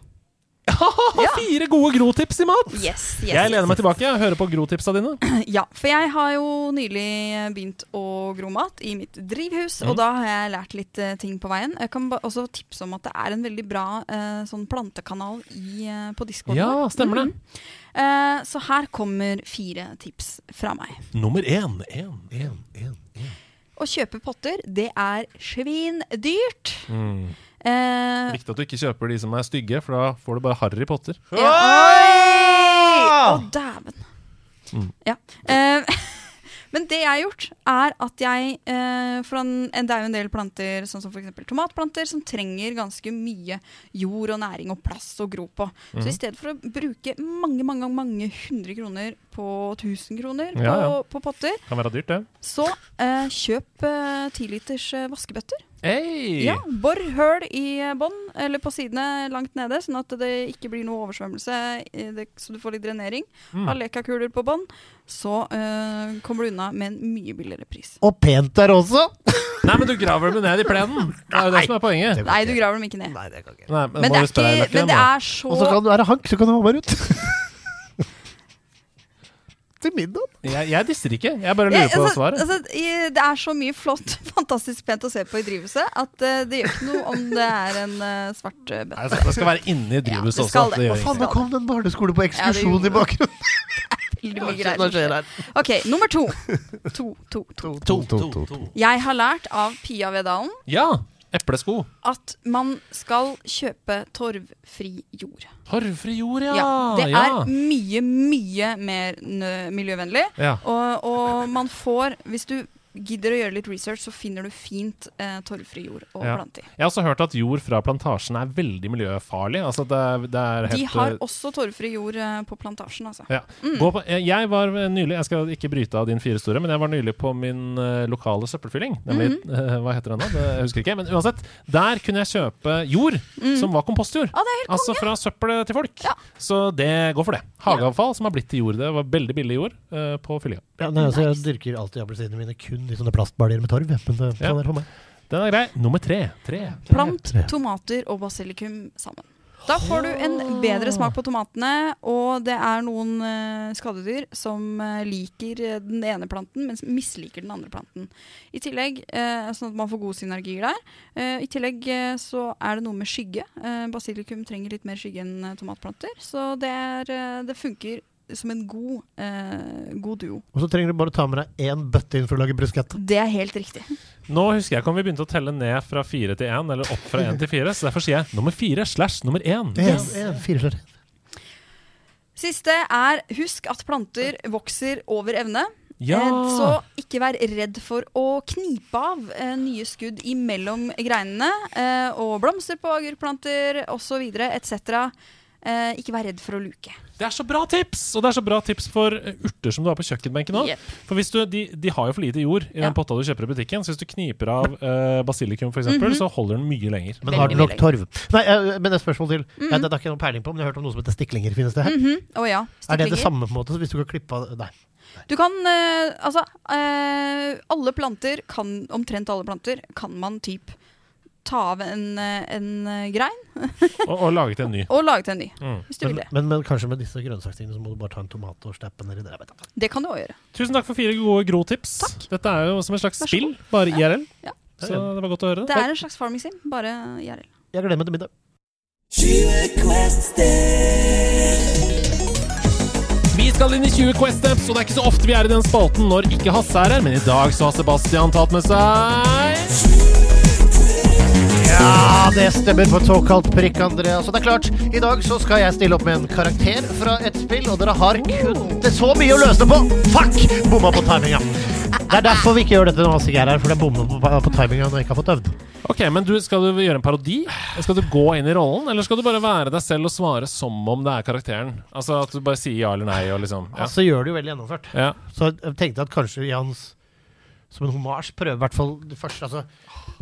Fire gode grotips i mat! Yes, yes, Jeg lener yes, meg tilbake og hører på grotipsa dine. Ja, for jeg har jo nylig begynt å gro mat i mitt drivhus, Mm. og da har jeg lært litt uh, ting på veien. Jeg kan også tipse om at det er en veldig bra uh, sånn plantekanal i, uh, på Discord. Ja, stemmer det. Mhm. Eh, så her kommer fire tips fra meg. Nummer én. én, én, én. Å kjøpe potter, det er svindyrt. Mm. Eh, Viktig at du ikke kjøper de som er stygge, for da får du bare Harry Potter. Ja. Å, dæven. Mm. Ja. Eh, men det jeg har gjort, er at jeg eh, For en, det er jo en del planter, sånn som f.eks. tomatplanter, som trenger ganske mye jord og næring og plass å gro på. Så Mhm. i stedet for å bruke mange mange, mange hundre kroner på 1000 kroner på, Ja, ja. på potter, Kan være dyrt, det. så eh, kjøp eh, 10 liters eh, vaskebøtter. Hey. Ja, Bor høl i bånn, eller på sidene langt nede, sånn at det ikke blir noe oversvømmelse, det, så du får litt drenering. Mm. Ha lekakuler på bånn, så eh, kommer du unna med en mye billigere pris. Og pent der også! Nei, men du graver dem ned i plenen. Det er jo det som er poenget. Nei, du graver dem ikke ned. Nei, det kan ikke. Nei, Men det er, ikke, men det er så Og så kan du være hank, så kan du ha bare ut. Til middag. Jeg, jeg disser ikke. Jeg bare Jeg- lurer på altså, svaret. altså, det er så mye flott, fantastisk pent å se på i drivhuset at uh, det gjør ikke noe om det er en uh, svart uh, bøtte. Altså, det skal være inne i drivhuset ja, også. det. Det Hva faen, nå kom det en barneskole på ekskursjon ja, i bakgrunnen. Ok, nummer to. To, to, to. To, to, to. Jeg har lært av Pia Vedalen Ja! Eplesko. at man skal kjøpe torvfri jord. Torvfri jord, ja. Ja, det ja. er mye, mye mer miljøvennlig. Ja. Og, og man får Hvis du gidder å gjøre litt research, så finner du fint eh, torvfri jord å Ja. plante i. Jeg har også hørt at jord fra plantasjen er veldig miljøfarlig. Altså det er, det er helt, De har eh, også torvfri jord eh, på plantasjen, altså. ja. Mm. Gå på, jeg- jeg var nylig Jeg skal ikke bryte av din fire store, men jeg var nylig på min eh, lokale søppelfylling. Nemlig, Mhm. eh, hva heter den da? Det, jeg husker ikke. Men uansett, der kunne jeg kjøpe jord som var kompostjord. Ah, det er helt Altså fra søppelet til folk. Mm. Ja. Så det går for det. Hageavfall som har blitt til jord. Det var veldig billig jord eh, på fyllinga. Ja, nei, altså, jeg dyrker alltid appelsinene mine kun i sånne plastbaljer med torv. Men det Ja. er være for meg. Den er grei. Nummer tre. tre. Plant Tre. tomater og basilikum sammen. Da får du en bedre smak på tomatene, og det er noen eh, skadedyr som eh, liker eh, den ene planten, men misliker den andre planten. I tillegg, eh, Sånn at man får gode synergier der. Eh, I tillegg så er det noe med skygge. Basilikum trenger litt mer skygge enn tomatplanter, så det, er, det funker som en god, eh, god duo. Og så trenger du bare ta med deg én bøtte inn for å lage bruschetta. Det er helt riktig. Nå husker jeg ikke om vi begynte å telle ned fra fire til én, eller opp fra én til fire, så derfor sier jeg nummer fire slash nummer én. En, en, fire. Siste er husk at planter vokser over evne. Ja. Eh, Så ikke vær redd for å knipe av eh, nye skudd imellom greinene. Eh, og blomster på agurkplanter osv. etc. Eh, ikke vær redd for å luke. Det er så bra tips! Og det er så bra tips for eh, urter som du har på kjøkkenbenken òg. Yep. For hvis du, de, de har jo for lite jord i Ja. den potta du kjøper i butikken, så hvis du kniper av uh, basilikum f.eks., eksempel, så holder den mye lenger. Men har du nok torv? Nei, uh, men et spørsmål til. Mhm. Ja, det har ikke noen noe peiling på, men jeg har hørt om noe som heter stiklinger. Finnes det her? Mm -hmm. oh, ja. Er det det samme på en måte? Så hvis du kan klippe av Nei. Du kan uh, Altså, eh, alle planter kan Omtrent alle planter kan man typ ta av en, eh, en eh, grein Og, og lage til en ny. og laget en ny. Mm. Hvis du Men, vil det. men, men kanskje med disse grønnsakstingene så må du bare ta en tomat og stappe nedi der. Det kan du òg gjøre. Tusen takk for fire gode grotips. Dette er jo som et slags spill, bare IRL. Ja. Så det var godt å høre Det det. er en slags farming sim, bare IRL. Jeg gleder meg til middag. Vi skal inn i 20 Quest Steps, og det er ikke så ofte vi er i den spalten når ikke Hasse er her, men i dag så har Sebastian tatt med seg Ja, det stemmer på et såkalt prikk, Andreas. Og det er klart, i dag så skal jeg stille opp med en karakter fra et spill, og dere har kun det så mye å løse på. Fuck! Bomma på timinga. Det er derfor vi ikke gjør dette når ikke er her, for det er bomma på, på timinga når jeg ikke har fått øvd. Ok, men du, Skal du gjøre en parodi? Skal du gå inn i rollen, eller skal du bare være deg selv og svare som om det er karakteren? Altså At du bare sier ja eller nei og liksom ja. Altså gjør det jo veldig gjennomført. Ja. Så jeg tenkte at kanskje Jans som en homasj prøver i hvert fall det første. Altså,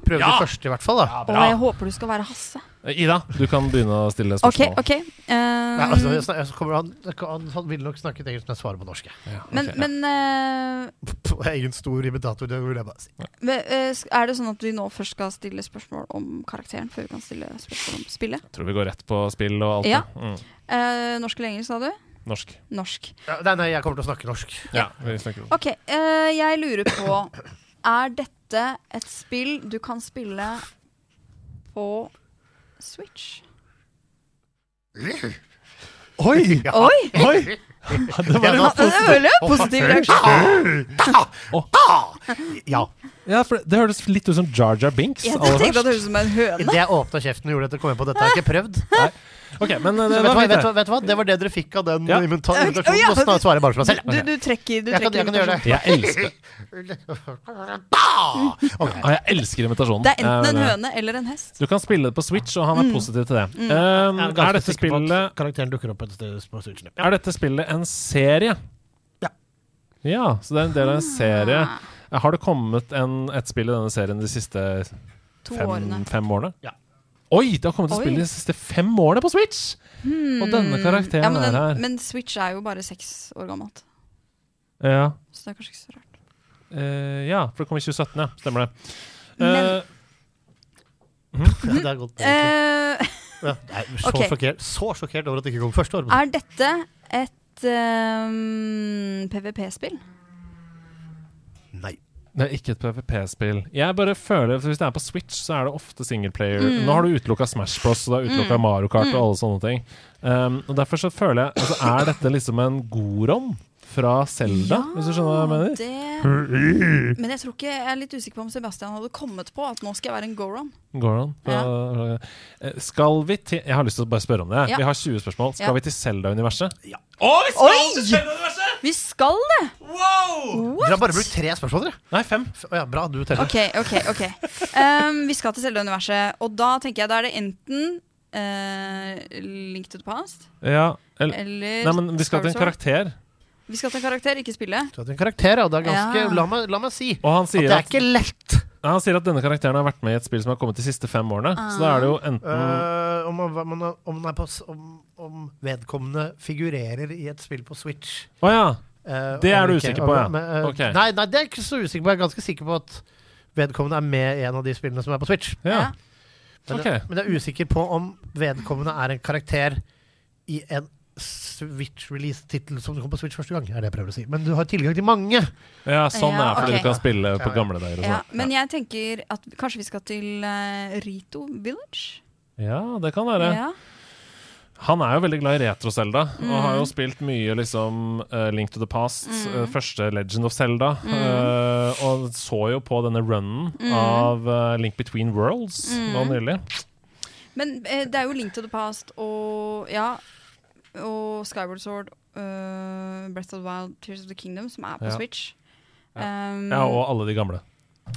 prøve Ja! det første, i hvert fall. da Og jeg håper du skal være Hasse. Ida, du kan begynne å stille spørsmål. OK. eh, Nei, altså, jeg, snak- jeg, kommer han, han, han ville nok snakket engelsk, men jeg svarer på norsk. Ja, men ok, ja. men eh, Jeg er stor imitator, det vil jeg bare si. men, eh, sk- er det sånn at vi nå først skal stille spørsmål om karakteren, før vi kan stille spørsmål om spillet? Jeg tror vi går rett på spill og alt Ja. det. Mm. Eh, norsk eller engelsk, sa du? Norsk. Norsk. Ja, nei, nei, jeg kommer til å snakke norsk. Ja, vi snakker om OK. eh, jeg lurer på Er dette et spill du kan spille på Switch? Oi! Ja. Oi! Oi! Det var en veldig positiv reaksjon. Ja. Ja, for det høres litt ut som Jar Jar Binks. Jeg det, det høres ut som en høne. Idet jeg åpna kjeften og gjorde dette, kom jeg på dette. har jeg ikke prøvd. Ok, men eh, det vet, du hva, vet, det. vet du hva? Det var det dere fikk av den Ja. Ja, invitasjonen. ja, Nå svarer bare for meg selv. Du, du trekker, du Jeg kan, jeg kan gjøre det. Jeg elsker okay. jeg elsker invitasjonen. Det er enten en Eh, høne eller en hest. Du kan spille det på Switch, og han er Mm. positiv til det. Mm. Um, er er, dette spillet, karakteren dukker opp et sted på Switchen. Ja. er dette spillet en serie? Ja. Ja, så det er en del av en serie. Ah. Har det kommet en, et spill i denne serien de siste fem, årene. fem årene? Ja. Oi, det har kommet til Oi. spill de siste fem årene på Switch! Og denne karakteren ja, men, er her. men Switch er jo bare seks år gammelt. Ja. Så det er kanskje ikke så rart. Eh, ja, for det kom i 2017, ja. Stemmer det. Men- Eh, Det er godt. Eh, Ja, jeg er så, ok. sjokkert, så sjokkert over at det ikke kom første år. er dette et ehm, PVP-spill? Det er ikke et PVP-spill. Jeg bare føler for Hvis det er på Switch, så er det ofte singleplayer. Mm. Nå har du utelukka Smash Bros, og du har utelukka Mario Kart og alle sånne ting. Um, og Derfor så føler jeg altså, Er dette liksom en Goron fra Selda, hvis du skjønner hva jeg mener? Det Men jeg tror ikke Jeg er litt usikker på om Sebastian hadde kommet på at nå skal jeg være en Goron. Goron. Fra, Eh, Skal vi til Jeg har lyst til å bare spørre om det. Ja. Vi har 20 spørsmål. Skal Ja. vi til Selda-universet? Ja. Å, vi skal Oi! til Zelda-universet! Vi skal det! Wow! Dere har bare brukt tre spørsmål, dere. Nei, fem. F- ja, bra, du teller. Ok, ok, ok. Um, vi skal til Zelda-universet, og da tenker jeg da er det enten uh, Link to the Past Ja, eller, eller Nei, men vi skal til en karakter. Vi skal til en karakter, ikke spille. Du har hatt en karakter, ja, det er ganske Ja. la, meg, la meg si Og han at sier det er at, ikke lett. han sier at denne karakteren har vært med i et spill som har kommet de siste fem årene. Så da er det jo enten Øh, om, man, man, om, den er på, s- om, om vedkommende figurerer i et spill på Switch. Å ja. øh, Det er eller du ikke. usikker på, ja. Men, øh, Ok. nei, nei, det er jeg ikke så usikker på. Jeg er ganske sikker på at vedkommende er med i en av de spillene som er på Switch. ja. Men, Ok. jeg, men jeg er usikker på om vedkommende er en karakter i en Switch-release-tittel som kom på Switch første gang. er det jeg prøver å si. Men du har tilgang til mange. Ja, sånn Ja, er fordi okay. du kan spille på gamle dager Ja, sånn. men jeg tenker at kanskje vi skal til uh, Rito Village? Ja, det kan være. Ja. Han er jo veldig glad i retro-Selda, og Mm. har jo spilt mye liksom uh, Link to the Past, Mm. uh, første Legend of Zelda, uh, og så jo på denne runnen Mm. av Link Between Worlds nå nylig. Men det er jo Link to the Past og ja Og Skyward Sword, uh, Breath of the Wild, Tears of the Kingdom, som er på Ja. Switch. Um, Ja, og alle de gamle.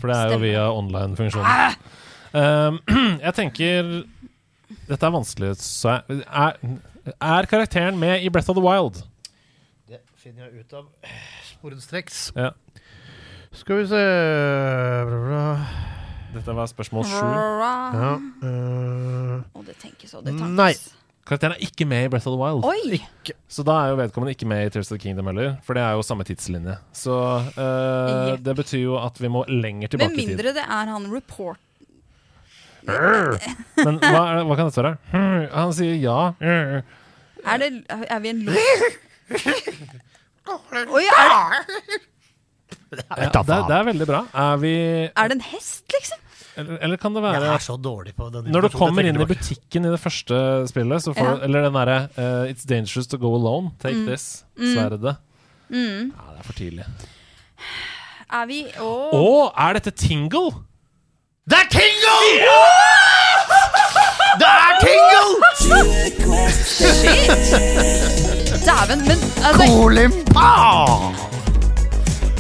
For det er jo via online-funksjonen. Um, jeg tenker Dette er vanskelig, så jeg er, er karakteren med i Breath of the Wild? Det finner jeg ut av sporenstreks. Ja. Skal vi se bra, bra. Dette var spørsmål sju. Ja, Uh, Og det tenkes og det tankes. Nei. Karakteren er ikke med i Breath of the Wild. Oi! Så da er jo vedkommende ikke med i Tears of the Kingdom heller, for det er jo samme tidslinje. Så uh, det betyr jo at vi må lenger tilbake Med i tid. mindre det er han report... Men hva, er, hva kan dette være? Han sier ja. Er, det, er vi en lort? Oi, er, det, Ja, det, det er veldig bra. Er vi er det en hest, liksom? Eller, eller kan det Jeg er så dårlig på den Når du kommer inn i butikken i det første spillet, så får, Ja. eller den derre uh, It's dangerous to go alone. Take Mm. this. Mm. Sverdet. Mm. Ja, det er for tidlig. Er vi Å! Å, er dette Tingle? Det er Tingle! Det er Tingle! Shit! Dæven, men altså, Kolimpa!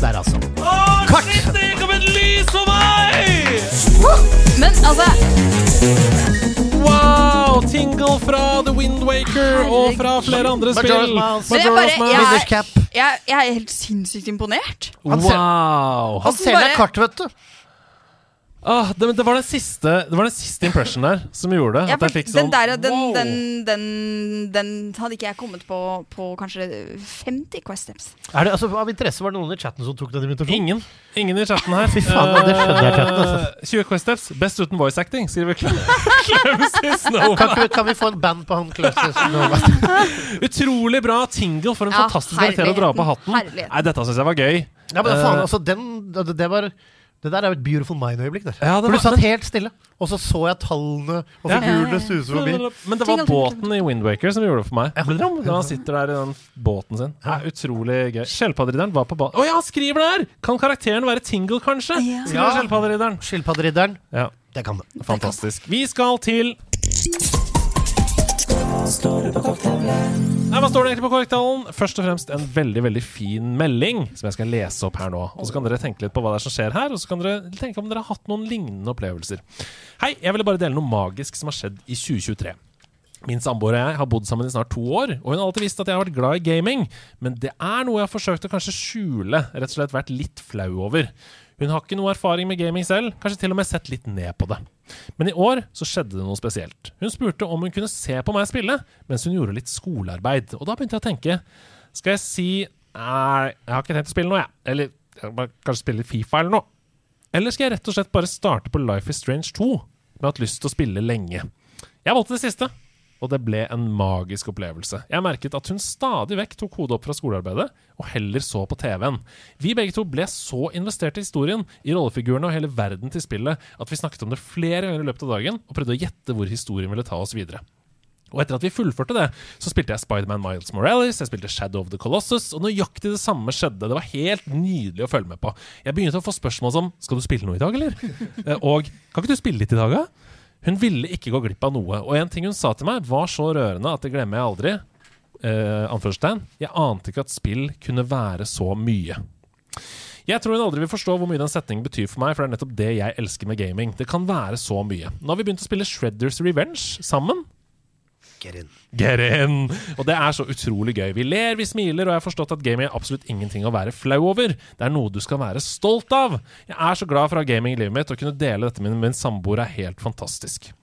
Der, altså. Wow! Tingle fra The Wind Waker og fra flere andre spill. Majora's Mask. Majora's jeg, er, Cap. jeg, jeg er helt sinnssykt imponert. Han ser- Wow! Han ser selger bare- kart, vet du. Ah, det, det, var den siste, det var den siste impression der som gjorde Ja, at jeg fikk sånn den der, den, wow. den, den, den hadde ikke jeg kommet på på kanskje 50 Quest Steps. Er det, altså, av interesse Var det noen i chatten som tok den invitasjonen? Ingen. Ingen i chatten her. Fy faen, det skjønner jeg chatten, altså. Eh, 20 Quest Steps. Best uten voice acting, skriver Cle- Clemsy Kan, vi- kan vi få en band på han Clemson? Utrolig bra Tingle. For en Ja, fantastisk karakter å dra på hatten. herligheten. Nei, Dette syns jeg var gøy. Ja, men faen, Eh, altså, den, det, det var det der er jo et beautiful mind-øyeblikk. der. Ja, det For du satt men- helt stille, og så så jeg tallene og Ja. figurene suse forbi. Men det var båten i Windwaker som gjorde det for meg. Når han sitter der i den båten sin. Er utrolig gøy. Skjelpadderidderen var på banen. Å ja, skriver det her! Kan karakteren være Tingle, kanskje? Ja. Skriver Ja. Skjellpadderidderen. Skilpadderidderen. Ja, Det kan det. fantastisk. Vi skal til Nei, Hva står det egentlig på korktavlen? Først og fremst en veldig veldig fin melding som jeg skal lese opp her nå. Og Så kan dere tenke litt på hva det er som skjer her, og så kan dere tenke om dere har hatt noen lignende opplevelser. Hei, jeg ville bare dele noe magisk som har skjedd i 2023. Min samboer og jeg har bodd sammen i snart to år, og hun har alltid visst at jeg har vært glad i gaming, men det er noe jeg har forsøkt å kanskje skjule, rett og slett vært litt flau over. Hun har ikke noe erfaring med gaming selv, kanskje til og med sett litt ned på det. Men i år så skjedde det noe spesielt. Hun spurte om hun kunne se på meg spille, mens hun gjorde litt skolearbeid. Og da begynte jeg å tenke Skal jeg si Nei, jeg har ikke tenkt å spille noe, jeg. Eller jeg kanskje spille Fifa eller noe. Eller skal jeg rett og slett bare starte på Life is Strange 2? Med hatt lyst til å spille lenge. Jeg valgte det siste, og det ble en magisk opplevelse. Jeg merket at hun stadig vekk tok hodet opp fra skolearbeidet og heller så på TV-en. Vi begge to ble så investert i historien, i rollefigurene og hele verden til spillet at vi snakket om det flere ganger i løpet av dagen og prøvde å gjette hvor historien ville ta oss videre. Og etter at vi fullførte det, så spilte jeg Spiderman Miles Morales, jeg spilte Shadow of the Colossus, og nøyaktig det samme skjedde. Det var helt nydelig å følge med på. Jeg begynte å få spørsmål som Skal du spille noe i dag, eller? Eh, Og Kan ikke du spille litt i dag, da? Hun ville ikke gå glipp av noe, og en ting hun sa til meg, var så rørende at det glemmer jeg aldri. Eh. Jeg ante ikke at spill kunne være så mye. Jeg tror hun aldri vil forstå hvor mye den setningen betyr for meg, for det er nettopp det jeg elsker med gaming. Det kan være så mye. Nå har vi begynt å spille Shredders Revenge sammen. Get in. Get in! Og det er så utrolig gøy. Vi ler, vi smiler, og jeg har forstått at gaming er absolutt ingenting å være flau over. Det er noe du skal være stolt av. Jeg er så glad for å ha gaming i livet mitt, og kunne dele dette med min samboer er helt fantastisk.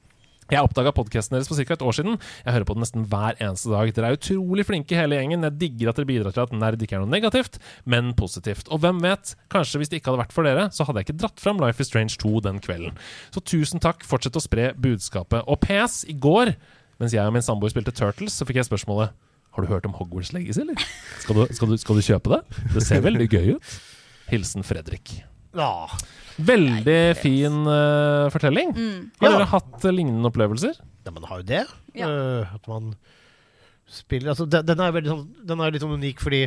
Jeg oppdaga podkasten deres for ca. et år siden. Jeg hører på den nesten hver eneste dag. Dere er utrolig flinke hele gjengen. Jeg digger at dere bidrar til at nerd ikke er noe negativt, men positivt. Og hvem vet, kanskje hvis det ikke hadde vært for dere, så hadde jeg ikke dratt fram Life is Strange 2 den kvelden. Så tusen takk, fortsett å spre budskapet. Og PS, i går, mens jeg og min samboer spilte Turtles, så fikk jeg spørsmålet Har du hørt om Hogwarts Legacy, eller? Skal du, skal, du, skal du kjøpe det? Det ser veldig gøy ut. Hilsen Fredrik. Ja. Veldig fin uh, fortelling. Har Ja. dere hatt uh, lignende opplevelser? Ja, man har jo det. Ja. Uh, at man spiller altså, den, den er jo veldig sånn, den er litt sånn unik fordi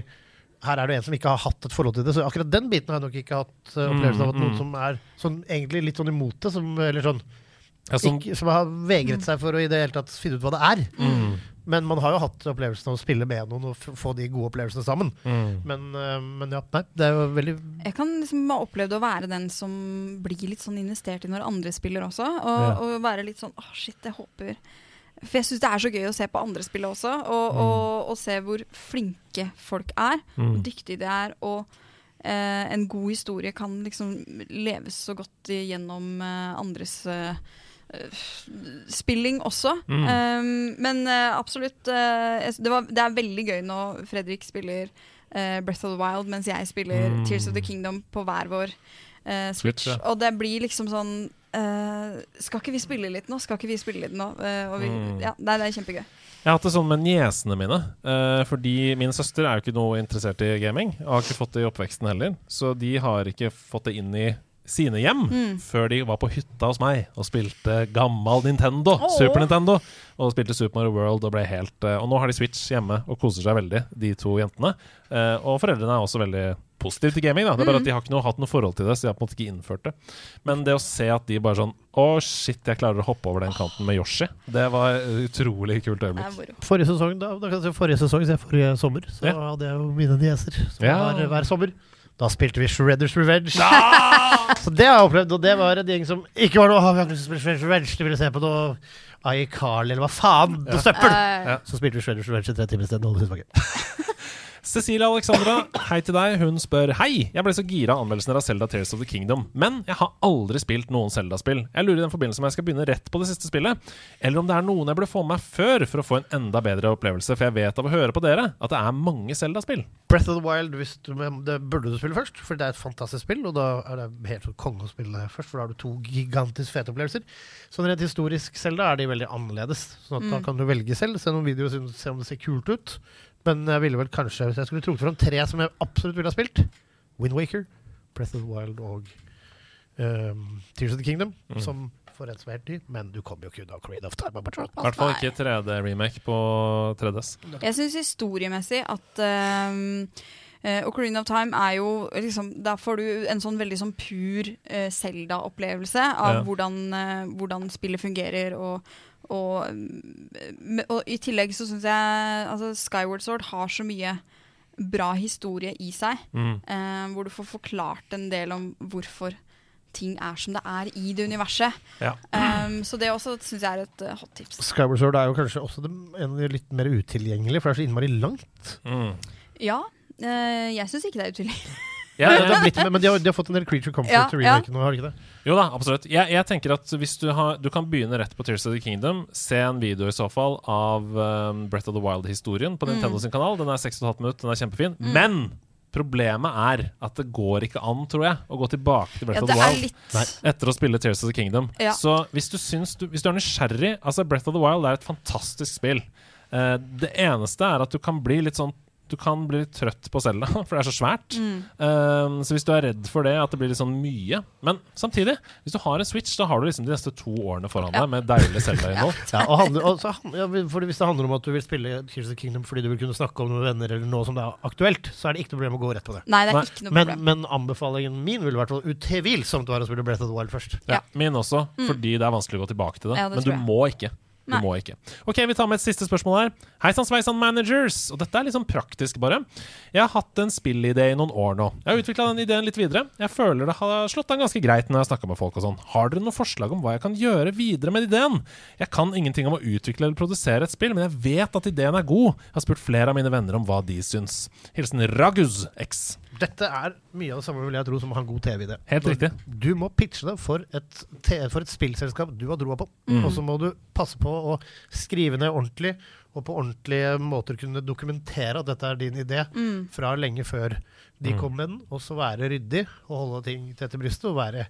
her er det en som ikke har hatt et forhold til det. Så akkurat den biten har jeg nok ikke hatt uh, opplevelsen av at Mm, noen mm. som er sånn, egentlig litt sånn imot det, som, eller sånn Ja, som- ikke, som har vegret seg for å i det hele tatt finne ut hva det er. Mm. Men man har jo hatt opplevelsen av å spille med noen og f få de gode opplevelsene sammen. Mm. Men, eh, men ja, nei, det er jo veldig Jeg kan liksom ha opplevd å være den som blir litt sånn investert i når andre spiller også. Og, Ja. og være litt sånn åh, shit, jeg håper For jeg syns det er så gøy å se på andre spille også, og, Mm. og, og se hvor flinke folk er, Mm. hvor dyktige de er. og eh, en god historie kan liksom leves så godt gjennom eh, andres eh, spilling også. Mm. Um, men eh, absolutt eh, det, var, det er veldig gøy når Fredrik spiller eh, Breath of the Wild, mens jeg spiller Mm. Tears of the Kingdom på hver vår eh, Switch, Switch. Og det blir liksom sånn Uh, Skal ikke vi spille litt nå? Skal ikke vi spille litt nå? Uh, vi, Mm. ja, det, det er kjempegøy. Jeg har hatt det sånn med niesene mine. Uh, fordi min søster er jo ikke noe interessert i gaming. Og har ikke fått det i oppveksten heller. Så de har ikke fått det inn i sine hjem Mm. før de var på hytta hos meg og spilte gammel Nintendo. oh. Super Nintendo. Og spilte Super Mario World og ble helt eh, Og nå har de Switch hjemme og koser seg veldig, de to jentene. Eh, og foreldrene er også veldig positive til gaming. Da. Det er bare Mm. at De har ikke noe, hatt noe forhold til det, så de har på en måte ikke innført det. Men det å se at de bare sånn Å, shit, jeg klarer å hoppe over den kanten med Yoshi. Det var utrolig kult øyeblikk. Forrige sesong, da, da kan jeg si forrige sesong, så forrige sommer, så Ja. hadde jeg jo mine nieser som Ja. var hver sommer. Da spilte vi Shredders Revenge. så det har jeg opplevd, og det var en gjeng som ikke var noe «Å, Vi har ikke lyst til å spille Shredders Revenge, de ville se på noe iCarly eller hva faen, noe søppel! Ja. Så spilte vi Shredders Revenge i tre timer isteden. og det syntes var gøy. Cecilie Alexandra, hei til deg. Hun spør Hei, jeg ble så gira av anmeldelsen av Zelda Tears of the Kingdom, men jeg har aldri spilt noen Zelda-spill. Jeg lurer i den forbindelse om jeg skal begynne rett på det siste spillet, eller om det er noen jeg burde få med meg før for å få en enda bedre opplevelse, for jeg vet av å høre på dere at det er mange Zelda-spill. Breath of the Wild hvis du, det burde du spille først, for det er et fantastisk spill. Og da er det helt sånn konge å spille det først, for da har du to gigantisk fete opplevelser. Sånn rent historisk Zelda er de veldig annerledes. Sånn at da Mm. kan du velge selv, se noen videoer og se om det ser kult ut. Men jeg ville vel kanskje, hvis jeg skulle trukket fram tre som jeg absolutt ville ha spilt Wind Waker, Breath of the Wild og um, Tears of the Kingdom, Mm. som for en som er helt ny, men du kommer jo ikke unna Creed of Time. I hvert fall ikke 3D-remake på 3DS. Jeg syns historiemessig at um, Uh, Ocarina of Time er jo liksom Der får du en sånn veldig sånn pur eh, Zelda-opplevelse av Ja. hvordan, uh, hvordan spillet fungerer og og, mm, og i tillegg så syns jeg altså Skyward Sword har så mye bra historie i seg. Mm. eh, hvor du får forklart en del om hvorfor ting er som det er i det universet. Ja. Um, så det også syns jeg er et uh, hot tips. Skyward Sword er jo kanskje også det, en av de litt mer utilgjengelig, for det er så innmari langt. Mm. Ja, eh, jeg syns ikke det er utilgjengelig. Ja, Det ja. blitt, men de har, de har fått en del Creature Comfort Ja, til ja. nå, har de ikke det? Jo da, absolutt. Jeg, jeg tenker at hvis du har Du kan begynne rett på Tears of the Kingdom. Se en video i så fall av um, Breath of the Wild-historien på Nintendo sin kanal. Den er 6,5 minutter, den er kjempefin. Men problemet er at det går ikke an, tror jeg, å gå tilbake til Breath Ja, of the Wild litt etter å spille Tears of the Kingdom. Ja. Så hvis du, syns du, hvis du er nysgjerrig Altså, Breath of the Wild er et fantastisk spill. Uh, det eneste er at du kan bli litt sånn du kan bli litt trøtt på Zelda, for det er så svært. Mm. Um, så hvis du er redd for det, at det blir litt sånn mye Men samtidig, hvis du har en Switch, da har du liksom de neste to årene foran Ja. deg med deilig Zelda-innhold. Ja, og handler, ja, Hvis det handler om at du vil spille Tears of Kingdom fordi du vil kunne snakke om noen venner, eller noe som det er aktuelt, så er det ikke noe problem å gå rett på det. Nei, det er Nei. ikke noe Men, problem. men anbefalingen min vil vært utvilsomt være å spille Breath of the Wild først. Ja, Ja. Min også, fordi det er vanskelig å gå tilbake til det. Ja, det Men du må ikke. Du Nei. må ikke. Ok, Vi tar med et siste spørsmål her. Hei sann, sveisann, managers! Og dette er litt sånn praktisk, bare. Jeg har hatt en spillidé i noen år nå. Jeg har utvikla den ideen litt videre. Jeg føler det har slått an ganske greit når jeg har snakka med folk og sånn. Har dere noen forslag om hva jeg kan gjøre videre med ideen? Jeg kan ingenting om å utvikle eller produsere et spill, men jeg vet at ideen er god. Jeg har spurt flere av mine venner om hva de syns. Hilsen Raguz X. Dette er mye av det samme vil jeg tro som å ha en god TV-idé. Helt riktig. Du må pitche det for et, for et spillselskap du har troa på. Og så må du passe på å skrive ned ordentlig, og på ordentlige måter kunne dokumentere at dette er din idé fra lenge før de kom med den. Og så være ryddig og holde ting tett i brystet og være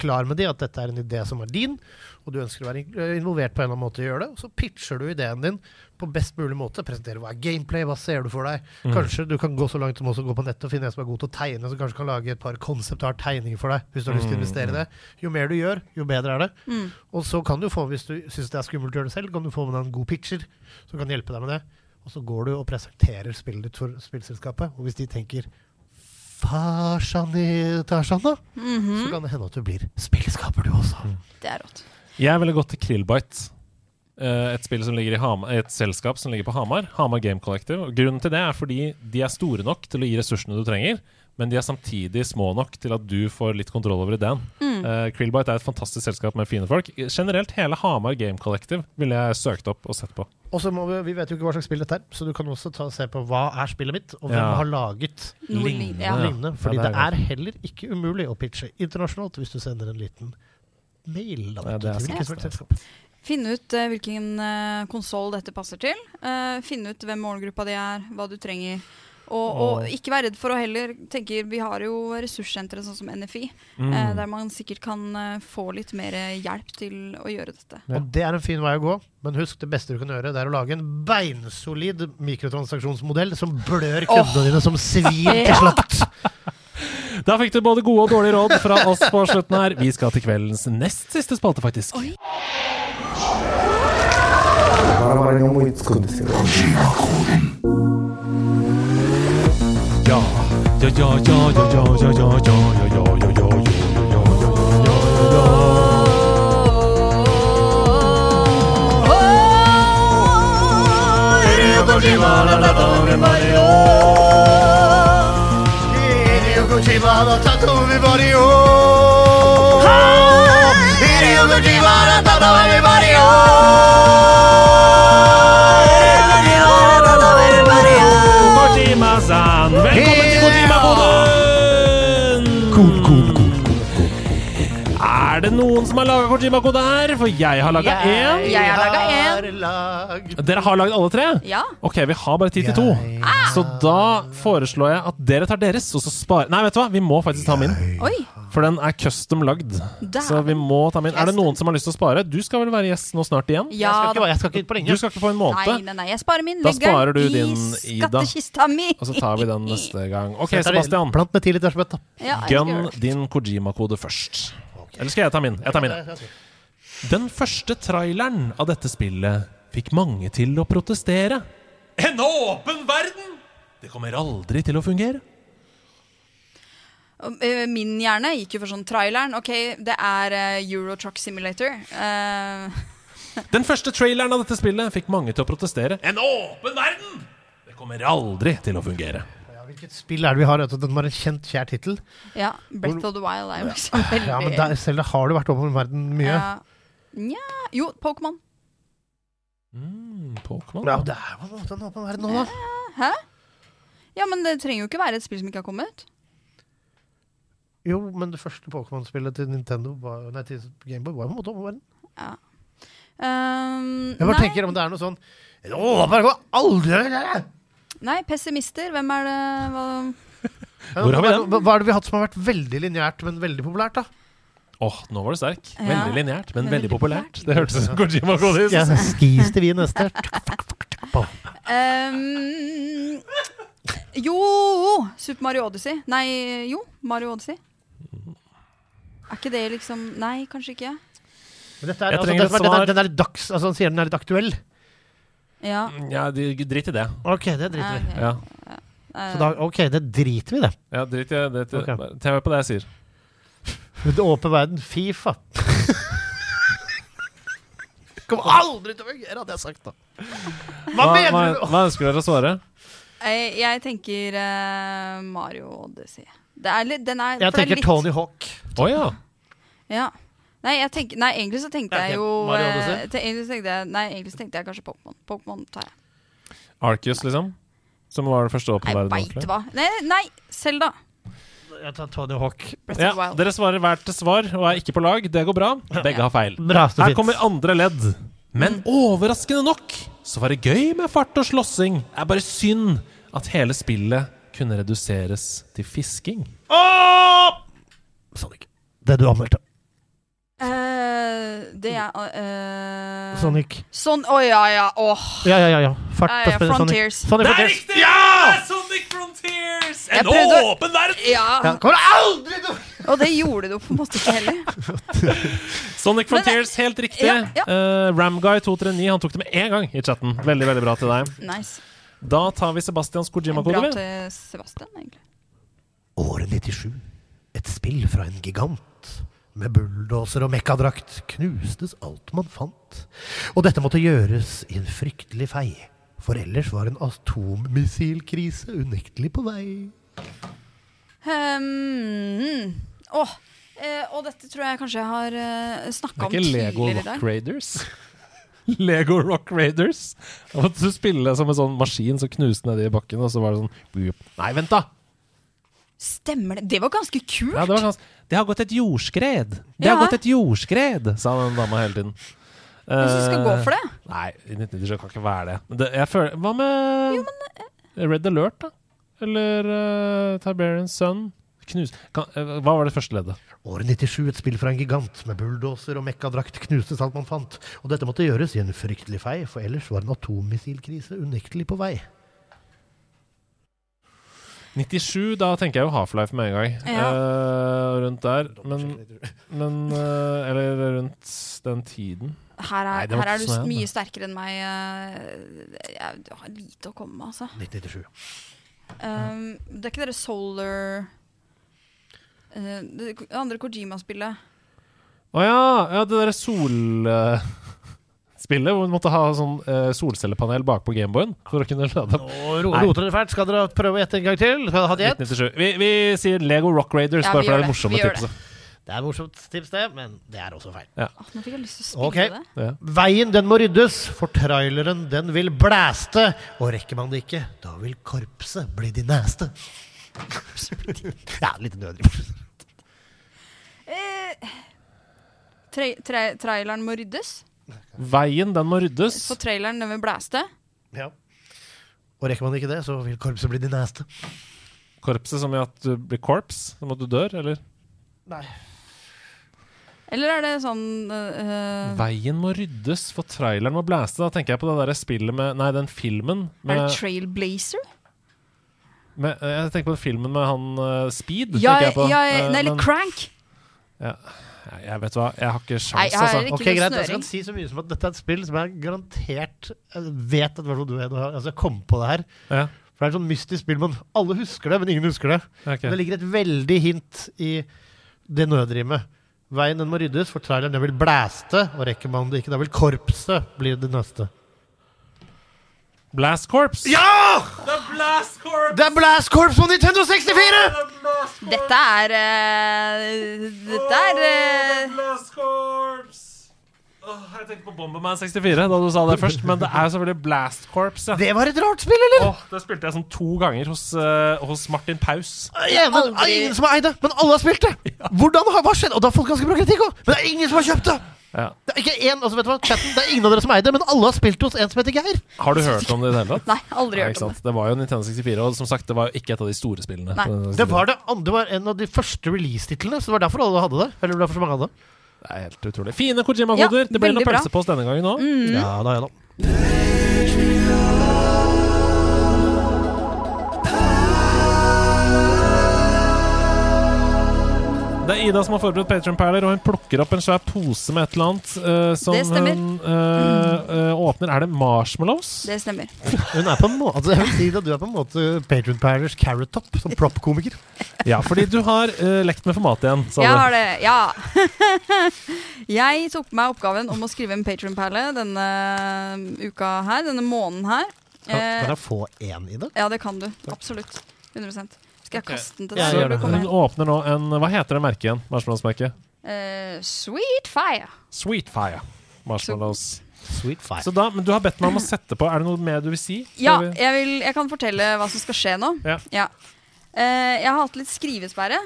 klar med de at dette er en idé som er din, og du ønsker å være involvert på en eller annen måte i å gjøre det. Og så pitcher du ideen din på best mulig måte. Presentere hva er gameplay, hva ser du for deg. Kanskje du kan gå så langt som også gå på nettet og finne en som er god til å tegne, som kanskje kan lage et par konseptar tegninger for deg, hvis du har lyst til å investere i det. Jo mer du gjør, jo bedre er det. Og så kan du få, hvis du syns det er skummelt å gjøre det selv, kan du få med deg en god pitcher som kan hjelpe deg med det. Og så går du og presenterer spillet ditt for spillselskapet, og hvis de tenker Farsan i Tarzan, da? Så kan det hende at du blir spillskaper, du også. Det er rått. Jeg ville gått til Krillbite. Eh, Et spill som ligger i Hamar, et selskap som ligger på Hamar. Hamar Game Collective. Og grunnen til det er fordi de er store nok til å gi ressursene du trenger, men de er samtidig små nok til at du får litt kontroll over ideen. Eh, Krillbite er et fantastisk selskap med fine folk. Generelt hele Hamar Game Collective ville jeg søkt opp og sett på. Og så må vi, vi vet jo ikke hva slags spill dette er, så du kan også ta og se på hva er spillet mitt, og hvem Ja. har laget Lignende. ja. lignende. Fordi Ja, det det er er heller ikke umulig å pitche internasjonalt hvis du sender en liten mail. Da, Ja, det er som selskap. Finne ut uh, hvilken uh, konsoll dette passer til. Eh, finne ut hvem målgruppa di er, hva du trenger. Og, og ikke være redd for å heller tenke Vi har jo ressurssentre sånn som NFI, Mm. eh, der man sikkert kan eh, få litt mer hjelp til å gjøre dette. Ja. Og det er en fin vei å gå, men husk det beste du kan gjøre, det er å lage en beinsolid mikrotransaksjonsmodell som blør kundene dine som svin til slakt. Da fikk du både gode og dårlige råd fra oss på slutten her. Vi skal til kveldens nest siste spalte, faktisk. Oi. バラバラに思いつくんですよ、ね、ガジーマ home. you the Divana Toto, everybody home. Everybody home. Er det noen som har laga Kojima-kode her? For jeg har laga én. Jeg har. Dere har lagd alle tre? Ja. Ok, vi har bare tid til to. Så da foreslår jeg at dere tar deres, og så sparer Nei, vet du hva? Vi må faktisk ta min. Oi. For den er custom lagd. Så vi må ta min. Er det noen som har lyst til å spare? Du skal vel være gjest nå snart igjen? Jeg skal ikke, jeg skal ikke på Du skal ikke få en Nei, måned. nei, nei, jeg sparer min. Da sparer du i din, Ida. mi. Og så tar vi den neste gang. Ok, er Sebastian. Plant med ti liters bøtte. Ja, jeg skal Gun din Kojima-kode først. Eller skal jeg ta min? Jeg tar min. jeg. Den første traileren av dette spillet fikk mange til å protestere. En åpen verden! Det kommer aldri til å fungere. Eh, Min hjerne gikk jo for sånn traileren. Ok, det er Eurotruck Euro Truck Simulator. Uh... Den første traileren av dette spillet fikk mange til å protestere. En åpen verden! Det kommer aldri til å fungere. Hvilket spill er det vi har? Altså, den har en kjent, kjær tittel. Ja, Breath of the Wild er jo liksom veldig Ja, men der, selv har du vært over verden mye. Ja. uh, Jo, Pokémon. Mm, Pokémon. Ja, det er jo en måte en åpen verden nå, da. Hæ? Ja, men det trenger jo ikke være et spill som ikke har kommet. ut. Jo, men det første Pokémon-spillet til Nintendo var, Nei, til Gameboy var jo på en måte over verden. Ja. Um, Jeg bare nei, tenker om det er noe sånn Å, bare gå aldri hva, nei, pessimister. Hvem er det hva, Hvor har vi den? hva, hva er det vi har hatt som har vært veldig lineært, men veldig populært, da? Åh, nå var du sterk. Ja. Veldig lineært, men Veldig veldig populært. Det hørtes ut som Kojima Kodis. Ja, skis til vi neste. um, Jo! Super Mario Odyssey. Nei, jo. Mario Odyssey. Er ikke det liksom Nei, kanskje ikke. Men dette er, Jeg altså, trenger den, svar. den, er, den er dags, altså, han sier den er litt aktuell. Ja. Ja, de, drit i det. Ok, det driter vi. Ja, Så da, ok, det driter vi i, det. ja drit i det. Ok. Bare på det jeg sier. Det åpen verden. Fifa. Kommer aldri til å fungere, hadde jeg sagt da. Hva, Hva, mener du? hva ønsker dere å svare? Jeg, jeg tenker uh, Mario Odyssey. Det er litt, den er, Jeg for det er tenker litt- Tony Hawk. Å ja. Ja. Nei, jeg tenker, nei, egentlig så tenkte jeg jo eh, te, egentlig, så tenkte jeg, Nei, egentlig så tenkte jeg kanskje Pokémon. Pokémon tar jeg. Arceus, liksom? Som var det første åpne Jeg verden. veit hva. Nei, nei Selda. Jeg tar Tony Hawk. Ja, dere svarer hvert til svar og er ikke på lag. Det går bra. Begge har feil. Bra, Her fint. kommer andre ledd. Men overraskende nok så var det gøy med fart og slåssing. Det er bare synd at hele spillet kunne reduseres til fisking. Åh! Sonic. Det du anmeldte. Eh, det er uh, Sonic. Sånn Å ja, ja. Oh. Ja, ja, ja. ja. Fart uh, ja, Frontiers. Sonic. Frontiers. er Frontiers. Ja! Sonic Frontiers! En prøvde åpen verden! Ja. Ja, kommer aldri til Og det gjorde du på en måte ikke heller. Sonic Frontiers, helt riktig. Ja, ja. Uh, Ramguy239 han tok det med én gang i chatten. Veldig veldig bra til deg. Nice. Da tar vi Sebastians Kojima-kode. Bra til Sebastian, egentlig. Året 97. Et spill fra en gigant. Med bulldoser og mekkadrakt knustes alt man fant. Og dette måtte gjøres i en fryktelig fei. For ellers var en atommissilkrise unektelig på vei. Um, åh, eh, og dette tror jeg kanskje jeg har Det snakka er om ikke Lego Rock. Raiders. Lego Rock Raiders. Da måtte du spille som en sånn maskin som knuste nedi i bakken, og så var det sånn. Nei, vent, da! Stemmer det? Det var ganske kult! Ja, det, var ganske, det har gått et jordskred! Det Ja. har gått et jordskred, sa den dama hele tiden. Hvis du skal gå for det. Eh, Nei, 1997 kan ikke være det. Men det jeg føler, hva med Red Alert, da? Eller uh, Tiberians Sun? Knus kan, eh, hva var det første leddet? Året 97, et spill fra en gigant. Med bulldoser og mekkadrakt knustes alt man fant. Og dette måtte gjøres i en fryktelig fei, for ellers var en atommissilkrise unektelig på vei. 97, da tenker jeg jo Half-Life med en gang. Ja. Uh, rundt der. Men, men uh, Eller rundt den tiden. Her er, Nei, her er du sånn, mye sterkere enn meg. eh, Jeg har lite å komme med, altså. 97. Um, det er ikke dere Solar uh, Det andre Kojima-spillet. Å ja! ja! Det derre solspillet hvor vi måtte ha sånn eh, solcellepanel bakpå Gameboyen for å kunne lade opp. Nå roter dere fælt? Skal dere prøve å gjette en gang til? Skal dere ha et gjett? 1997. Vi, vi sier Lego Rock Raiders, Ja, bare vi for det gjør er det det. morsomme Vi gjør tipset. Det er et morsomt tips, det, men det er også feil. Åh, nå fikk jeg lyst til å spille Ok. det. Veien den må ryddes, for traileren den vil blæste. Og rekker man det ikke, da vil korpset bli de neste. ja, litt nødrim. Eh, tra tra traileren må ryddes. Veien, den må ryddes. For traileren den vil blæste. Ja. Og rekker man ikke det, så vil korpset bli de neste. Korpset som i at du blir korps, som at du dør, eller? Nei. Eller er det sånn eh, Veien må ryddes, for traileren må blæste. Da tenker jeg på det der spillet med Nei, den filmen Er det Trailblazer? med Jeg tenker på den filmen med han uh, Speed. Ja, tenker jeg på. ja, Eh, nei, eller men- Crank. ja, jeg- vet hva, jeg har ikke sjans, altså. ikke Ok, greit, jeg skal si så mye som at dette er et spill som jeg garantert jeg vet at du er, altså jeg kom på det her. Ja, For det er et sånn mystisk spill, men alle husker det, men ingen husker det. ok. Det ligger et veldig hint i det nødrimet. Veien den må ryddes, for traileren den vil blæste, og rekker man det ikke, da vil korpset bli det neste. Blast Corps! Ja! Det er Blast Corps! Det er Blast Corps på Nintendo 64! Dette er eh, Dette er eh, Blast Corps! Åh, jeg tenkte på Bomberman 64 da du sa det først, men det er selvfølgelig Blast Corps. Ja. Det var et rart spill, eller? Åh, det spilte jeg sånn to ganger hos, eh, hos Martin Paus. Ja, men, aldri- ingen som har eid det, men alle har spilt det! Hvordan har, Hva skjedde? Og det har fått ganske bra kritikk òg! Men det er ingen som har kjøpt det! Ja. Det er ikke en, altså vet du hva, chatten, det er ingen av dere som eier det, men alle har spilt hos en som heter Geir. Har du hørt om det i det hele tatt? Nei, aldri Nei, hørt om det. Det var jo Nintendo 64, og som sagt, det var jo ikke et av de store spillene. Nei. Det var, det, andre det var en av de første release-titlene, så det var derfor alle hadde det. Eller derfor så mange hadde det. Det er helt utrolig. Fine Kojima-koder. Ja, det blir noe pølsepost denne gangen òg. Ja da, ja da. Det er Ida som har forberedt Patreon-perler, og hun plukker opp en svær pose med et eller annet eh, som Det stemmer. hun eh, eh, åpner. Er det marshmallows? Det stemmer. Hun er på en måte altså, Jeg vil si at du er på en måte Patron Parlers Carrot Top, som prop-komiker. Ja, fordi du har eh, lekt med format igjen. sa Jeg du. har det, ja. jeg tok på meg oppgaven om å skrive en Patron-perle denne uka her, denne måneden her. Kan, Eh, kan jeg få én i det? ja, det kan du. Absolutt. 100 Skal jeg kaste den til Ja, deg? gjør du det. Hun åpner nå en Hva heter det merket igjen? Marshmallows-merket? Eh, sweet fire. Sweetfire. Marshmallows. Sweet fire. Så da, men du har bedt meg om å sette på. Er det noe mer du vil si? Ja, vi- jeg, vil, jeg kan fortelle hva som skal skje nå. Ja. Eh, jeg har hatt litt skrivesperre,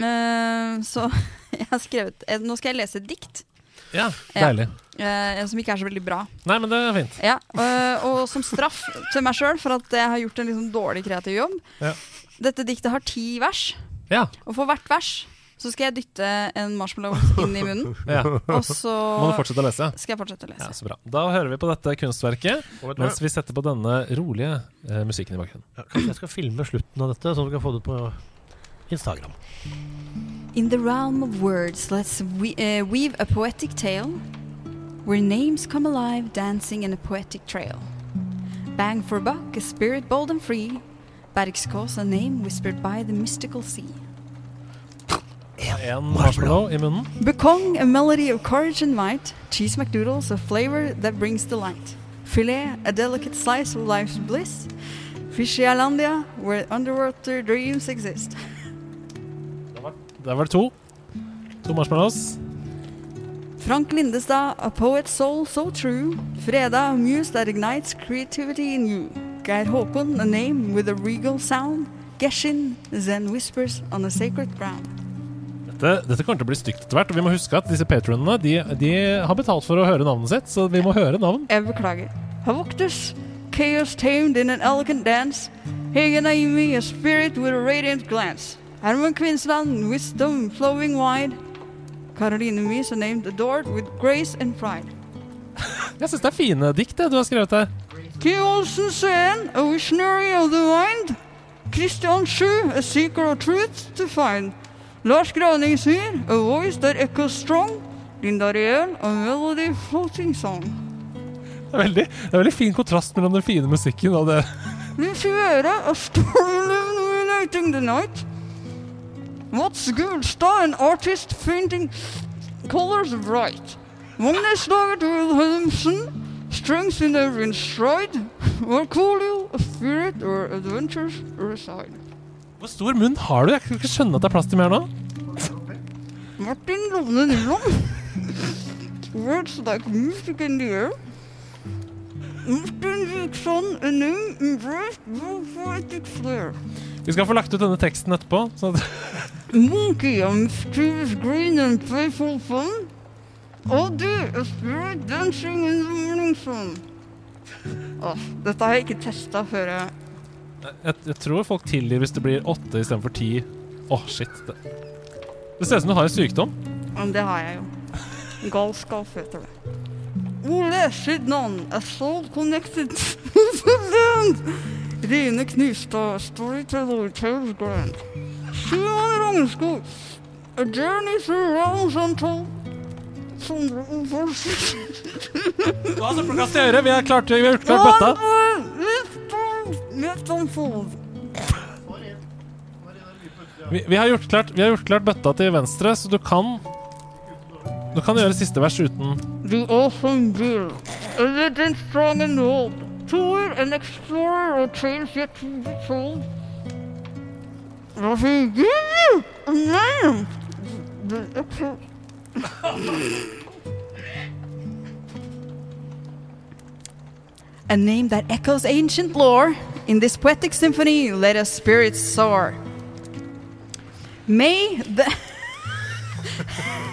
uh, så jeg har skrevet Nå skal jeg lese et dikt. ja Ja. deilig. eh, som ikke er så veldig bra. Nei, men det er fint. Ja, øh, og som straff til meg sjøl for at jeg har gjort en liksom dårlig kreativ jobb. Ja. Dette diktet har ti vers, Ja. og for hvert vers så skal jeg dytte en marshmallow inn i munnen. ja. Og så Må du fortsette å lese? skal jeg fortsette å lese. Ja, så bra. Da hører vi på dette kunstverket mens vi setter på denne rolige eh, musikken i bakgrunnen. Ja, kanskje jeg skal filme slutten av dette, så du kan få det på Instagram. In the realm of words, let's we, uh, weave a poetic tale where names come alive dancing in a poetic trail. Bang for buck, a spirit bold and free. Bergskås, a name whispered by the mystical sea. En marshmallow i munnen. Bekong, a melody of courage and might. Cheese McDoodles, a flavor that brings delight. Filet, a delicate slice of life's bliss. Fishialandia, where underwater dreams exist. Der var det to. To marshmallows. Frank Lindestad, a poet's soul so true. Freda, a muse that ignites creativity in you. Geir Håkon, a name with a regal sound. Geshin, then whispers on a sacred ground. Dette, dette kommer til å bli stygt etter hvert. Og vi må huske at disse patronene de, de har betalt for å høre navnet sitt, så vi må høre navn. Jeg beklager. Havoktus, chaos tamed in an elegant dance. Hege Naimi, a spirit with a radiant glance. Herman Kvinsland, wisdom flowing wide. Caroline Mies, a name adored with grace and pride. Jeg syns det er fine dikt det du har skrevet her. K. Olsen Sveen, a visionary of the mind. Christian Sju, a seeker of truth to find. Lars Graningsmyr, a voice that echoes strong. Linda Riel, a melody floating song. Det er veldig, det er veldig fin kontrast mellom den fine musikken og det Luciera, a Storm illuminating the night. Mats Gulstad, an artist painting colors bright. Magnus Lager Wilhelmsen, strength in every stride. you a spirit or adventures reside. Hvor stor munn har du? Jeg kan ikke skjønne at det er plass til mer nå. Martin Lone Nyland. Words like music in the air. Martin Viksson, a name embraced by poetic flair. Vi skal få lagt ut denne teksten etterpå. Så Monkey, I'm mischievous green and playful fun. Oh dear, a spirit dancing in the morning sun. Åh, dette har jeg ikke testa før jeg jeg, jeg tror folk tilgir hvis det blir åtte istedenfor ti. Åh, shit. Det, det ser ut som du har en sykdom. Men det har jeg jo. Galskap heter det. Ole Sydnan, a soul connected to the land. Rine Knustad, storyteller tells grand. Simon Rognskog, a journey through realms untold. Har søppelkast i øret. Vi har klart, vi har gjort klart bøtta. Vi, vi, har gjort klart, vi har gjort klart bøtta til venstre, så du kan Du kan gjøre siste vers uten The awesome bill, Evident strong and old. tour, and explorer or trains yet to be told. A name that echoes ancient lore. In this poetic symphony, let us spirits soar. May the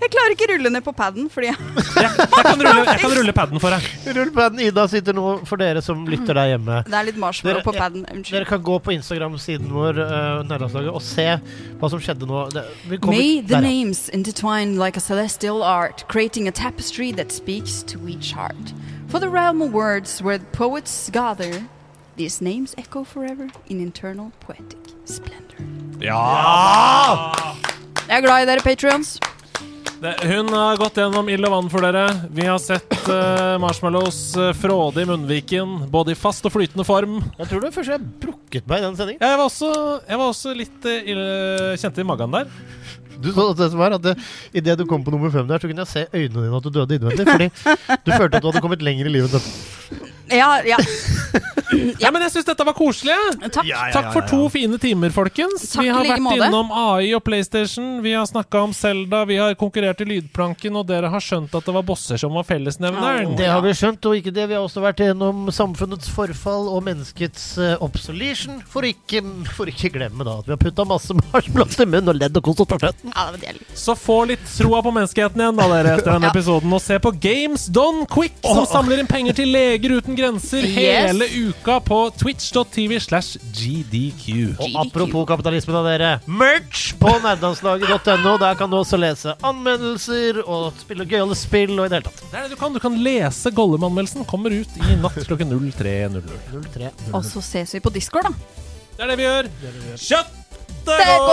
Jeg klarer ikke rulle ned på paden, fordi jeg Jeg kan rulle, jeg kan rulle paden for deg. Rull paden. Ida sitter nå for dere som lytter der hjemme. Det er litt marshmallow Dere- på paden. Unnskyld. Dere kan gå på Instagram-siden vår uh, Nærlandslaget, og se hva som skjedde nå. Det, vi kommer- May the der, ja. names intertwine like a celestial art, creating a tapestry that speaks to each heart. For the realm of words where poets gather, these names echo forever in internal poetic splendor. Ja! Jeg er glad i dere, patrions. Hun har gått gjennom ild og vann for dere. Vi har sett uh, marshmallows uh, fråde i munnviken, både i fast og flytende form. Jeg tror det først jeg brukket meg i den sendingen. Jeg var også, jeg var også litt uh, ille, kjente i magen der. Du så det som er at det, Idet du kom på nummer fem, der, så kunne jeg se øynene dine at du døde innvendig. Fordi du følte at du hadde kommet lenger i livet. enn dette. Ja, ja. Ja, men jeg syns dette var koselig. Takk. Takk for to fine timer, folkens. Takk vi har vært måte. innom AI og PlayStation. Vi har snakka om Zelda, vi har konkurrert i lydplanken, og dere har skjønt at det var bosser som var fellesnevneren. Det har vi skjønt, og ikke det. Vi har også vært gjennom samfunnets forfall og menneskets uh, obsolestion. For ikke, for ikke glemme da at vi har putta masse marshmallows i munnen og ledd og kost oss på føttene. Ja, det var deilig. Så få litt troa på menneskeheten igjen, da, dere, etter denne Ja. episoden. Og se på Games Done Quick, som samler inn penger til Leger uten grenser Yes. hele uka på twitch.tv slash GDQ. Og apropos kapitalismen av dere, merch på nerdelandslaget.no. Der kan du også lese anmeldelser og spille gøyale spill og i det hele tatt. Det er det du kan. Du kan lese Gollum-anmeldelsen. Kommer ut i natt klokken 03.00. 03. Og så ses vi på Discord, da. Det er det vi gjør. Kjøttet 떼고.